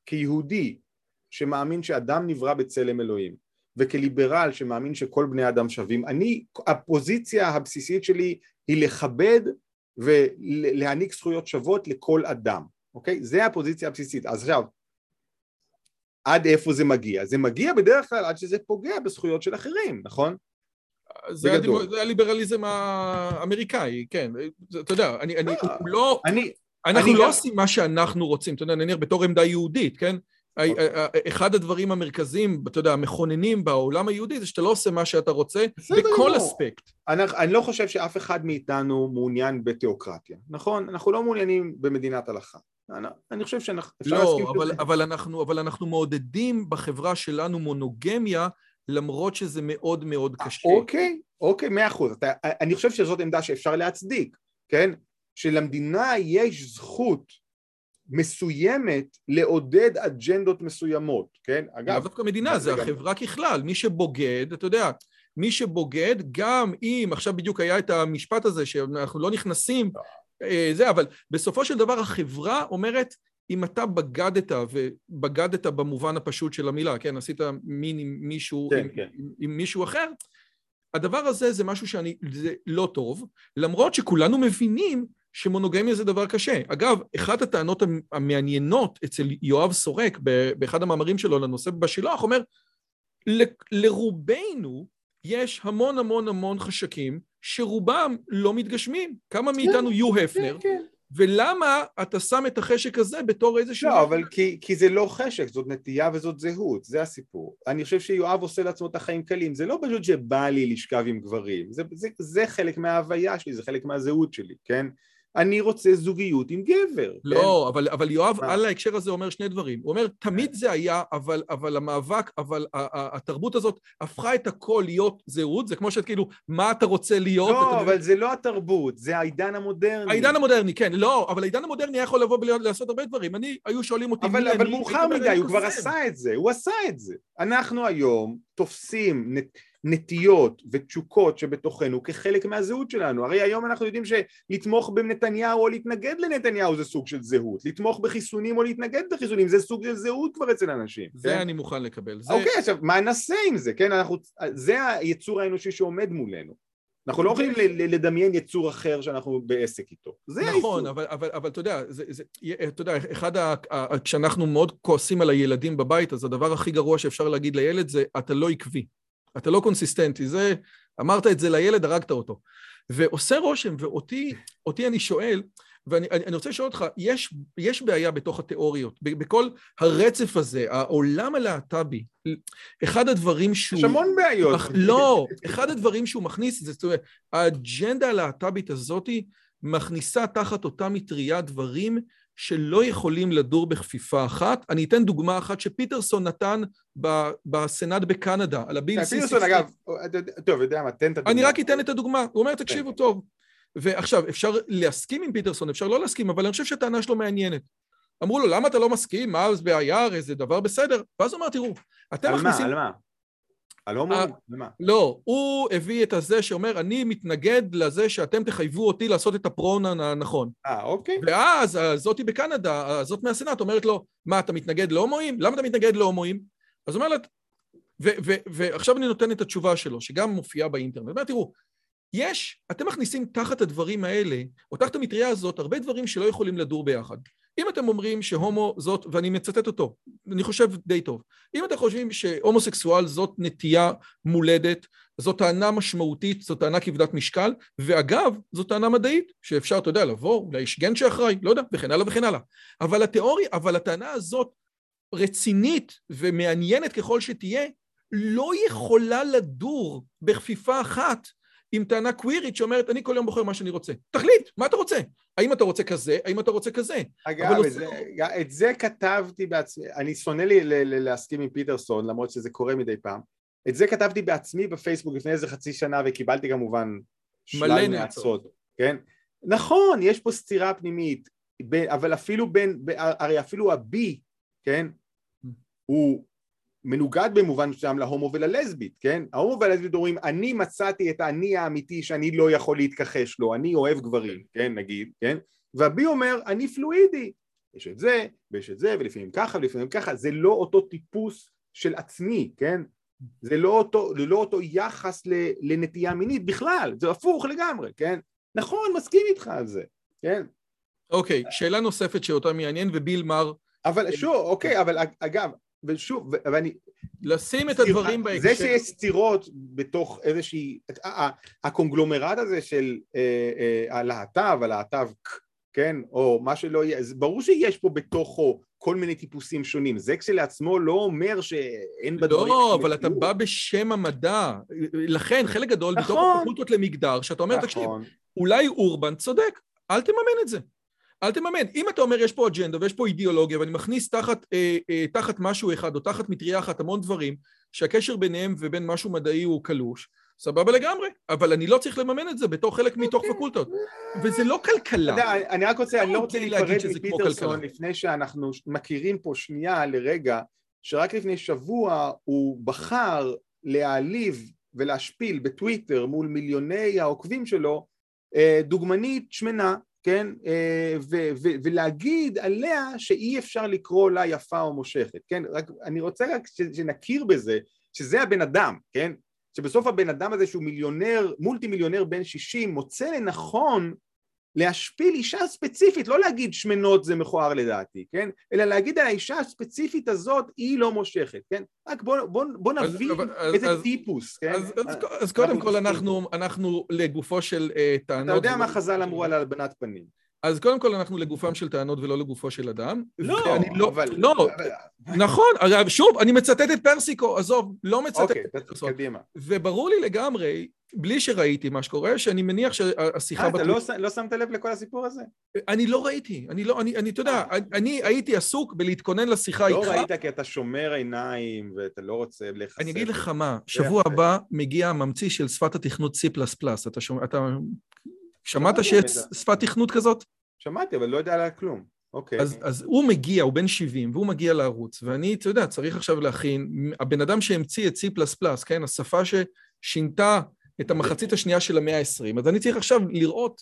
B: כיהודי שמאמין שאדם נברא בצלם אלוהים, וכליברל שמאמין שכל בני אדם שווים, אני, הפוזיציה הבסיסית שלי היא לכבד ולהעניק זכויות שוות לכל אדם, אוקיי? זה הפוזיציה הבסיסית. אז עכשיו, עד איפה זה מגיע? זה מגיע בדרך כלל עד שזה פוגע בזכויות של אחרים, נכון?
A: זה, הליברליזם האמריקאי, כן. אתה יודע, אני, אני אה, לא... אני, אנחנו אני לא גם... עושים מה שאנחנו רוצים, אתה יודע, נניח בתור עמדה יהודית, כן? אוקיי. אחד הדברים המרכזיים, אתה יודע, המכוננים בעולם היהודי זה שאתה לא עושה מה שאתה רוצה בכל לא. אספקט.
B: אני, אני לא חושב שאף אחד מאיתנו מעוניין בתיאוקרטיה, נכון? אנחנו לא מעוניינים במדינת הלכה. אני, אני חושב שאפשר
A: לא, להסכים אבל, שזה. אבל, אנחנו, אבל אנחנו מעודדים בחברה שלנו מונוגמיה, למרות שזה מאוד מאוד קשה.
B: אוקיי, אוקיי, מאה אחוז. אני חושב שזאת עמדה שאפשר להצדיק, כן? שלמדינה יש זכות מסוימת לעודד אג'נדות מסוימות, כן?
A: אגב... דווקא מדינה, זה החברה ככלל, מי שבוגד, אתה יודע, מי שבוגד, גם אם, עכשיו בדיוק היה את המשפט הזה, שאנחנו לא נכנסים, אה, זה, אבל בסופו של דבר החברה אומרת, אם אתה בגדת, ובגדת במובן הפשוט של המילה, כן, עשית מין עם מישהו,
B: כן,
A: עם,
B: כן.
A: עם, עם מישהו אחר, הדבר הזה זה משהו שאני, זה לא טוב, למרות שכולנו מבינים שמונוגמיה זה דבר קשה. אגב, אחת הטענות המעניינות אצל יואב סורק באחד המאמרים שלו לנושא בשילוח, אומר, לרובנו יש המון המון המון חשקים שרובם לא מתגשמים. כמה כן, מאיתנו יהיו כן, הפנר, כן. ולמה אתה שם את החשק הזה בתור איזשהו...
B: לא, אבל כי, כי זה לא חשק, זאת נטייה וזאת זהות, זה הסיפור. אני חושב שיואב עושה לעצמו את החיים קלים, זה לא פשוט שבא לי לשכב עם גברים, זה, זה, זה חלק מההוויה שלי, זה חלק מהזהות שלי, כן? אני רוצה זוגיות עם גבר.
A: לא, כן? אבל, אבל יואב מה? על ההקשר הזה אומר שני דברים. הוא אומר, תמיד זה היה, אבל, אבל המאבק, אבל התרבות הזאת הפכה את הכל להיות זהות, זה כמו שאת כאילו, מה אתה רוצה להיות?
B: לא, אבל זה לא התרבות, זה העידן המודרני.
A: העידן המודרני, כן, לא, אבל העידן המודרני יכול לבוא ולעשות הרבה דברים. אני, היו שואלים אותי
B: אבל, אבל מאוחר מדי, הוא כבר עשה את זה, הוא עשה את זה. אנחנו היום תופסים... נטיות ותשוקות שבתוכנו כחלק מהזהות שלנו. הרי היום אנחנו יודעים שלתמוך בנתניהו או להתנגד לנתניהו זה סוג של זהות. לתמוך בחיסונים או להתנגד לחיסונים זה סוג של זהות כבר אצל אנשים.
A: זה כן? אני מוכן לקבל.
B: זה... אוקיי, עכשיו מה נעשה עם זה? כן, אנחנו... זה היצור האנושי שעומד מולנו. אנחנו לא יכולים לדמיין יצור אחר שאנחנו בעסק איתו. זה
A: נכון, היצור. נכון, אבל, אבל, אבל אתה יודע, זה, זה, אתה יודע, אחד ה... כשאנחנו מאוד כועסים על הילדים בבית, אז הדבר הכי גרוע שאפשר להגיד לילד זה, אתה לא עקבי. אתה לא קונסיסטנטי, זה, אמרת את זה לילד, הרגת אותו. ועושה רושם, ואותי אותי אני שואל, ואני אני רוצה לשאול אותך, יש, יש בעיה בתוך התיאוריות, בכל הרצף הזה, העולם הלהט"בי, אחד הדברים שהוא...
B: יש המון בעיות.
A: מח, לא, אחד הדברים שהוא מכניס, זה זאת אומרת, האג'נדה הלהט"בית הזאתי מכניסה תחת אותה מטריה דברים שלא יכולים לדור בכפיפה אחת. אני אתן דוגמה אחת שפיטרסון נתן בסנאט בקנדה, על הביל
B: C16. פיטרסון, אגב, טוב, יודע מה, תן את הדוגמה.
A: אני רק אתן את הדוגמה. הוא אומר, תקשיבו טוב, ועכשיו, אפשר להסכים עם פיטרסון, אפשר לא להסכים, אבל אני חושב שהטענה שלו מעניינת. אמרו לו, למה אתה לא מסכים? מה אז בעיה? איזה דבר בסדר? ואז הוא אמר, תראו, אתם
B: על
A: מכניסים...
B: מה? על מה? על הומו?
A: אה,
B: על מה?
A: לא, הוא הביא את הזה שאומר, אני מתנגד לזה שאתם תחייבו אותי לעשות את הפרונן הנכון.
B: אה, אוקיי.
A: ואז זאתי בקנדה, זאת מהסנאט, אומרת לו, מה, אתה מתנגד להומואים? למה אתה מתנגד להומואים? אז הוא אומר לה, ו- ו- ועכשיו אני נותן את התשובה שלו, שגם מופיעה באינטרנט. הוא אומר, תראו, יש, אתם מכניסים תחת הדברים האלה, או תחת המטריה הזאת, הרבה דברים שלא יכולים לדור ביחד. אם אתם אומרים שהומו זאת, ואני מצטט אותו, אני חושב די טוב, אם אתם חושבים שהומוסקסואל זאת נטייה מולדת, זאת טענה משמעותית, זאת טענה כבדת משקל, ואגב, זאת טענה מדעית, שאפשר, אתה יודע, לבוא, אולי יש גן שאחראי, לא יודע, וכן הלאה וכן הלאה. אבל התיאוריה, אבל הטענה הזאת רצינית ומעניינת ככל שתהיה, לא יכולה לדור בכפיפה אחת עם טענה קווירית שאומרת, אני כל יום בוחר מה שאני רוצה. תחליט, מה אתה רוצה? האם אתה רוצה כזה? האם אתה רוצה כזה?
B: אגב,
A: אבל
B: את
A: לא-
B: זה, את זה כתבתי בעצמי, אני שונא לי ל- ל- להסכים עם פיטרסון, למרות שזה קורה מדי פעם. את זה כתבתי בעצמי בפייסבוק לפני איזה חצי שנה, וקיבלתי כמובן שלל.
A: נאצות,
B: כן? נכון, יש פה סתירה פנימית, ב- אבל אפילו בין, ב- הרי אפילו הבי, כן? הוא מנוגד במובן מסוים להומו וללסבית, כן? ההומו והלסבית אומרים, אני מצאתי את האני האמיתי שאני לא יכול להתכחש לו, אני אוהב גברים, כן, נגיד, כן? והבי אומר, אני פלואידי, יש את זה, ויש את זה, ולפעמים ככה, ולפעמים ככה, זה לא אותו טיפוס של עצמי, כן? זה לא אותו, זה לא אותו יחס ל, לנטייה מינית בכלל, זה הפוך לגמרי, כן? נכון, מסכים איתך על זה, כן?
A: אוקיי, שאלה נוספת שאותה מעניין, וביל מר,
B: אבל שוב, אוקיי, אבל אגב, ושוב, ואני,
A: לשים את הדברים בהקשר.
B: זה שיש סתירות בתוך איזושהי, ה- ה- הקונגלומרט הזה של אה, אה, הלהט"ב, הלהט"ב, כן, או מה שלא יהיה, אז ברור שיש פה בתוכו כל מיני טיפוסים שונים, זה כשלעצמו לא אומר שאין בדברים...
A: לא, אבל אתה. בא בשם המדע. לכן, חלק גדול בתוך
B: נכון.
A: הפקולטות למגדר, שאתה אומר, תקשיב,
B: נכון,
A: אולי אורבן צודק, אל תממן את זה. אל תממן. אם אתה אומר, יש פה אג'נדה ויש פה אידיאולוגיה, ואני מכניס תחת, אה, אה, תחת משהו אחד, או תחת מטריה אחת המון דברים, שהקשר ביניהם ובין משהו מדעי הוא קלוש, סבבה לגמרי, אבל אני לא צריך לממן את זה בתור חלק מתוך פקולטות. וזה לא
B: אתה
A: כלכלה.
B: יודע, אני רק רוצה, אני לא רוצה
A: אוקיי
B: להיפרד מפיטרסון. לפני שאנחנו מכירים פה שנייה לרגע, שרק לפני שבוע הוא בחר להעליב ולהשפיל בטוויטר מול מיליוני העוקבים שלו אה, דוגמנית שמנה, כן, אה, ולהגיד עליה שאי אפשר לקרוא לה יפה או מושכת, כן, רק, אני רוצה רק שנכיר בזה, שזה הבן אדם, כן, שבסוף הבן אדם הזה שהוא מיליונר, מולטי מיליונר בן 60, מוצא לנכון להשפיל אישה ספציפית, לא להגיד שמנות זה מכוער לדעתי, כן? אלא להגיד על האישה הספציפית הזאת היא לא מושכת, כן? רק בוא, בוא, בוא
A: אז-
B: נבין
A: אז-
B: איזה
A: אז-
B: טיפוס, כן?
A: אז, אז, אז קודם
B: אנחנו
A: כל
B: מתעסקים
A: אנחנו, אנחנו לגופו של אה, טענות...
B: אתה יודע מה חז"ל אמרו על הלבנת פנים.
A: אז קודם כל אנחנו לגופם של טענות ולא לגופו של אדם.
B: לא,
A: לא,
B: אבל...
A: לא, נכון, אגב, שוב, אני מצטט את פרסיקו, עזוב, לא מצטט
B: אוקיי,
A: את פרסיקו.
B: קדימה.
A: וברור לי לגמרי, בלי שראיתי מה שקורה, שאני מניח שהשיחה
B: אה, אתה. לא לא שמת לב לכל הסיפור הזה?
A: אני לא ראיתי, אני לא, אני, אני, אתה יודע,
B: אה.
A: אני הייתי עסוק בלהתכונן לשיחה
B: לא
A: איתך.
B: ראית כי אתה שומר עיניים ואתה לא רוצה להיחשף.
A: אני אגיד לך מה, שבוע. הבא מגיע הממציא של שפת התכנות C++. אתה שומע, אתה... שמעת שיש. שפת תכנות כזאת?
B: שמעתי, אבל לא יודע עליה כלום. אוקיי.
A: אז, אז הוא מגיע, הוא בן 70, והוא מגיע לערוץ, ואני, אתה יודע, צריך עכשיו להכין, הבן אדם שהמציא את C++, כן, השפה ששינתה את המחצית השנייה של המאה ה-20, אז אני צריך עכשיו לראות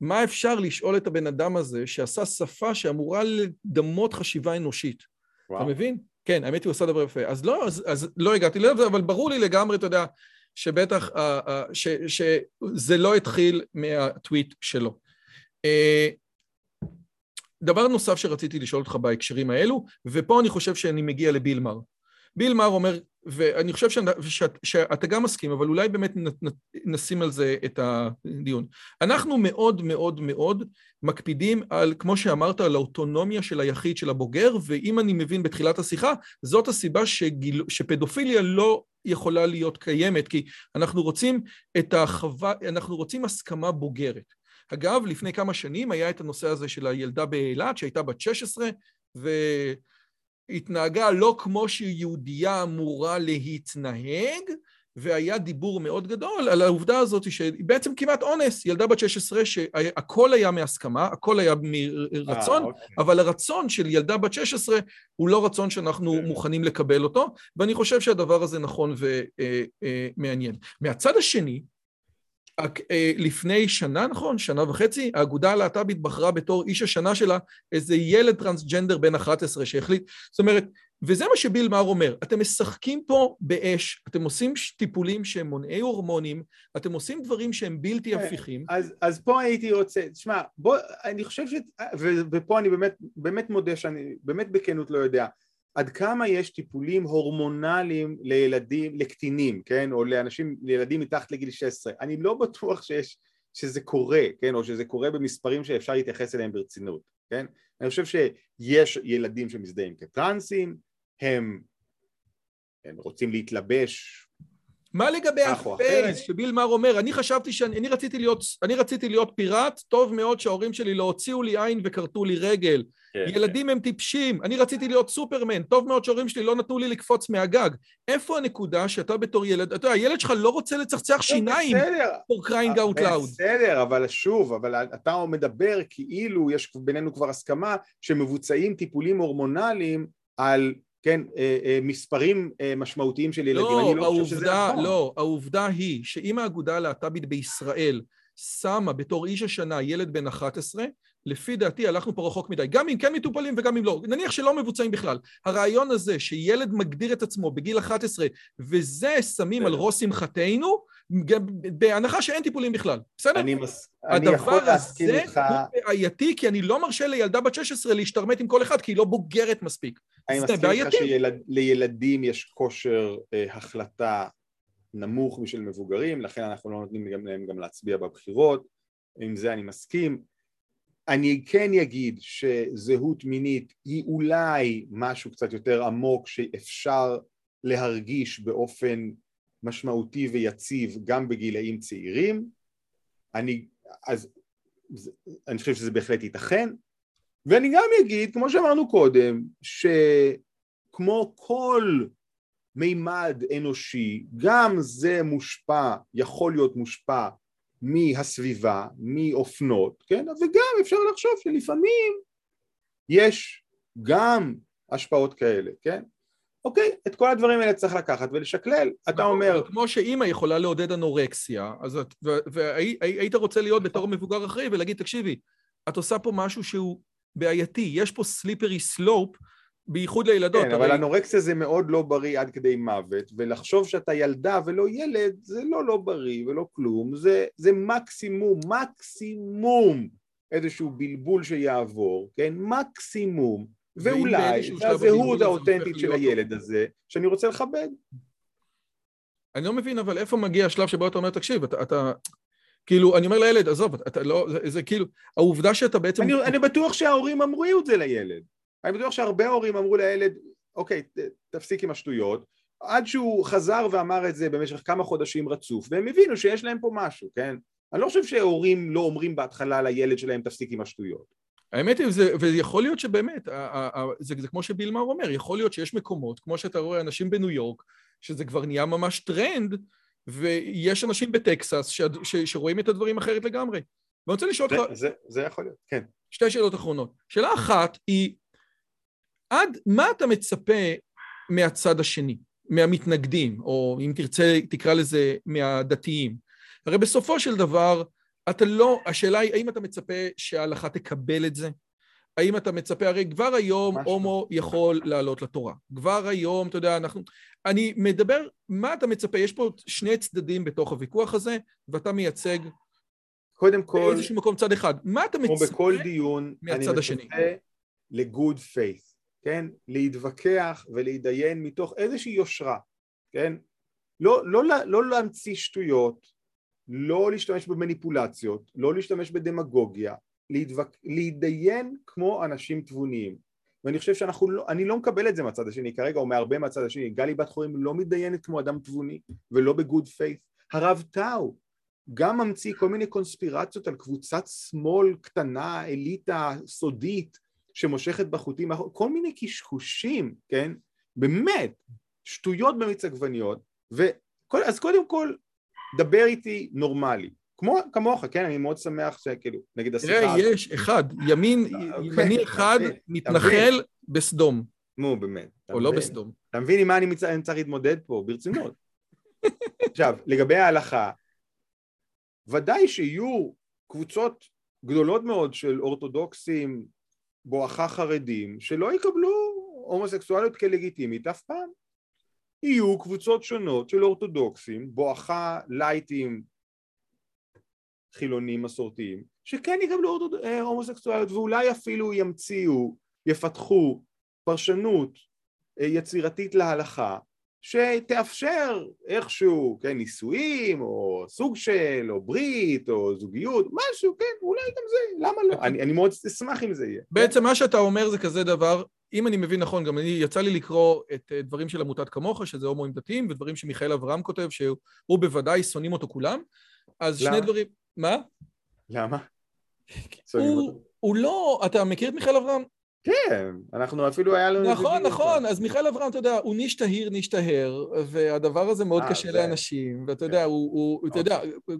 A: מה אפשר לשאול את הבן אדם הזה, שעשה שפה שאמורה לדמות חשיבה אנושית. אתה
B: וואו.
A: מבין? כן, האמת היא, הוא עשה דבר יפה. אז לא, אז, אז לא הגעתי לזה, אבל ברור לי לגמרי, אתה יודע, שבטח, אה, אה, ש, שזה לא התחיל מהטוויט שלו. דבר נוסף שרציתי לשאול אותך בהקשרים האלו, ופה אני חושב שאני מגיע לביל מר. ביל מר אומר, ואני חושב שאת, שאת, שאתה גם מסכים, אבל אולי באמת נ, נ, נשים על זה את הדיון. אנחנו מאוד מאוד מאוד מקפידים על, כמו שאמרת, על האוטונומיה של היחיד, של הבוגר, ואם אני מבין בתחילת השיחה, זאת הסיבה שגיל, שפדופיליה לא יכולה להיות קיימת, כי אנחנו רוצים את החווה, אנחנו רוצים הסכמה בוגרת. אגב, לפני כמה שנים היה את הנושא הזה של הילדה באילת, שהייתה בת 16, והתנהגה לא כמו שיהודייה אמורה להתנהג, והיה דיבור מאוד גדול על העובדה הזאת שבעצם כמעט אונס, ילדה בת 16 שהכל היה מהסכמה, הכל היה מרצון, 아, אוקיי. אבל הרצון של ילדה בת 16 הוא לא רצון שאנחנו. כן. מוכנים לקבל אותו, ואני חושב שהדבר הזה נכון ומעניין. מהצד השני, לפני שנה, נכון? שנה וחצי, האגודה הלהט"בית בחרה בתור איש השנה שלה איזה ילד טרנסג'נדר בן 11 שהחליט, זאת אומרת, וזה מה שביל מאר אומר, אתם משחקים פה באש, אתם עושים טיפולים שהם מונעי הורמונים, אתם עושים דברים שהם בלתי כן, הפיכים.
B: אז, אז פה הייתי רוצה, תשמע, בוא, אני חושב ש... ופה אני באמת, באמת מודה שאני באמת בכנות לא יודע, עד כמה יש טיפולים הורמונליים לילדים, לקטינים, כן, או לאנשים, לילדים מתחת לגיל 16, אני לא בטוח שיש, שזה קורה, כן, או שזה קורה במספרים שאפשר להתייחס אליהם ברצינות, כן, אני חושב שיש ילדים שמזדהים כטרנסים, הם, הם רוצים להתלבש
A: מה לגבי הפייס שביל מר אומר, אני חשבתי שאני אני רציתי, להיות, אני רציתי להיות פיראט, טוב מאוד שההורים שלי לא הוציאו לי עין וכרתו לי רגל. כן, ילדים כן. הם טיפשים, אני רציתי להיות סופרמן, טוב מאוד שההורים שלי לא נתנו לי לקפוץ מהגג. איפה הנקודה שאתה בתור ילד, אתה יודע, הילד שלך לא רוצה לצחצח שיניים for crying out loud.
B: בסדר, אבל שוב, אבל אתה מדבר כאילו יש בינינו כבר הסכמה שמבוצעים טיפולים הורמונליים על כן, אה, אה, מספרים אה, משמעותיים של ילדים,
A: לא, אני לא העובדה, חושב שזה נכון. לא, העובדה היא שאם האגודה הלהט"בית בישראל שמה בתור איש השנה ילד בן 11, לפי דעתי הלכנו פה רחוק מדי, גם אם כן מטופלים וגם אם לא, נניח שלא מבוצעים בכלל. הרעיון הזה שילד מגדיר את עצמו בגיל 11 וזה שמים על ראש שמחתנו, בהנחה שאין טיפולים בכלל, בסדר?
B: אני, מס... אני יכול להסכים איתך... הדבר
A: הזה הוא בעייתי כי אני לא מרשה לילדה בת 16 להשתרמט עם כל אחד כי היא לא בוגרת מספיק.
B: אני מסכים איתך שלילדים יש כושר אה, החלטה נמוך משל מבוגרים, לכן אנחנו לא נותנים להם גם להצביע בבחירות, עם זה אני מסכים. אני כן אגיד שזהות מינית היא אולי משהו קצת יותר עמוק שאפשר להרגיש באופן משמעותי ויציב גם בגילאים צעירים, אני, אז, אני חושב שזה בהחלט ייתכן, ואני גם אגיד, כמו שאמרנו קודם, שכמו כל מימד אנושי, גם זה מושפע, יכול להיות מושפע מהסביבה, מאופנות, כן? וגם אפשר לחשוב שלפעמים יש גם השפעות כאלה, כן? אוקיי, את כל הדברים האלה צריך לקחת ולשקלל. אתה נכון, אומר...
A: כמו שאימא יכולה לעודד אנורקסיה, אז את, והיית רוצה להיות בתור מבוגר אחראי ולהגיד, תקשיבי, את עושה פה משהו שהוא בעייתי, יש פה סליפרי סלופ, בייחוד לילדות.
B: כן, אבל אנורקסיה זה מאוד לא בריא עד כדי מוות, ולחשוב שאתה ילדה ולא ילד, זה לא לא בריא ולא כלום, זה, זה מקסימום, מקסימום איזשהו בלבול שיעבור, כן? מקסימום. ואולי זה הזהות האותנטית של הילד הזה, שאני רוצה לכבד.
A: אני לא מבין, אבל איפה מגיע השלב שבו אתה אומר, תקשיב, אתה... אתה... כאילו, אני אומר לילד, עזוב, אתה לא, זה, זה כאילו, העובדה שאתה בעצם...
B: אני, אני בטוח שההורים אמרו את זה לילד. אני בטוח שהרבה הורים אמרו לילד, אוקיי, תפסיק עם השטויות, עד שהוא חזר ואמר את זה במשך כמה חודשים רצוף, והם הבינו שיש להם פה משהו, כן? אני לא חושב שהורים לא אומרים בהתחלה לילד שלהם תפסיק עם השטויות.
A: האמת היא, זה, ויכול להיות שבאמת, זה, זה כמו שבילמר אומר, יכול להיות שיש מקומות, כמו שאתה רואה אנשים בניו יורק, שזה כבר נהיה ממש טרנד, ויש אנשים בטקסס ש, ש, שרואים את הדברים אחרת לגמרי. ואני רוצה לשאול אותך...
B: זה, זה יכול להיות, כן.
A: שתי שאלות אחרונות. שאלה אחת היא, עד מה אתה מצפה מהצד השני, מהמתנגדים, או אם תרצה, תקרא לזה מהדתיים? הרי בסופו של דבר, אתה לא, השאלה היא, האם אתה מצפה שההלכה תקבל את זה? האם אתה מצפה, הרי כבר היום הומו יכול לעלות לתורה. כבר היום, אתה יודע, אנחנו... אני מדבר, מה אתה מצפה? יש פה שני צדדים בתוך הוויכוח הזה, ואתה מייצג...
B: קודם כל...
A: באיזשהו מקום צד אחד. מה אתה מצפה
B: כמו בכל דיון, מהצד השני? אני מצפה לגוד פייס, כן? להתווכח ולהתדיין מתוך איזושהי יושרה, כן? לא, לא, לא, לא להמציא שטויות, לא להשתמש במניפולציות, לא להשתמש בדמגוגיה, להתווק... להתדיין כמו אנשים תבוניים ואני חושב שאנחנו לא, אני לא מקבל את זה מהצד השני כרגע או מהרבה מהצד השני, גלי בת חורים לא מתדיינת כמו אדם תבוני ולא בגוד פייס, הרב טאו גם ממציא כל מיני קונספירציות על קבוצת שמאל קטנה, אליטה סודית שמושכת בחוטים, כל מיני קשקושים, כן? באמת, שטויות במיץ עגבניות. אז קודם כל, דבר איתי נורמלי. כמו, כמוך, כן, אני מאוד שמח שכאילו, נגיד השיחה...
A: תראה, יש אחד, ימין, אוקיי, ימני אחד מתנחל בסדום.
B: נו, באמת.
A: או לא בסדום.
B: אתה מבין עם מה אני צריך להתמודד פה? ברצינות. עכשיו, לגבי ההלכה, ודאי שיהיו קבוצות גדולות מאוד של אורתודוקסים בואכה חרדים שלא יקבלו הומוסקסואליות כלגיטימית אף פעם. יהיו קבוצות שונות של אורתודוקסים בואכה לייטים חילונים מסורתיים שכן יקבלו אה, הומוסקסואליות ואולי אפילו ימציאו, יפתחו פרשנות אה, יצירתית להלכה שתאפשר איכשהו, כן, נישואים, או סוג של, או ברית, או זוגיות, משהו, כן, אולי גם זה, למה לא? אני, אני מאוד אשמח אם זה יהיה.
A: בעצם מה שאתה אומר זה כזה דבר, אם אני מבין נכון, גם אני, יצא לי לקרוא את אה, דברים של עמותת כמוך, שזה הומואים דתיים, ודברים שמיכאל אברהם כותב, שהוא בוודאי שונאים אותו כולם, אז למה? שני דברים... מה?
B: למה?
A: הוא, הוא לא... אתה מכיר את מיכאל אברהם?
B: כן, אנחנו אפילו היה לנו...
A: נכון, נכון, אז מיכאל אברהם, אתה יודע, הוא ניש טהיר, ניש טהר, והדבר הזה מאוד אה, קשה לאנשים, ואתה יודע, כן. הוא, אתה יודע, אוקיי.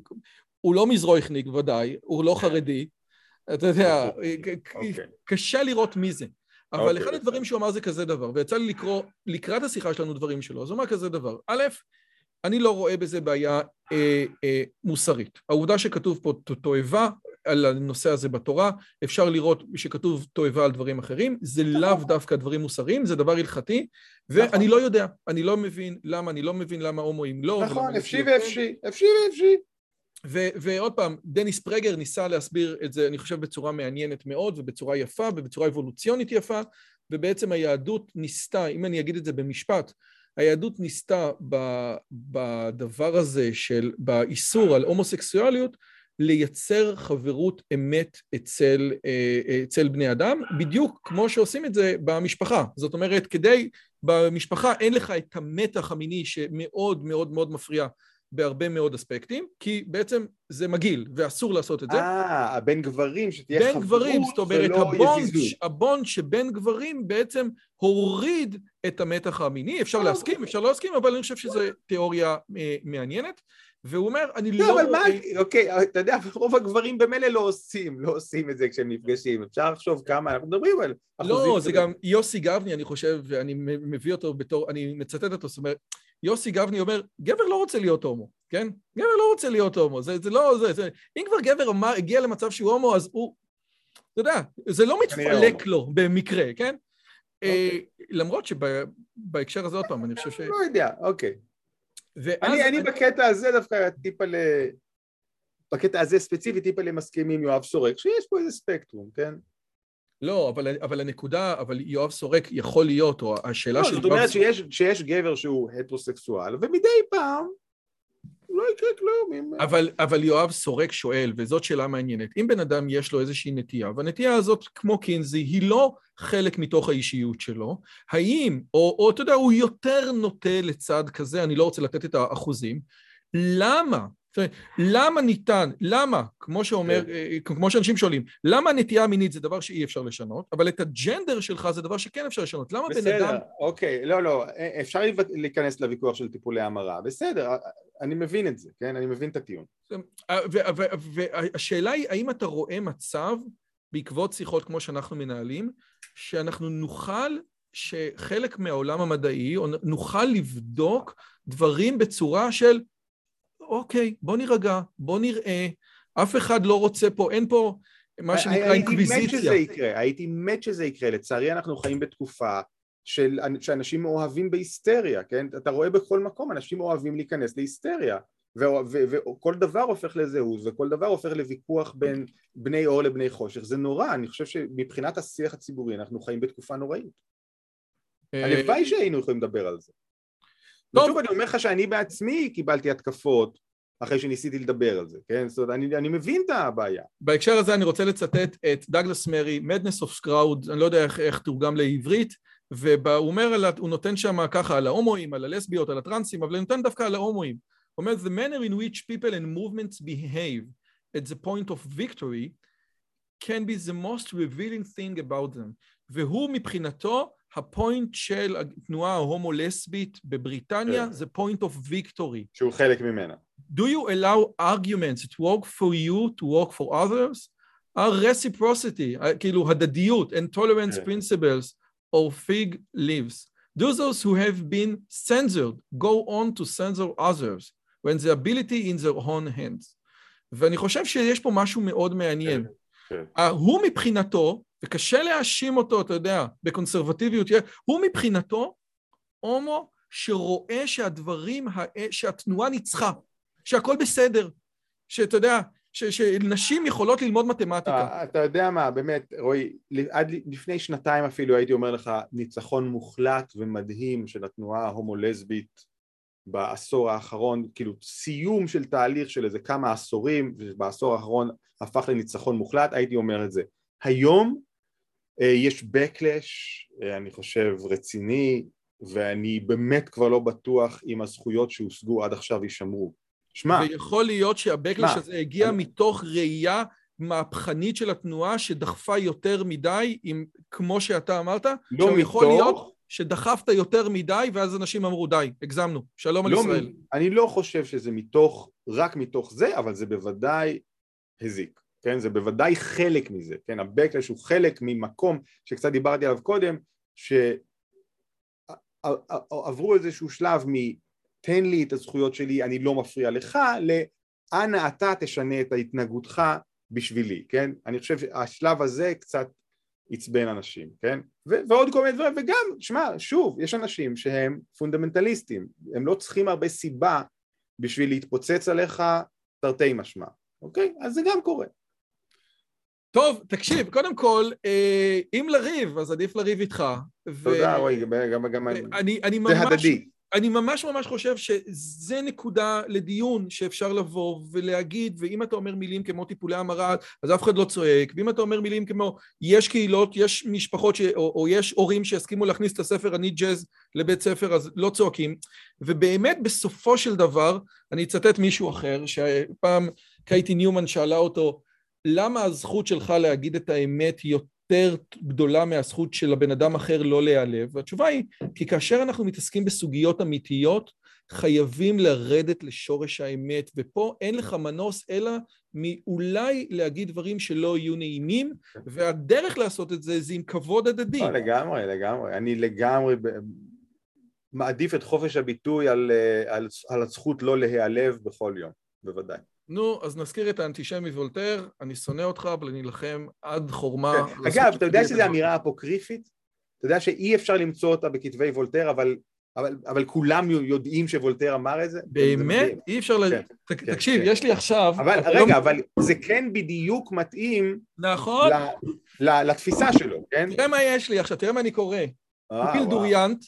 A: הוא לא מזרויכניק ודאי, הוא לא כן. חרדי, אתה יודע, אוקיי. אוקיי. קשה לראות מי זה. אבל אחד הדברים שהוא אמר זה כזה דבר, ויצא לי לקרוא לקראת השיחה שלנו דברים שלו, אז הוא אמר כזה דבר. א', אני לא רואה בזה בעיה אה, אה, מוסרית. העובדה שכתוב פה תועבה, על הנושא הזה בתורה, אפשר לראות שכתוב תועבה על דברים אחרים, זה נכון. לאו דווקא דברים מוסריים, זה דבר הלכתי, ואני נכון. לא יודע, אני לא מבין למה, אני לא מבין למה הומואים לא...
B: נכון, אפשי ואפשי, אפשי ואפשי.
A: ועוד פעם, דניס פרגר ניסה להסביר את זה, אני חושב, בצורה מעניינת מאוד ובצורה יפה ובצורה אבולוציונית יפה, ובעצם היהדות ניסתה, אם אני אגיד את זה במשפט, היהדות ניסתה בדבר הזה של, באיסור על הומוסקסואליות, לייצר חברות אמת אצל, אה, אצל בני אדם, בדיוק כמו שעושים את זה במשפחה. זאת אומרת, כדי, במשפחה אין לך את המתח המיני שמאוד מאוד מאוד מפריע בהרבה מאוד אספקטים, כי בעצם זה מגעיל, ואסור לעשות את זה.
B: אה, בין גברים, שתהיה חברות
A: בין גברים, זאת אומרת, הבונד, הבונד שבין גברים בעצם הוריד את המתח המיני, אפשר אה. להסכים, אפשר לא להסכים, אבל אני חושב שזו תיאוריה אה, מעניינת. והוא אומר, אני לא...
B: לא, אבל מה, אוקיי, אתה יודע, רוב הגברים במילא לא עושים, לא עושים את זה כשהם נפגשים. אפשר לחשוב כמה, אנחנו מדברים על.
A: לא, זה גם יוסי גבני, אני חושב, ואני מביא אותו בתור, אני מצטט אותו, זאת אומרת, יוסי גבני אומר, גבר לא רוצה להיות הומו, כן? גבר לא רוצה להיות הומו, זה, זה לא, זה, זה... אם כבר גבר אמר, הגיע למצב שהוא הומו, אז הוא... אתה יודע, זה לא מתפלק לו במקרה, כן? אה, אוקיי. למרות שבהקשר הזה, עוד פעם, אני חושב ש...
B: לא יודע, אוקיי. אני, אני בקטע הזה דווקא טיפה ל... בקטע הזה ספציפית טיפה למסכים עם יואב סורק, שיש פה איזה ספקטרום, כן?
A: לא, אבל, אבל הנקודה, אבל יואב סורק יכול להיות, או השאלה
B: לא,
A: של...
B: זאת אומרת שיש, שיש גבר שהוא הטרוסקסואל, ומדי פעם לא יקרה כלום.
A: אבל, אבל יואב סורק שואל, וזאת שאלה מעניינת, אם בן אדם יש לו איזושהי נטייה, והנטייה הזאת, כמו קינזי, היא לא חלק מתוך האישיות שלו, האם, או, או אתה יודע, הוא יותר נוטה לצד כזה, אני לא רוצה לתת את האחוזים, למה? למה ניתן, למה, כמו שאומר, כן. אה, כמו שאנשים שואלים, למה הנטייה המינית זה דבר שאי אפשר לשנות, אבל את הג'נדר שלך זה דבר שכן אפשר לשנות, למה בן אדם... בסדר,
B: אוקיי, לא, לא, אה, אפשר להיכנס לוויכוח של טיפולי המרה, בסדר, אני מבין את זה, כן? אני מבין את הטיעון.
A: והשאלה היא, האם אתה רואה מצב, בעקבות שיחות כמו שאנחנו מנהלים, שאנחנו נוכל, שחלק מהעולם המדעי, או נוכל לבדוק דברים בצורה של, אוקיי, בוא נירגע, בוא נראה, אף אחד לא רוצה פה, אין פה מה שנקרא אינקוויזיציה. הייתי מת
B: שזה יקרה, הייתי מת שזה יקרה. לצערי אנחנו חיים בתקופה של, שאנשים אוהבים בהיסטריה, כן? אתה רואה בכל מקום, אנשים אוהבים להיכנס להיסטריה. וכל דבר הופך לזהות, וכל דבר הופך לוויכוח בין בני אור לבני חושך. זה נורא, אני חושב שמבחינת השיח הציבורי אנחנו חיים בתקופה נוראית. אה, הלוואי שהיינו יכולים לדבר על זה. ושוב אני אומר לך שאני בעצמי קיבלתי התקפות אחרי שניסיתי לדבר על זה, כן? זאת אומרת, אני, אני מבין את הבעיה.
A: בהקשר הזה אני רוצה לצטט את דאגלס מרי, Madness of Scrowd, אני לא יודע איך, איך תורגם לעברית, והוא אומר, הוא נותן שם ככה על ההומואים, על הלסביות, על הטרנסים, אבל נותן דווקא על ההומואים. הוא אומר, The manner in which people and movements behave at the point of victory can be the most revealing thing about them. והוא מבחינתו, הפוינט של התנועה ההומו-לסבית בבריטניה,
B: כן.
A: זה point of victory.
B: שהוא חלק ממנה.
A: Do you allow arguments that work for you to work for others? are reciprocity, uh, כאילו הדדיות, and tolerance
B: כן.
A: principles or fig leaves. Do those who have been censored go on to censor others when the ability in their own hands. ואני חושב שיש פה משהו מאוד מעניין.
B: כן.
A: הוא מבחינתו, וקשה להאשים אותו, אתה יודע, בקונסרבטיביות, הוא מבחינתו הומו שרואה שהדברים, שהתנועה ניצחה, שהכל בסדר, שאתה יודע, ש- שנשים יכולות ללמוד מתמטיקה.
B: אתה יודע מה, באמת, רועי, עד לפני שנתיים אפילו הייתי אומר לך ניצחון מוחלט ומדהים של התנועה ההומו-לסבית בעשור האחרון, כאילו סיום של תהליך של איזה כמה עשורים, ובעשור האחרון הפך לניצחון מוחלט, הייתי אומר את זה. היום אה, יש backlash, אה, אני חושב, רציני, ואני באמת כבר לא בטוח אם הזכויות שהושגו עד עכשיו יישמרו. שמע,
A: ויכול להיות שהבקלש? הזה הגיע
B: אני-
A: מתוך ראייה מהפכנית של התנועה שדחפה יותר מדי, עם, כמו שאתה אמרת,
B: לא
A: עכשיו, יכול
B: מתוך-
A: להיות שדחפת יותר מדי, ואז אנשים אמרו, די, הגזמנו, שלום על
B: לא,
A: ישראל.
B: מ- אני לא חושב שזה מתוך, רק מתוך זה, אבל זה בוודאי הזיק, כן? זה בוודאי חלק מזה, כן? ה-Backlash הוא חלק ממקום שקצת דיברתי עליו קודם, שעברו איזשהו שלב מ-תן לי את הזכויות שלי, אני לא מפריע לך, לאנה אתה תשנה את התנהגותך בשבילי, כן? אני חושב שהשלב הזה קצת עצבן אנשים, כן? ו- ועוד כל מיני דברים, וגם, שמע, שוב, יש אנשים שהם פונדמנטליסטים, הם לא צריכים הרבה סיבה בשביל להתפוצץ עליך תרתי משמע, אוקיי? אז זה גם קורה.
A: טוב, תקשיב, קודם כל, אה, אם לריב, אז עדיף לריב איתך. ו-
B: תודה, רועי, גם, גם, גם
A: אני, אני
B: זה
A: ממש,
B: הדדי.
A: אני ממש ממש חושב שזה נקודה לדיון שאפשר לבוא ולהגיד, ואם אתה אומר מילים כמו טיפולי המרה, אז אף אחד לא צועק, ואם אתה אומר מילים כמו יש קהילות, יש משפחות ש... או, או יש הורים שיסכימו להכניס את הספר אני ג'אז לבית ספר, אז לא צועקים. ובאמת בסופו של דבר, אני אצטט מישהו אחר, שפעם קייטי ניומן שאלה אותו, למה הזכות שלך להגיד את האמת יותר גדולה מהזכות של הבן אדם אחר לא להיעלב? והתשובה היא, כי כאשר אנחנו מתעסקים בסוגיות אמיתיות, חייבים לרדת לשורש האמת, ופה אין לך מנוס אלא מאולי להגיד דברים שלא יהיו נעימים, והדרך לעשות את זה זה עם כבוד הדדי.
B: לא, לגמרי, לגמרי. אני לגמרי מעדיף את חופש הביטוי על, אה, על, על הזכות לא להיעלב בכל יום, בוודאי.
A: נו, אז נזכיר את האנטישמי וולטר, אני שונא אותך, אבל אני אלחם עד חורמה.
B: כן. אגב, אתה יודע שזו. אמירה אפוקריפית? אתה יודע שאי אפשר למצוא אותה בכתבי וולטר, אבל, אבל, אבל כולם יודעים שוולטר אמר את זה? זה
A: באמת?
B: מדהים.
A: אי אפשר ל...
B: כן, כן,
A: תקשיב,
B: כן.
A: יש לי עכשיו...
B: אבל רגע,
A: לא-
B: אבל זה כן בדיוק מתאים
A: נכון.
B: ל- ל- לתפיסה שלו, כן?
A: תראה מה יש לי עכשיו, תראה מה אני קורא.
B: אה,
A: וויל דוראנט,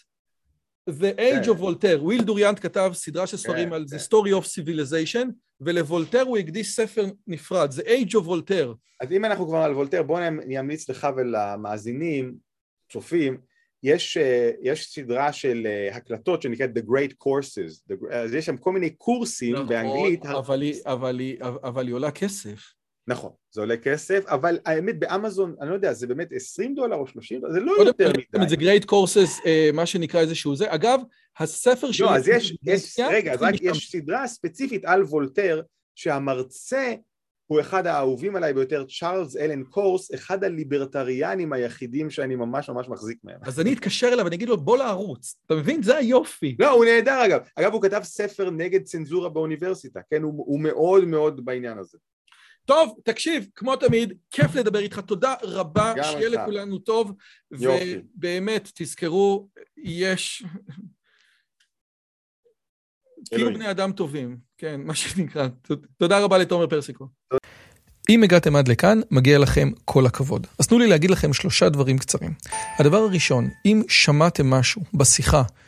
A: The Age
B: כן.
A: of Voltaire. וויל דוראנט כתב סדרה של ספרים
B: כן,
A: על
B: כן.
A: The Story of Civilization, ולוולטר הוא הקדיש ספר נפרד, The Age of Voltaire.
B: אז אם אנחנו כבר על וולטר, בואו אני אמליץ לך ולמאזינים, צופים, יש, אה, יש סדרה של אה, הקלטות שנקראת The Great Courses, The- אז יש שם כל מיני קורסים
A: נכון,
B: באנגלית,
A: אבל היא- אבל היא- אבל היא עולה כסף.
B: נכון, זה עולה כסף, אבל האמת באמזון, אני לא יודע, זה באמת 20 דולר או 30 דולר, זה לא יותר
A: את זה
B: מדי.
A: Great Courses, אה, מה שנקרא איזשהו זה. אגב, הספר של...
B: לא, אז יש, יש, רגע, אז רק יש סדרה ספציפית על וולטר, שהמרצה הוא אחד האהובים עליי ביותר, צ'ארלס אלן קורס, אחד הליברטריאנים היחידים שאני ממש ממש מחזיק מהם.
A: אז אני אתקשר אליו ואני אגיד לו, בוא לערוץ. אתה מבין? זה היופי.
B: לא, הוא נהדר אגב. אגב, הוא כתב ספר נגד צנזורה באוניברסיטה, כן? הוא, הוא מאוד מאוד בעניין הזה.
A: טוב, תקשיב, כמו תמיד, כיף לדבר איתך. תודה רבה, שיהיה. לכולנו טוב.
B: יופי.
A: ובאמת, תזכרו, יש... כאילו. בני אדם טובים, כן, מה שנקרא. תודה רבה לתומר פרסיקו. אם הגעתם עד לכאן, מגיע לכם כל הכבוד. אז תנו לי להגיד לכם שלושה דברים קצרים. הדבר הראשון, אם שמעתם משהו בשיחה